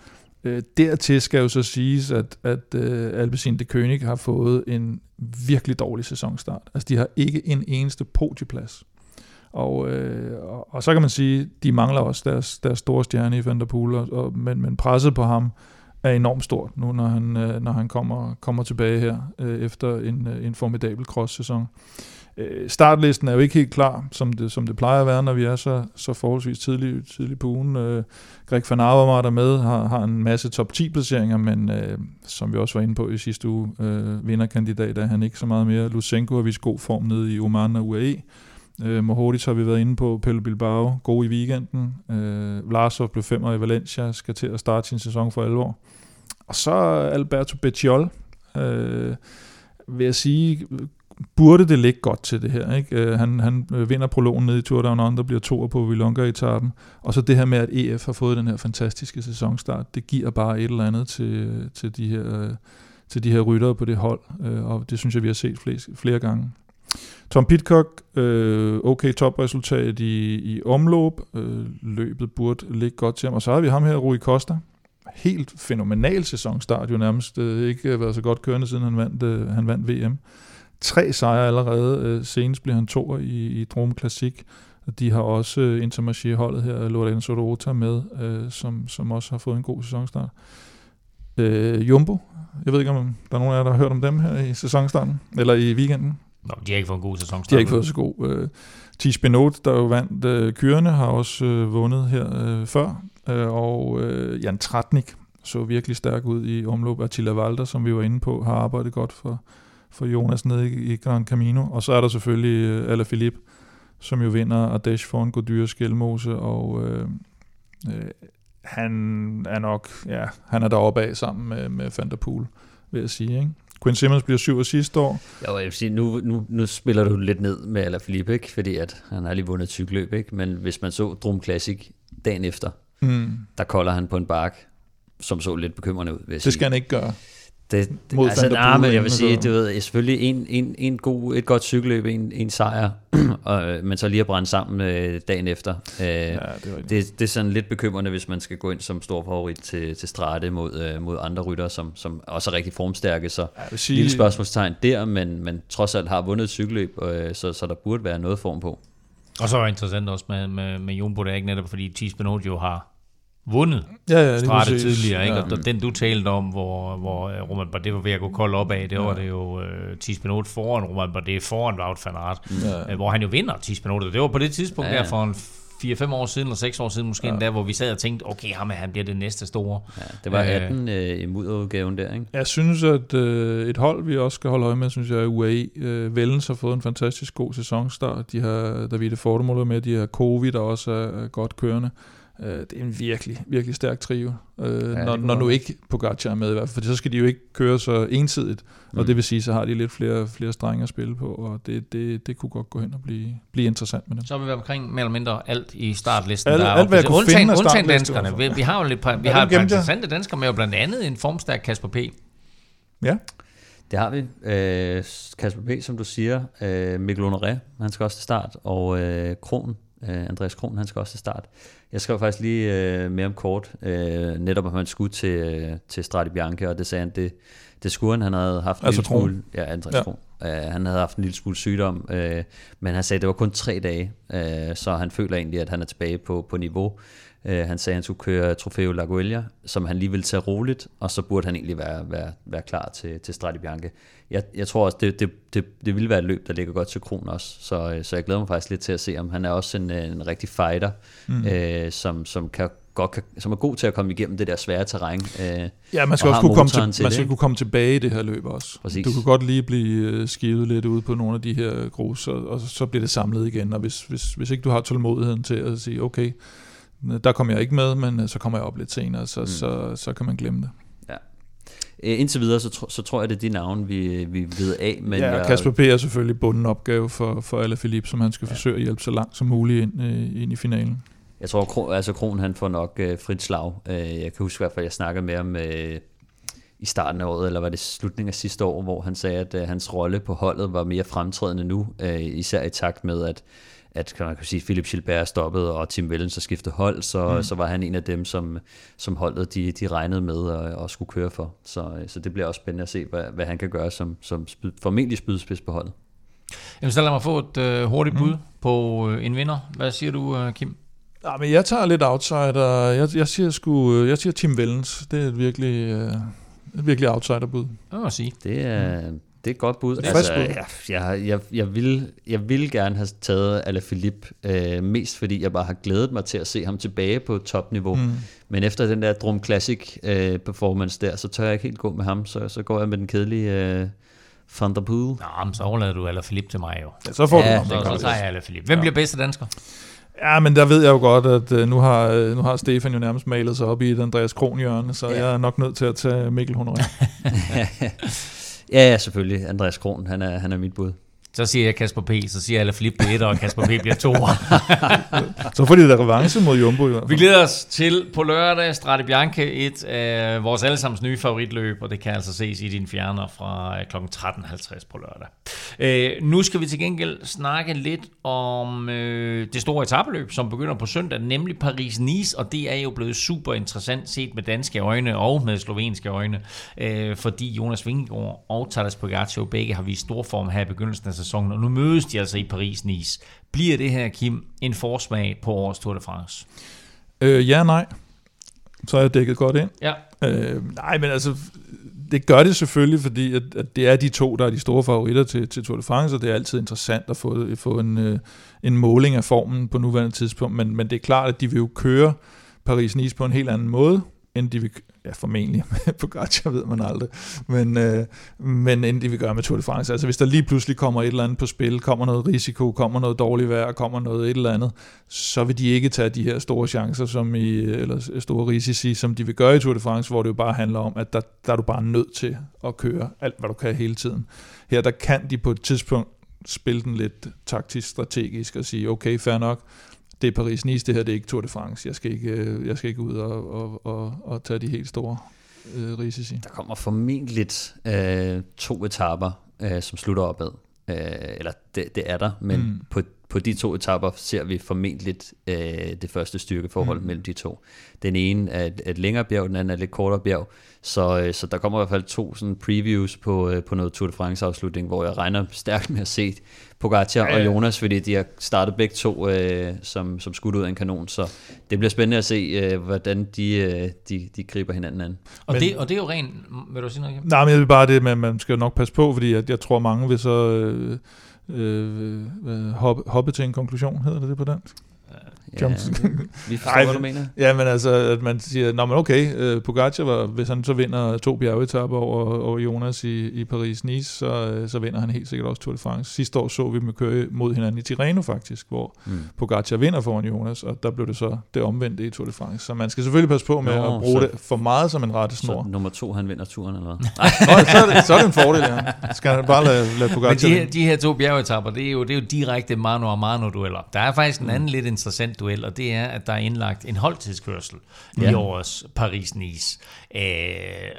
[SPEAKER 3] Øh, dertil skal jo så siges, at, at øh, Alpecin de König har fået en virkelig dårlig sæsonstart. Altså de har ikke en eneste podieplads. Og, øh, og, og så kan man sige, de mangler også deres, deres store stjerne i Van der Poel, og, og, men, men presset på ham er enormt stort nu, når han, øh, når han kommer, kommer tilbage her øh, efter en, øh, en formidabel cross-sæson. Øh, startlisten er jo ikke helt klar, som det, som det plejer at være, når vi er så, så forholdsvis tidligt tidlig på ugen. Øh, Greg van Avermaet er med, har, har en masse top 10-placeringer, men øh, som vi også var inde på i sidste uge, øh, vinderkandidat er han ikke så meget mere. Lusenko har vist god form nede i Oman og UAE. Øh, Mohodic har vi været inde på, Pelle Bilbao, god i weekenden. Øh, Vlasov blev femmer i Valencia, skal til at starte sin sæson for alvor. Og så Alberto Becciol, øh, vil jeg sige, burde det ligge godt til det her. Ikke? Øh, han, han øh, vinder prologen nede i Tour Down Under, bliver toer på Vilonga-etappen. Og så det her med, at EF har fået den her fantastiske sæsonstart, det giver bare et eller andet til, til, de, her, øh, til de her ryttere på det hold. Øh, og det synes jeg, vi har set flere, flere gange. Tom Pitcock, øh, okay topresultat i, i omløb. Øh, løbet burde ligge godt til ham. Og så har vi ham her, Rui Costa. Helt fænomenal sæsonstart, jo nærmest øh, ikke været så godt kørende, siden han vandt, øh, han vandt VM. Tre sejre allerede. Øh, senest blev han to i, i Drom Classic. De har også øh, Intermarché-holdet her, Lorenzo Rota med, øh, som, som også har fået en god sæsonstart. Øh, Jumbo, jeg ved ikke, om der er nogen af jer, der har hørt om dem her i sæsonstarten, eller i weekenden.
[SPEAKER 2] Nå, de har ikke fået en god sæson.
[SPEAKER 3] De har ikke fået så god. Øh, Tis Benot, der jo vandt øh, kørende, har også øh, vundet her øh, før. Øh, og øh, Jan Tratnik så virkelig stærk ud i omløb. Attila Valder, som vi var inde på, har arbejdet godt for, for Jonas nede i, i Gran Camino. Og så er der selvfølgelig øh, Alaphilippe, som jo vinder Ardèche foran Godyr Skelmose, og øh, øh, han er nok, ja, han er deroppe af sammen med, med Van der Poel, vil jeg sige, ikke? Quinn Simmons bliver syv sidste år.
[SPEAKER 4] Ja, jeg vil sige, nu, nu, nu spiller du lidt ned med Alaphilippe, ikke? fordi at han har lige vundet et cykelløb, ikke? men hvis man så Drum Classic dagen efter, mm. der kolder han på en bark, som så lidt bekymrende ud, vil jeg
[SPEAKER 3] Det skal han ikke gøre.
[SPEAKER 4] Det, det, Mod altså, nej, men jeg vil sige, du ved, selvfølgelig en, en, en god, et godt cykelløb, en, en sejr, og, men så lige at brænde sammen øh, dagen efter. Øh, ja, det, det, det er sådan lidt bekymrende, hvis man skal gå ind som stor favorit til, til Strate mod, øh, mod andre rytter, som, som også er rigtig formstærke, så ja, sige, lille spørgsmålstegn der, men, men trods alt har vundet et cykelløb, øh, så, så der burde være noget form på.
[SPEAKER 2] Og så er det interessant også med, med, med Jumbo, det er ikke netop fordi Thies Benot jo har vundet
[SPEAKER 3] ja, ja,
[SPEAKER 2] Strate tidligere, ikke? Ja. og den du talte om, hvor, hvor øh, Roman Bardet var ved at gå kold op af, det var det jo uh, Thies Benot foran Roman Bardet foran Wout van Aert, ja. uh, hvor han jo vinder Thies Benot, det var på det tidspunkt ja. der for en 4-5 år siden, eller 6 år siden måske ja. endda, hvor vi sad og tænkte, okay, ham, han bliver det næste store.
[SPEAKER 4] Ja, det var 18 øh, i mudderudgaven der, ikke?
[SPEAKER 3] Jeg synes, at øh, et hold, vi også skal holde øje med, synes jeg, er UAE. Øh, Vellens har fået en fantastisk god sæsonstart. De har Davide Fortemuller med, de har Covid, der også er, er godt kørende. Øh, det er en virkelig, virkelig stærk trio, øh, ja, når, når nu ikke Pogacar er med i hvert fald, for så skal de jo ikke køre så ensidigt, mm. og det vil sige, så har de lidt flere, flere strenge at spille på, og det, det, det kunne godt gå hen og blive, blive interessant med dem.
[SPEAKER 2] Så har vi været omkring mere eller mindre alt i startlisten.
[SPEAKER 3] Alt, der alt hvad jeg kunne undtagen, finde
[SPEAKER 2] undtagen danskerne. Vi, vi, har jo lidt, vi har et par interessante danskere med, og blandt andet en formstærk Kasper P.
[SPEAKER 3] Ja.
[SPEAKER 4] Det har vi. Øh, Kasper P., som du siger. Øh, Mikkel Honoré, han skal også til start. Og øh, Kron, øh, Andreas Kron, han skal også til start. Jeg skrev faktisk lige øh, mere om kort, øh, netop om han skulle til, øh, til Strati Bianca, og det sagde han, det, det skulle han, han havde haft en
[SPEAKER 3] altså
[SPEAKER 4] lille smule, ja, Andreas ja. Kron. Uh, han havde haft en lille smule sygdom, uh, men han sagde, at det var kun tre dage, uh, så han føler egentlig, at han er tilbage på, på niveau. Uh, han sagde, at han skulle køre Trofeo Laguelia, som han lige ville tage roligt, og så burde han egentlig være, være, være klar til, til Strati Bianca. Jeg, jeg tror også, det, det, det, det ville være et løb, der ligger godt til Kron også, så, så jeg glæder mig faktisk lidt til at se, om han er også en, en rigtig fighter, mm. uh, som, som kan godt kan, som er god til at komme igennem det der svære terræn. Øh,
[SPEAKER 3] ja, man skal også kunne komme, til, til man skal kunne komme tilbage i det her løb også. Præcis. Du kan godt lige blive øh, skivet lidt ud på nogle af de her grus, og, og så bliver det samlet igen. Og hvis, hvis, hvis ikke du har tålmodigheden til at sige, okay, der kommer jeg ikke med, men øh, så kommer jeg op lidt senere, så, mm. så, så kan man glemme det.
[SPEAKER 4] Ja. Indtil videre, så, så tror jeg, det er de navne, vi, vi ved af. Men
[SPEAKER 3] ja,
[SPEAKER 4] jeg,
[SPEAKER 3] Kasper P. er selvfølgelig bunden opgave for, for alle Philippe, som han skal ja. forsøge at hjælpe så langt som muligt ind, ind i finalen.
[SPEAKER 4] Jeg tror, altså Kron han får nok øh, frit slag. Øh, jeg kan huske i hvert fald, jeg snakkede med ham øh, i starten af året, eller var det slutningen af sidste år, hvor han sagde, at øh, hans rolle på holdet var mere fremtrædende nu, øh, især i takt med, at at kan man kan sige, Philip Gilbert stoppede, og Tim Wellens har skiftet hold, så, mm. så var han en af dem, som, som holdet de, de regnede med at, at skulle køre for. Så, så det bliver også spændende at se, hvad, hvad han kan gøre som, som spyd, formentlig spydspids på holdet.
[SPEAKER 2] Jamen, så lad mig få et øh, hurtigt bud mm. på øh, en vinder. Hvad siger du, øh, Kim?
[SPEAKER 3] Ja, men jeg tager lidt outsider. Jeg, jeg siger sgu, øh, jeg siger Tim Vellens. Det er et virkelig, øh, et virkelig outsiderbud.
[SPEAKER 2] Det må sige.
[SPEAKER 4] Det er, det er et godt bud.
[SPEAKER 3] Er frisk bud.
[SPEAKER 4] jeg, jeg, jeg, jeg, vil, jeg vil gerne have taget Alaphilippe, øh, mest fordi jeg bare har glædet mig til at se ham tilbage på topniveau. Mm. Men efter den der Drum Classic øh, performance der, så tør jeg ikke helt gå med ham. Så, så går jeg med den kedelige øh, Van der Poel.
[SPEAKER 2] Nå, men så overlader du Alaphilippe til mig jo.
[SPEAKER 3] Ja, så får
[SPEAKER 4] Ja,
[SPEAKER 3] du ham.
[SPEAKER 2] Så, så tager jeg Alaphilippe. Hvem bliver bedste dansker?
[SPEAKER 3] Ja, men der ved jeg jo godt, at øh, nu har, øh, nu har Stefan jo nærmest malet sig op i et Andreas Kron hjørne, så
[SPEAKER 4] Ja.
[SPEAKER 3] ja. jeg er nok nødt til at tage Mikkel Honoré.
[SPEAKER 4] ja, ja, selvfølgelig. Andreas Kron, han er, han er mit bud.
[SPEAKER 2] Så siger jeg Kasper P., så siger Alaphilippe bliver 1, og Kasper P. bliver 2.
[SPEAKER 3] så får de der revanche mod Jumbo i
[SPEAKER 2] Vi glæder os til på lørdag Strade Bianche, et af vores allesammens nye favoritløb, og det kan altså ses i din fjerner fra kl. 13.50 på lørdag. Øh, nu skal vi til gengæld snakke lidt om øh, det store etabeløb, som begynder på søndag, nemlig Paris-Nice, og det er jo blevet super interessant set med danske øjne og med slovenske øjne, øh, fordi Jonas Vingegaard og Tadej Pogacar begge har vist stor form her i begyndelsen af sæsonen, og nu mødes de altså i Paris-Nice. Bliver det her, Kim, en forsmag på årets Tour de France?
[SPEAKER 3] Øh, ja, nej. Så er jeg dækket godt ind.
[SPEAKER 2] Ja,
[SPEAKER 3] Øh, nej, men altså, det gør det selvfølgelig, fordi at, at det er de to, der er de store favoritter til, til Tour de France, og det er altid interessant at få, få en, øh, en måling af formen på nuværende tidspunkt, men, men det er klart, at de vil jo køre Paris-Nice på en helt anden måde, end de vil, ja formentlig, på Pogacar ved man aldrig, men, øh, men end de vil med Tour de France. Altså hvis der lige pludselig kommer et eller andet på spil, kommer noget risiko, kommer noget dårligt vejr, kommer noget et eller andet, så vil de ikke tage de her store chancer, som i, eller store risici, som de vil gøre i Tour de France, hvor det jo bare handler om, at der, der er du bare nødt til at køre alt, hvad du kan hele tiden. Her der kan de på et tidspunkt spille den lidt taktisk strategisk og sige, okay, fair nok, det er Paris-Nice, det her det er ikke Tour de France. Jeg skal ikke, øh, jeg skal ikke ud og, og, og, og tage de helt store øh, risici.
[SPEAKER 4] Der kommer formentlig øh, to etapper, øh, som slutter opad. Øh, eller det, det er der, men
[SPEAKER 3] mm.
[SPEAKER 4] på, på de to etapper ser vi formentlig øh, det første styrkeforhold
[SPEAKER 3] Mm.
[SPEAKER 4] mellem de to. Den ene er et, et længere bjerg, den anden er et lidt kortere bjerg. Så, øh, så der kommer i hvert fald to sådan previews på, øh, på noget Tour de France afslutning, hvor jeg regner stærkt med at se Pogacar
[SPEAKER 3] Ja,
[SPEAKER 4] og
[SPEAKER 3] ja.
[SPEAKER 4] Jonas, fordi de har startet begge to øh, som, som skudt ud af en kanon. Så det bliver spændende at se, øh, hvordan de, øh, de, de griber hinanden an.
[SPEAKER 2] og,
[SPEAKER 3] Men-
[SPEAKER 2] det, og det er jo rent... Vil du sige noget?
[SPEAKER 3] Nej, men jeg vil bare det, men man skal jo nok passe på, fordi jeg, jeg tror, mange vil så øh, øh, hoppe, hoppe til en konklusion, hedder det det på dansk?
[SPEAKER 4] Ja,
[SPEAKER 3] Jumps.
[SPEAKER 4] vi forstår,
[SPEAKER 3] Ej,
[SPEAKER 4] hvad du
[SPEAKER 3] men-
[SPEAKER 4] mener.
[SPEAKER 3] Ja, men altså, at man siger, nå men okay, øh, Pogacar, var, hvis han så vinder to bjergetapper over, over Jonas i, i Paris-Nice, så, øh, så vinder han helt sikkert også Tour de France. Sidste år så vi dem køre mod hinanden i Tirreno faktisk, hvor
[SPEAKER 4] Mm.
[SPEAKER 3] Pogacar vinder foran Jonas, og der blev det så det omvendte i Tour de France. Så man skal selvfølgelig passe på med
[SPEAKER 4] Nå,
[SPEAKER 3] at bruge
[SPEAKER 4] så-
[SPEAKER 3] det for meget som en
[SPEAKER 4] Så
[SPEAKER 3] rettesnor.
[SPEAKER 4] nummer to, han vinder turen, eller hvad?
[SPEAKER 3] Nå, så, er det, så er det en fordel, ja. Skal han bare lade, lade
[SPEAKER 2] Men
[SPEAKER 3] Pogacar
[SPEAKER 2] de her, de her to bjergetapper, det er jo, det er jo direkte mano a mano dueller. Der er faktisk en anden lidt interessant duel, og det er, at der er indlagt en holdtidskørsel ja. i årets Paris-Nice. Øh,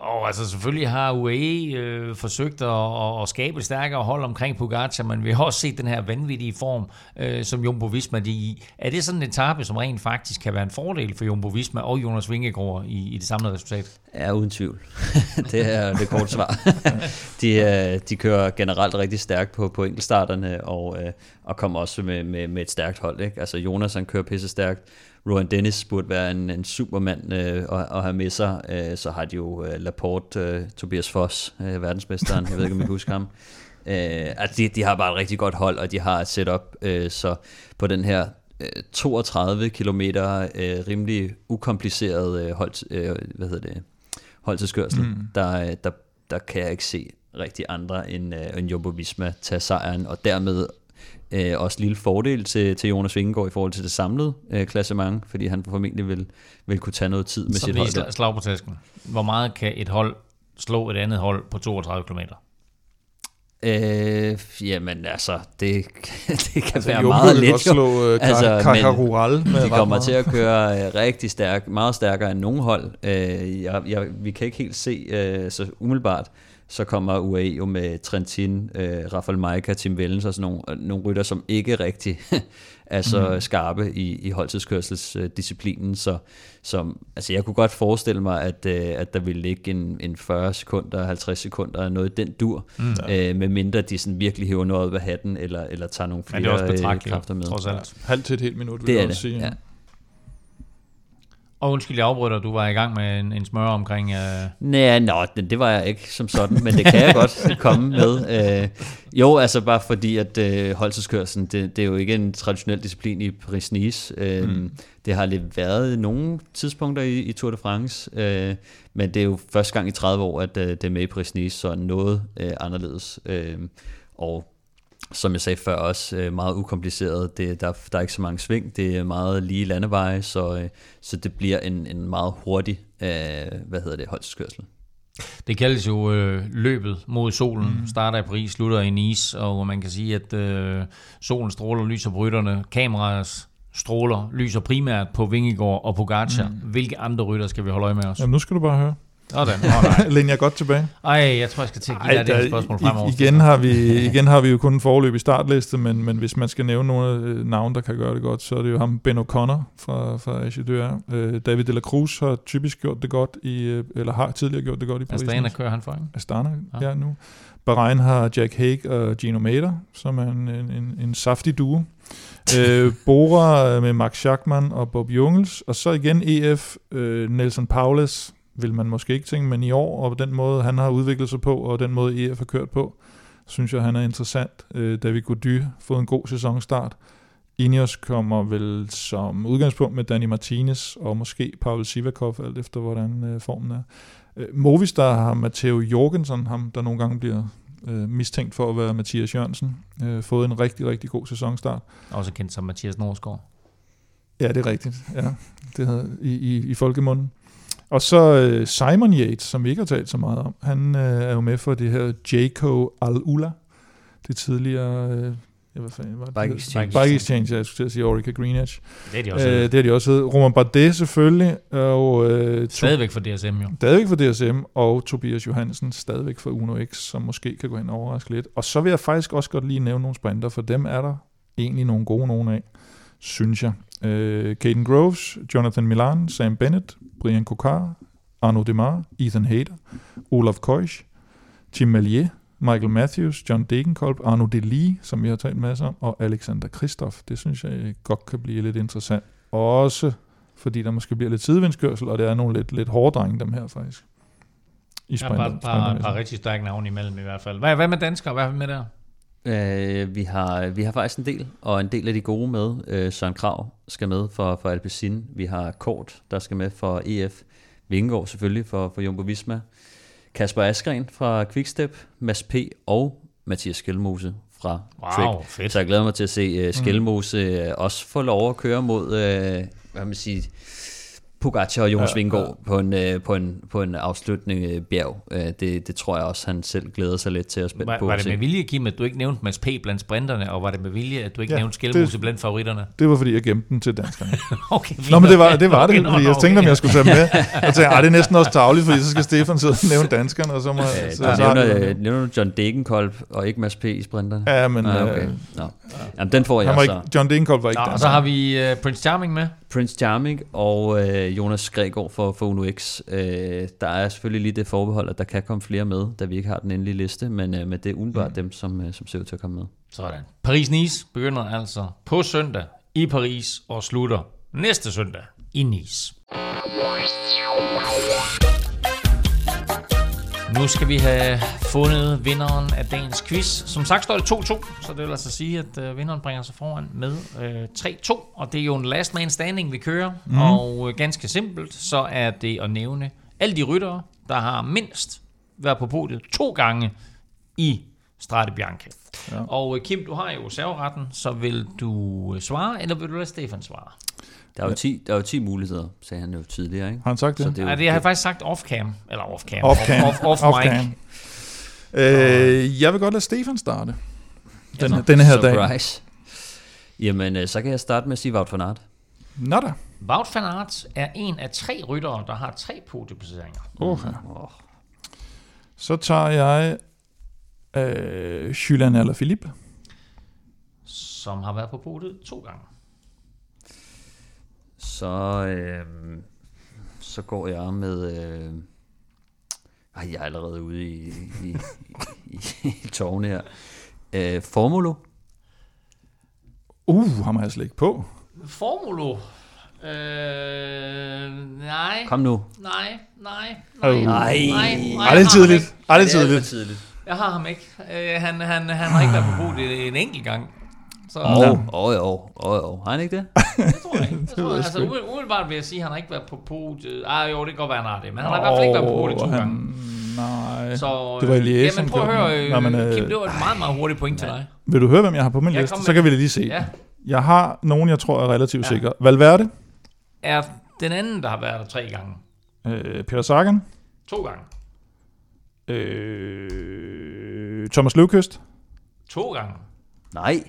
[SPEAKER 2] og altså selvfølgelig har UAE øh, forsøgt at, at, at skabe et stærkere hold omkring Pogacar, men vi har også set den her vanvittige form, øh, som Jumbo Visma de er i. Er det sådan en etape, som rent faktisk kan være en fordel for Jumbo Visma og Jonas Vingegaard i, i det samlede resultat?
[SPEAKER 4] Ja, uden tvivl. det er det korte svar. de, øh, de kører generelt rigtig stærkt på, på enkeltstarterne, og, øh, og kommer også med, med, med et stærkt hold. Ikke? Altså Jonas, han kører pisse stærkt. Rowan Dennis burde være en, en supermand øh, at, at have med sig. Øh, så har de jo øh, Laporte, øh, Tobias Foss, øh, verdensmesteren. Jeg ved ikke, om I kan huske ham. Øh, altså de, de har bare et rigtig godt hold, og de har et setup, øh, så på den her øh, 32 kilometer øh, rimelig ukompliceret øh, hold, øh, hvad hedder det, holdtidskørsel,
[SPEAKER 3] Mm.
[SPEAKER 4] mm. der, øh, der, der kan jeg ikke se rigtig andre end, øh, end Jumbo Visma tage sejren, og dermed øh, også lille fordel til, til Jonas Vingegaard i forhold til det samlede øh, klassement, fordi han formentlig vil, vil kunne tage noget tid med
[SPEAKER 2] Så
[SPEAKER 4] sit hold. der.
[SPEAKER 2] slag, på tasken. Hvor meget kan et hold slå et andet hold på 32 km?
[SPEAKER 4] Øh, jamen altså, det, det kan altså, være
[SPEAKER 3] Jumbo
[SPEAKER 4] meget let. jo.
[SPEAKER 3] slå
[SPEAKER 4] Altså, men
[SPEAKER 3] med
[SPEAKER 4] De kommer
[SPEAKER 3] meget.
[SPEAKER 4] til at køre øh, rigtig stærk, meget stærkere end nogen hold. Øh, jeg, jeg, vi kan ikke helt se, øh, så umiddelbart, så kommer UAE jo med Trentin, øh, Rafael Maika, Tim Wellens og sådan nogle, øh, nogle rytter, som ikke rigtig er så mm. skarpe i, i holdtidskørselsdisciplinen. Så, så altså, jeg kunne godt forestille mig, at, øh, at der ville ligge en, en 40 sekunder, 50 sekunder, noget i den dur, mm. øh, med mindre de sådan virkelig hiver noget op af hatten, eller, eller tager nogle
[SPEAKER 2] Men det er
[SPEAKER 4] flere
[SPEAKER 2] også
[SPEAKER 4] øh, kræfter med.
[SPEAKER 2] trods alt.
[SPEAKER 3] Halvt til et helt minut, vil
[SPEAKER 4] Det
[SPEAKER 3] jeg også
[SPEAKER 4] det,
[SPEAKER 3] sige.
[SPEAKER 4] ja.
[SPEAKER 2] Og undskyld, jeg afbryder, du var i gang med en, en smør omkring... Øh...
[SPEAKER 4] Nej, nå, det, var jeg ikke som sådan, men det kan jeg godt komme med. Øh, jo, altså bare fordi, at øh, holdtidskørselen, det, det er jo ikke en traditionel disciplin i Paris-Nice. Øh, mm. Det har lidt været nogle tidspunkter i, i Tour de France, øh, men det er jo første gang i 30 år, at øh, det er med i Paris-Nice, så noget øh, anderledes. Øh, og som jeg sagde før også, øh, meget ukompliceret. Det, der, der er ikke så mange sving, det er meget lige landeveje, så, øh, så det bliver en, en meget hurtig, øh, hvad hedder det, holdskørsel.
[SPEAKER 2] Det kaldes jo øh, løbet mod solen. Mm. Starter i Paris, slutter i Nice, og hvor man kan sige, at øh, solen stråler, lyser på rytterne. Kameraets stråler lyser primært på Vingegaard og Pogacar. Mm. Hvilke andre rytter skal vi holde øje med os?
[SPEAKER 3] Jamen, nu skal du bare høre.
[SPEAKER 2] Sådan. Oh.
[SPEAKER 3] Læn jeg godt tilbage.
[SPEAKER 2] Ej, jeg tror, jeg skal til at give dig det spørgsmål fremover.
[SPEAKER 3] Igen har, vi, igen har vi jo kun en forløb i startliste, men, men hvis man skal nævne nogle af navne, der kan gøre det godt, så er det jo ham Ben O'Connor fra, fra Agideur. Øh, David de la Cruz har typisk gjort det godt, i, øh, eller har tidligere gjort det godt i Paris.
[SPEAKER 2] Astana kører han for, ikke?
[SPEAKER 3] Astana, ja, ja nu. Bahrain har Jack Hague og Gino Mater, som er en, en, en saftig duo. øh, Bora med Max Schachmann og Bob Jungels, og så igen EF, øh, Nelson Paulus, vil man måske ikke tænke, men i år, og den måde, han har udviklet sig på, og den måde, EF har kørt på, synes jeg, han er interessant. Øh, David Gody har fået en god sæsonstart. Ineos kommer vel som udgangspunkt med Danny Martinez, og måske Pavel Sivakov, alt efter hvordan øh, formen er. Øh, Movistar har Matteo Jorgensen, ham der nogle gange bliver øh, mistænkt for at være Mathias Jørgensen, øh, fået en rigtig, rigtig god sæsonstart.
[SPEAKER 2] Også kendt som Mathias Norsgaard.
[SPEAKER 3] Ja, det er rigtigt. Ja, det havde i, i, i folkemunden. Og så øh, Simon Yates, som vi ikke har talt så meget om, han øh, er jo med for det her Jaco Al-Ula, det tidligere... Øh, ja, hvad fanden var det?
[SPEAKER 4] Bike Exchange.
[SPEAKER 3] Bike Exchange, jeg skulle til at sige Orica Greenwich.
[SPEAKER 2] Det er de også.
[SPEAKER 3] Øh, det er de også heddet. Roman Bardet selvfølgelig, og... Øh, to-
[SPEAKER 2] Stadigvæk for DSM jo.
[SPEAKER 3] Stadigvæk for DSM, og Tobias Johansen stadigvæk for Uno X, som måske kan gå hen og overraske lidt. Og så vil jeg faktisk også godt lige nævne nogle sprinter, for dem er der egentlig nogle gode nogen af, synes jeg. Øh, Caden Groves, Jonathan Milan, Sam Bennett, Brian Kokar, Arnaud Demar, Ethan Hayter, Olaf Koisch, Tim Malier, Michael Matthews, John Degenkolb, Arno Delis, som vi har talt masser om, og Alexander Kristoff. Det synes jeg godt kan blive lidt interessant. Også fordi der måske bliver lidt sidevindskørsel, og det er nogle lidt, lidt hårde drenge, dem her faktisk. I
[SPEAKER 2] Ja,
[SPEAKER 3] sprinter,
[SPEAKER 2] bare, bare, bare rigtig stærke navne imellem i hvert fald. Hvad, hvad med danskere? Hvad er vi med der?
[SPEAKER 4] Øh, vi, har, vi har faktisk en del, og en del af de gode med. Øh, Søren Krav skal med for, for Alpecin. Vi har Kort, der skal med for EF. Vingegaard selvfølgelig for, for Jumbo Visma. Kasper Askren fra Quickstep. Mads P. og Mathias Skelmose fra
[SPEAKER 2] Wow,
[SPEAKER 4] Trek.
[SPEAKER 2] fedt.
[SPEAKER 4] Så jeg glæder mig til at se uh, Skelmose uh, også få lov at køre mod, uh, hvad man sige, Pogacar og Jonas ja, Vingegaard på, en, uh, på, en, på en afslutning uh, bjerg. Uh, det, det tror jeg også, han selv glæder sig lidt til at
[SPEAKER 2] Var,
[SPEAKER 4] på.
[SPEAKER 2] var det med vilje, Kim, at du ikke nævnte Mads P. blandt sprinterne, og var det med vilje, at du ikke
[SPEAKER 3] Ja,
[SPEAKER 2] ja, nævnte Skelmose
[SPEAKER 3] det-
[SPEAKER 2] blandt favoritterne?
[SPEAKER 3] Det var fordi, jeg gemte den til danskerne.
[SPEAKER 2] Okay,
[SPEAKER 3] Nå, men det var det, var
[SPEAKER 2] Okay,
[SPEAKER 3] det fordi
[SPEAKER 2] nå,
[SPEAKER 3] jeg tænkte, om
[SPEAKER 2] okay.
[SPEAKER 3] jeg skulle tage med. Jeg tænkte, det er næsten også tavligt, fordi så skal Stefan sidde og nævne danskerne, og så må
[SPEAKER 4] Øh,
[SPEAKER 3] så, så,
[SPEAKER 4] nævner, øh, nævner du John Degenkolb og ikke Mads P. i sprinterne?
[SPEAKER 3] Ja, men
[SPEAKER 4] Ah, okay.
[SPEAKER 3] øh,
[SPEAKER 4] Nå. Jamen, den får jeg
[SPEAKER 3] han var
[SPEAKER 4] så.
[SPEAKER 3] ikke, John Degenkolb var ikke
[SPEAKER 2] Nå,
[SPEAKER 3] der.
[SPEAKER 2] og så har vi uh, Prince Charming med.
[SPEAKER 4] Prince Charming og øh, Jonas Gregor for, for Uno X. Øh, der er selvfølgelig lige det forbehold, at der kan komme flere med, da vi ikke har den endelige liste, men, øh, men det er umiddelbart mm. dem, som, øh, som ser ud til at komme med.
[SPEAKER 2] Sådan. Paris-Nice begynder altså på søndag i Paris og slutter næste søndag i Nice. Nu skal vi have fundet vinderen af dagens quiz. Som sagt står det 2-2, så det vil altså sige, at øh, vinderen bringer sig foran med øh, 3-2. Og det er jo en last man standing, vi kører. Mm. Og øh, ganske simpelt, så er det at nævne alle de ryttere, der har mindst været på podiet to gange i Strade Bianche. Ja. Og øh, Kim, du har jo serveretten, så vil du øh, svare, eller vil du lade Stefan svare?
[SPEAKER 4] Der er jo 10, der er jo 10 muligheder, sagde han jo tidligere, ikke?
[SPEAKER 3] Har han sagt det?
[SPEAKER 4] Så det er jo,
[SPEAKER 2] Ja, det har jeg faktisk sagt off-cam, eller off-cam,
[SPEAKER 3] Off-cam.
[SPEAKER 2] off, off, off, mic.
[SPEAKER 3] Øh, jeg vil godt lade Stefan starte. Den,
[SPEAKER 2] så.
[SPEAKER 3] denne her dag.
[SPEAKER 4] Surprise. Jamen, øh, så kan jeg starte med at sige Wout van Aert.
[SPEAKER 3] Nå da.
[SPEAKER 2] Wout van Aert er en af tre ryttere, der har tre podieplaceringer.
[SPEAKER 3] Okay. Så tager jeg øh, Julian eller Philippe.
[SPEAKER 2] som har været på podiet to gange.
[SPEAKER 4] Så, øh, så går jeg med... Øh, ej, jeg er allerede ude i, i, i, i, i tårne her. Øh, Formulo.
[SPEAKER 3] Uh, ham har jeg slet ikke på.
[SPEAKER 2] Formulo Øh, nej.
[SPEAKER 4] Kom nu.
[SPEAKER 2] Nej, nej,
[SPEAKER 3] Oh.
[SPEAKER 2] nej.
[SPEAKER 4] Nej.
[SPEAKER 2] nej,
[SPEAKER 3] Ej, det
[SPEAKER 2] jeg
[SPEAKER 3] er
[SPEAKER 2] har ham
[SPEAKER 3] tidligt.
[SPEAKER 2] ikke.
[SPEAKER 3] Ej, det er tidligt.
[SPEAKER 2] Jeg har ham ikke. Øh, han, han, han har ikke været på podiet en enkelt gang. Så
[SPEAKER 4] Åh,
[SPEAKER 2] oh.
[SPEAKER 4] åh, jo, åh, jo. Har han ikke det?
[SPEAKER 2] det tror jeg ikke. Det tror jeg. Altså, umiddelbart- vil jeg sige, at han har ikke været på podiet. Ah, jo, det kan godt være, han har det. Men han har i hvert fald ikke været på podiet to
[SPEAKER 3] Åh,
[SPEAKER 2] gange.
[SPEAKER 3] han- Nej.
[SPEAKER 2] Så,
[SPEAKER 3] Det var
[SPEAKER 2] øh,
[SPEAKER 3] Liège,
[SPEAKER 2] Jamen prøv at høre,
[SPEAKER 3] det.
[SPEAKER 2] øh,
[SPEAKER 3] Nå, men, øh,
[SPEAKER 2] Kim, det var et meget, meget hurtigt point til dig.
[SPEAKER 3] Vil du høre, hvem jeg har på min
[SPEAKER 2] Ja,
[SPEAKER 3] liste? Så kan vi lige se.
[SPEAKER 2] Ja.
[SPEAKER 3] Jeg har nogen, jeg tror er relativt
[SPEAKER 2] Ja.
[SPEAKER 3] sikre. Valverde,
[SPEAKER 2] Er den anden, der har været der tre gange.
[SPEAKER 3] øh, Peter Sagan,
[SPEAKER 2] To gange.
[SPEAKER 3] øh, Thomas Løvkøst,
[SPEAKER 2] To gange.
[SPEAKER 4] Nej.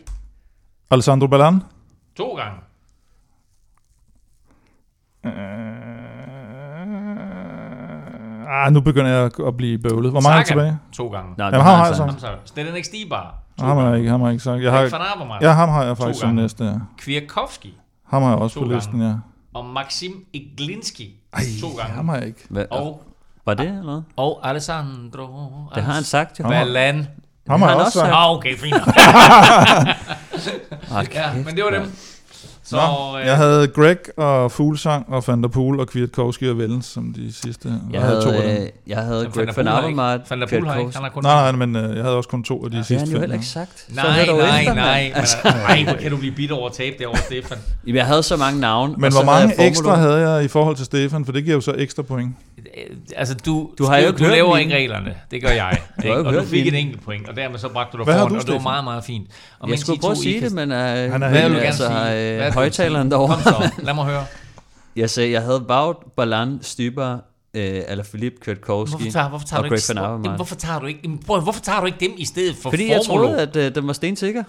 [SPEAKER 3] Alessandro Ballan,
[SPEAKER 2] To gange.
[SPEAKER 3] Ah, nu begynder jeg at blive bøvlet. Hvor mange er
[SPEAKER 2] Sagan.
[SPEAKER 3] tilbage?
[SPEAKER 2] To gange.
[SPEAKER 4] Nej,
[SPEAKER 3] Jamen, ham
[SPEAKER 4] har
[SPEAKER 3] jeg så.
[SPEAKER 2] Stellen ikke Stibar. To
[SPEAKER 3] Ham har jeg
[SPEAKER 2] gange.
[SPEAKER 3] ikke, ham har jeg ikke sagt. Jeg har,
[SPEAKER 2] van Avermaet.
[SPEAKER 3] ja, ham har jeg faktisk
[SPEAKER 2] To
[SPEAKER 3] som
[SPEAKER 2] gange.
[SPEAKER 3] næste. Ja.
[SPEAKER 2] Kwiatkowski.
[SPEAKER 3] Ham har jeg også
[SPEAKER 2] To
[SPEAKER 3] på
[SPEAKER 2] gange.
[SPEAKER 3] listen, ja.
[SPEAKER 2] Og Maxim Iglinski.
[SPEAKER 3] Ej,
[SPEAKER 2] to gange.
[SPEAKER 3] ham har jeg ikke.
[SPEAKER 4] Hvad,
[SPEAKER 2] Og,
[SPEAKER 4] var det eller noget?
[SPEAKER 2] og Alessandro.
[SPEAKER 4] Det har han sagt, jo.
[SPEAKER 2] Ballan.
[SPEAKER 3] Ham har jeg
[SPEAKER 4] han
[SPEAKER 3] også
[SPEAKER 4] også
[SPEAKER 3] sagt.
[SPEAKER 2] Ah, okay, fint.
[SPEAKER 4] Hold
[SPEAKER 2] ja, men det var dem. Så,
[SPEAKER 3] Nå,
[SPEAKER 2] øh,
[SPEAKER 3] jeg havde Greg og Fuglsang og Van der Poel og Kwiatkowski og Vellens som de sidste.
[SPEAKER 4] Jeg
[SPEAKER 3] Jeg havde to af dem.
[SPEAKER 4] øh, jeg havde Greg Van Avermaet,
[SPEAKER 2] Van der Poel har ikke. Han har kun
[SPEAKER 3] Nej, nej, men øh, jeg havde også kun to af de
[SPEAKER 4] Det har
[SPEAKER 3] sidste
[SPEAKER 4] han jo heller
[SPEAKER 3] ja.
[SPEAKER 4] ikke sagt.
[SPEAKER 2] Nej,
[SPEAKER 4] dog
[SPEAKER 2] nej,
[SPEAKER 4] efter,
[SPEAKER 2] nej.
[SPEAKER 4] Altså,
[SPEAKER 2] Men, ej, hvor kan du blive bitter over at tabe derovre, Stefan?
[SPEAKER 4] Jeg havde så mange navne.
[SPEAKER 3] Men hvor
[SPEAKER 4] havde
[SPEAKER 3] mange ekstra havde jeg i forhold til Stefan? For det giver jo så ekstra point.
[SPEAKER 2] Øh, Altså, du,
[SPEAKER 4] Du har jo ikke
[SPEAKER 2] du laver ikke reglerne. Det gør jeg. Og du fik et enkelt point, og dermed så bragte du dig foran, og det var meget, meget fint. Og
[SPEAKER 4] Jeg skulle prøve at sige det, men øh,
[SPEAKER 3] Han er
[SPEAKER 2] Hvad vil du gerne
[SPEAKER 4] altså,
[SPEAKER 2] sige?
[SPEAKER 4] Øh,
[SPEAKER 2] er
[SPEAKER 4] højtaleren
[SPEAKER 2] Kom
[SPEAKER 4] derovre.
[SPEAKER 2] så, lad mig høre.
[SPEAKER 4] Jeg sagde, jeg havde Wout, Ballan, Stybar, øh, eller Philip Kwiatkowski
[SPEAKER 2] Hvorfor tager, hvorfor tager
[SPEAKER 4] og
[SPEAKER 2] du
[SPEAKER 4] Greg
[SPEAKER 2] ikke,
[SPEAKER 4] Van Avermaet.
[SPEAKER 2] hvorfor tager du ikke, jamen, hvorfor tager du ikke dem i stedet for
[SPEAKER 4] Fordi jeg
[SPEAKER 2] Formulo?
[SPEAKER 4] troede, at øh, den var stensikker.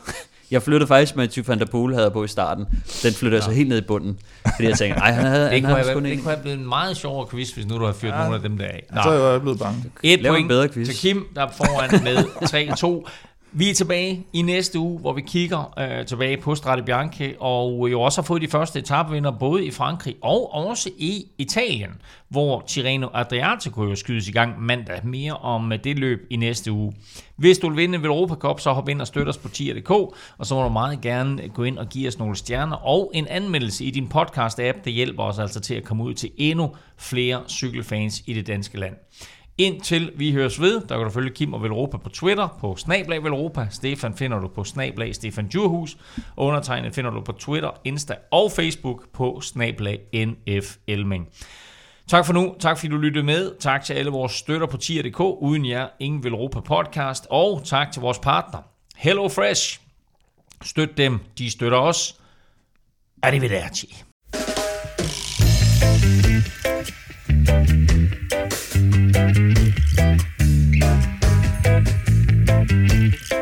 [SPEAKER 4] Jeg flyttede faktisk med Mathieu van der Poel, havde jeg på i starten. Den flyttede jeg så helt ned i bunden. Fordi jeg tænkte, nej, han havde,
[SPEAKER 2] det
[SPEAKER 4] han
[SPEAKER 2] kunne,
[SPEAKER 4] havde
[SPEAKER 2] have,
[SPEAKER 4] sgu
[SPEAKER 2] det
[SPEAKER 4] en.
[SPEAKER 2] kunne have blevet en meget sjovere quiz, hvis nu du havde fyret ja. nogle af dem der af. Nå.
[SPEAKER 3] Så er jeg blevet bange.
[SPEAKER 2] Et
[SPEAKER 4] Lav en
[SPEAKER 2] point
[SPEAKER 4] bedre quiz.
[SPEAKER 2] til Kim, der er foran med 3-2. Vi er tilbage i næste uge, hvor vi kigger øh, tilbage på Strade Bianche, og jo også har fået de første etapevinder både i Frankrig og også i Italien, hvor Tirreno Adriatico jo skydes i gang mandag. Mere om det løb i næste uge. Hvis du vil vinde ved Europa Cup, så hop ind og støt os på tier.dk, og så må du meget gerne gå ind og give os nogle stjerner og en anmeldelse i din podcast-app. Det hjælper os altså til at komme ud til endnu flere cykelfans i det danske land. Indtil vi høres ved, der kan du følge Kim og Velropa på Twitter, på Snablag Velropa. Stefan finder du på Snablag Stefan Djurhus. Og undertegnet finder du på Twitter, Insta og Facebook på Snablag NF Elming. Tak for nu. Tak fordi du lyttede med. Tak til alle vores støtter på tier.dk. Uden jer, ingen Velropa podcast. Og tak til vores partner, Hello Fresh. Støt dem. De støtter os. Arrivederci. thank you Thank you.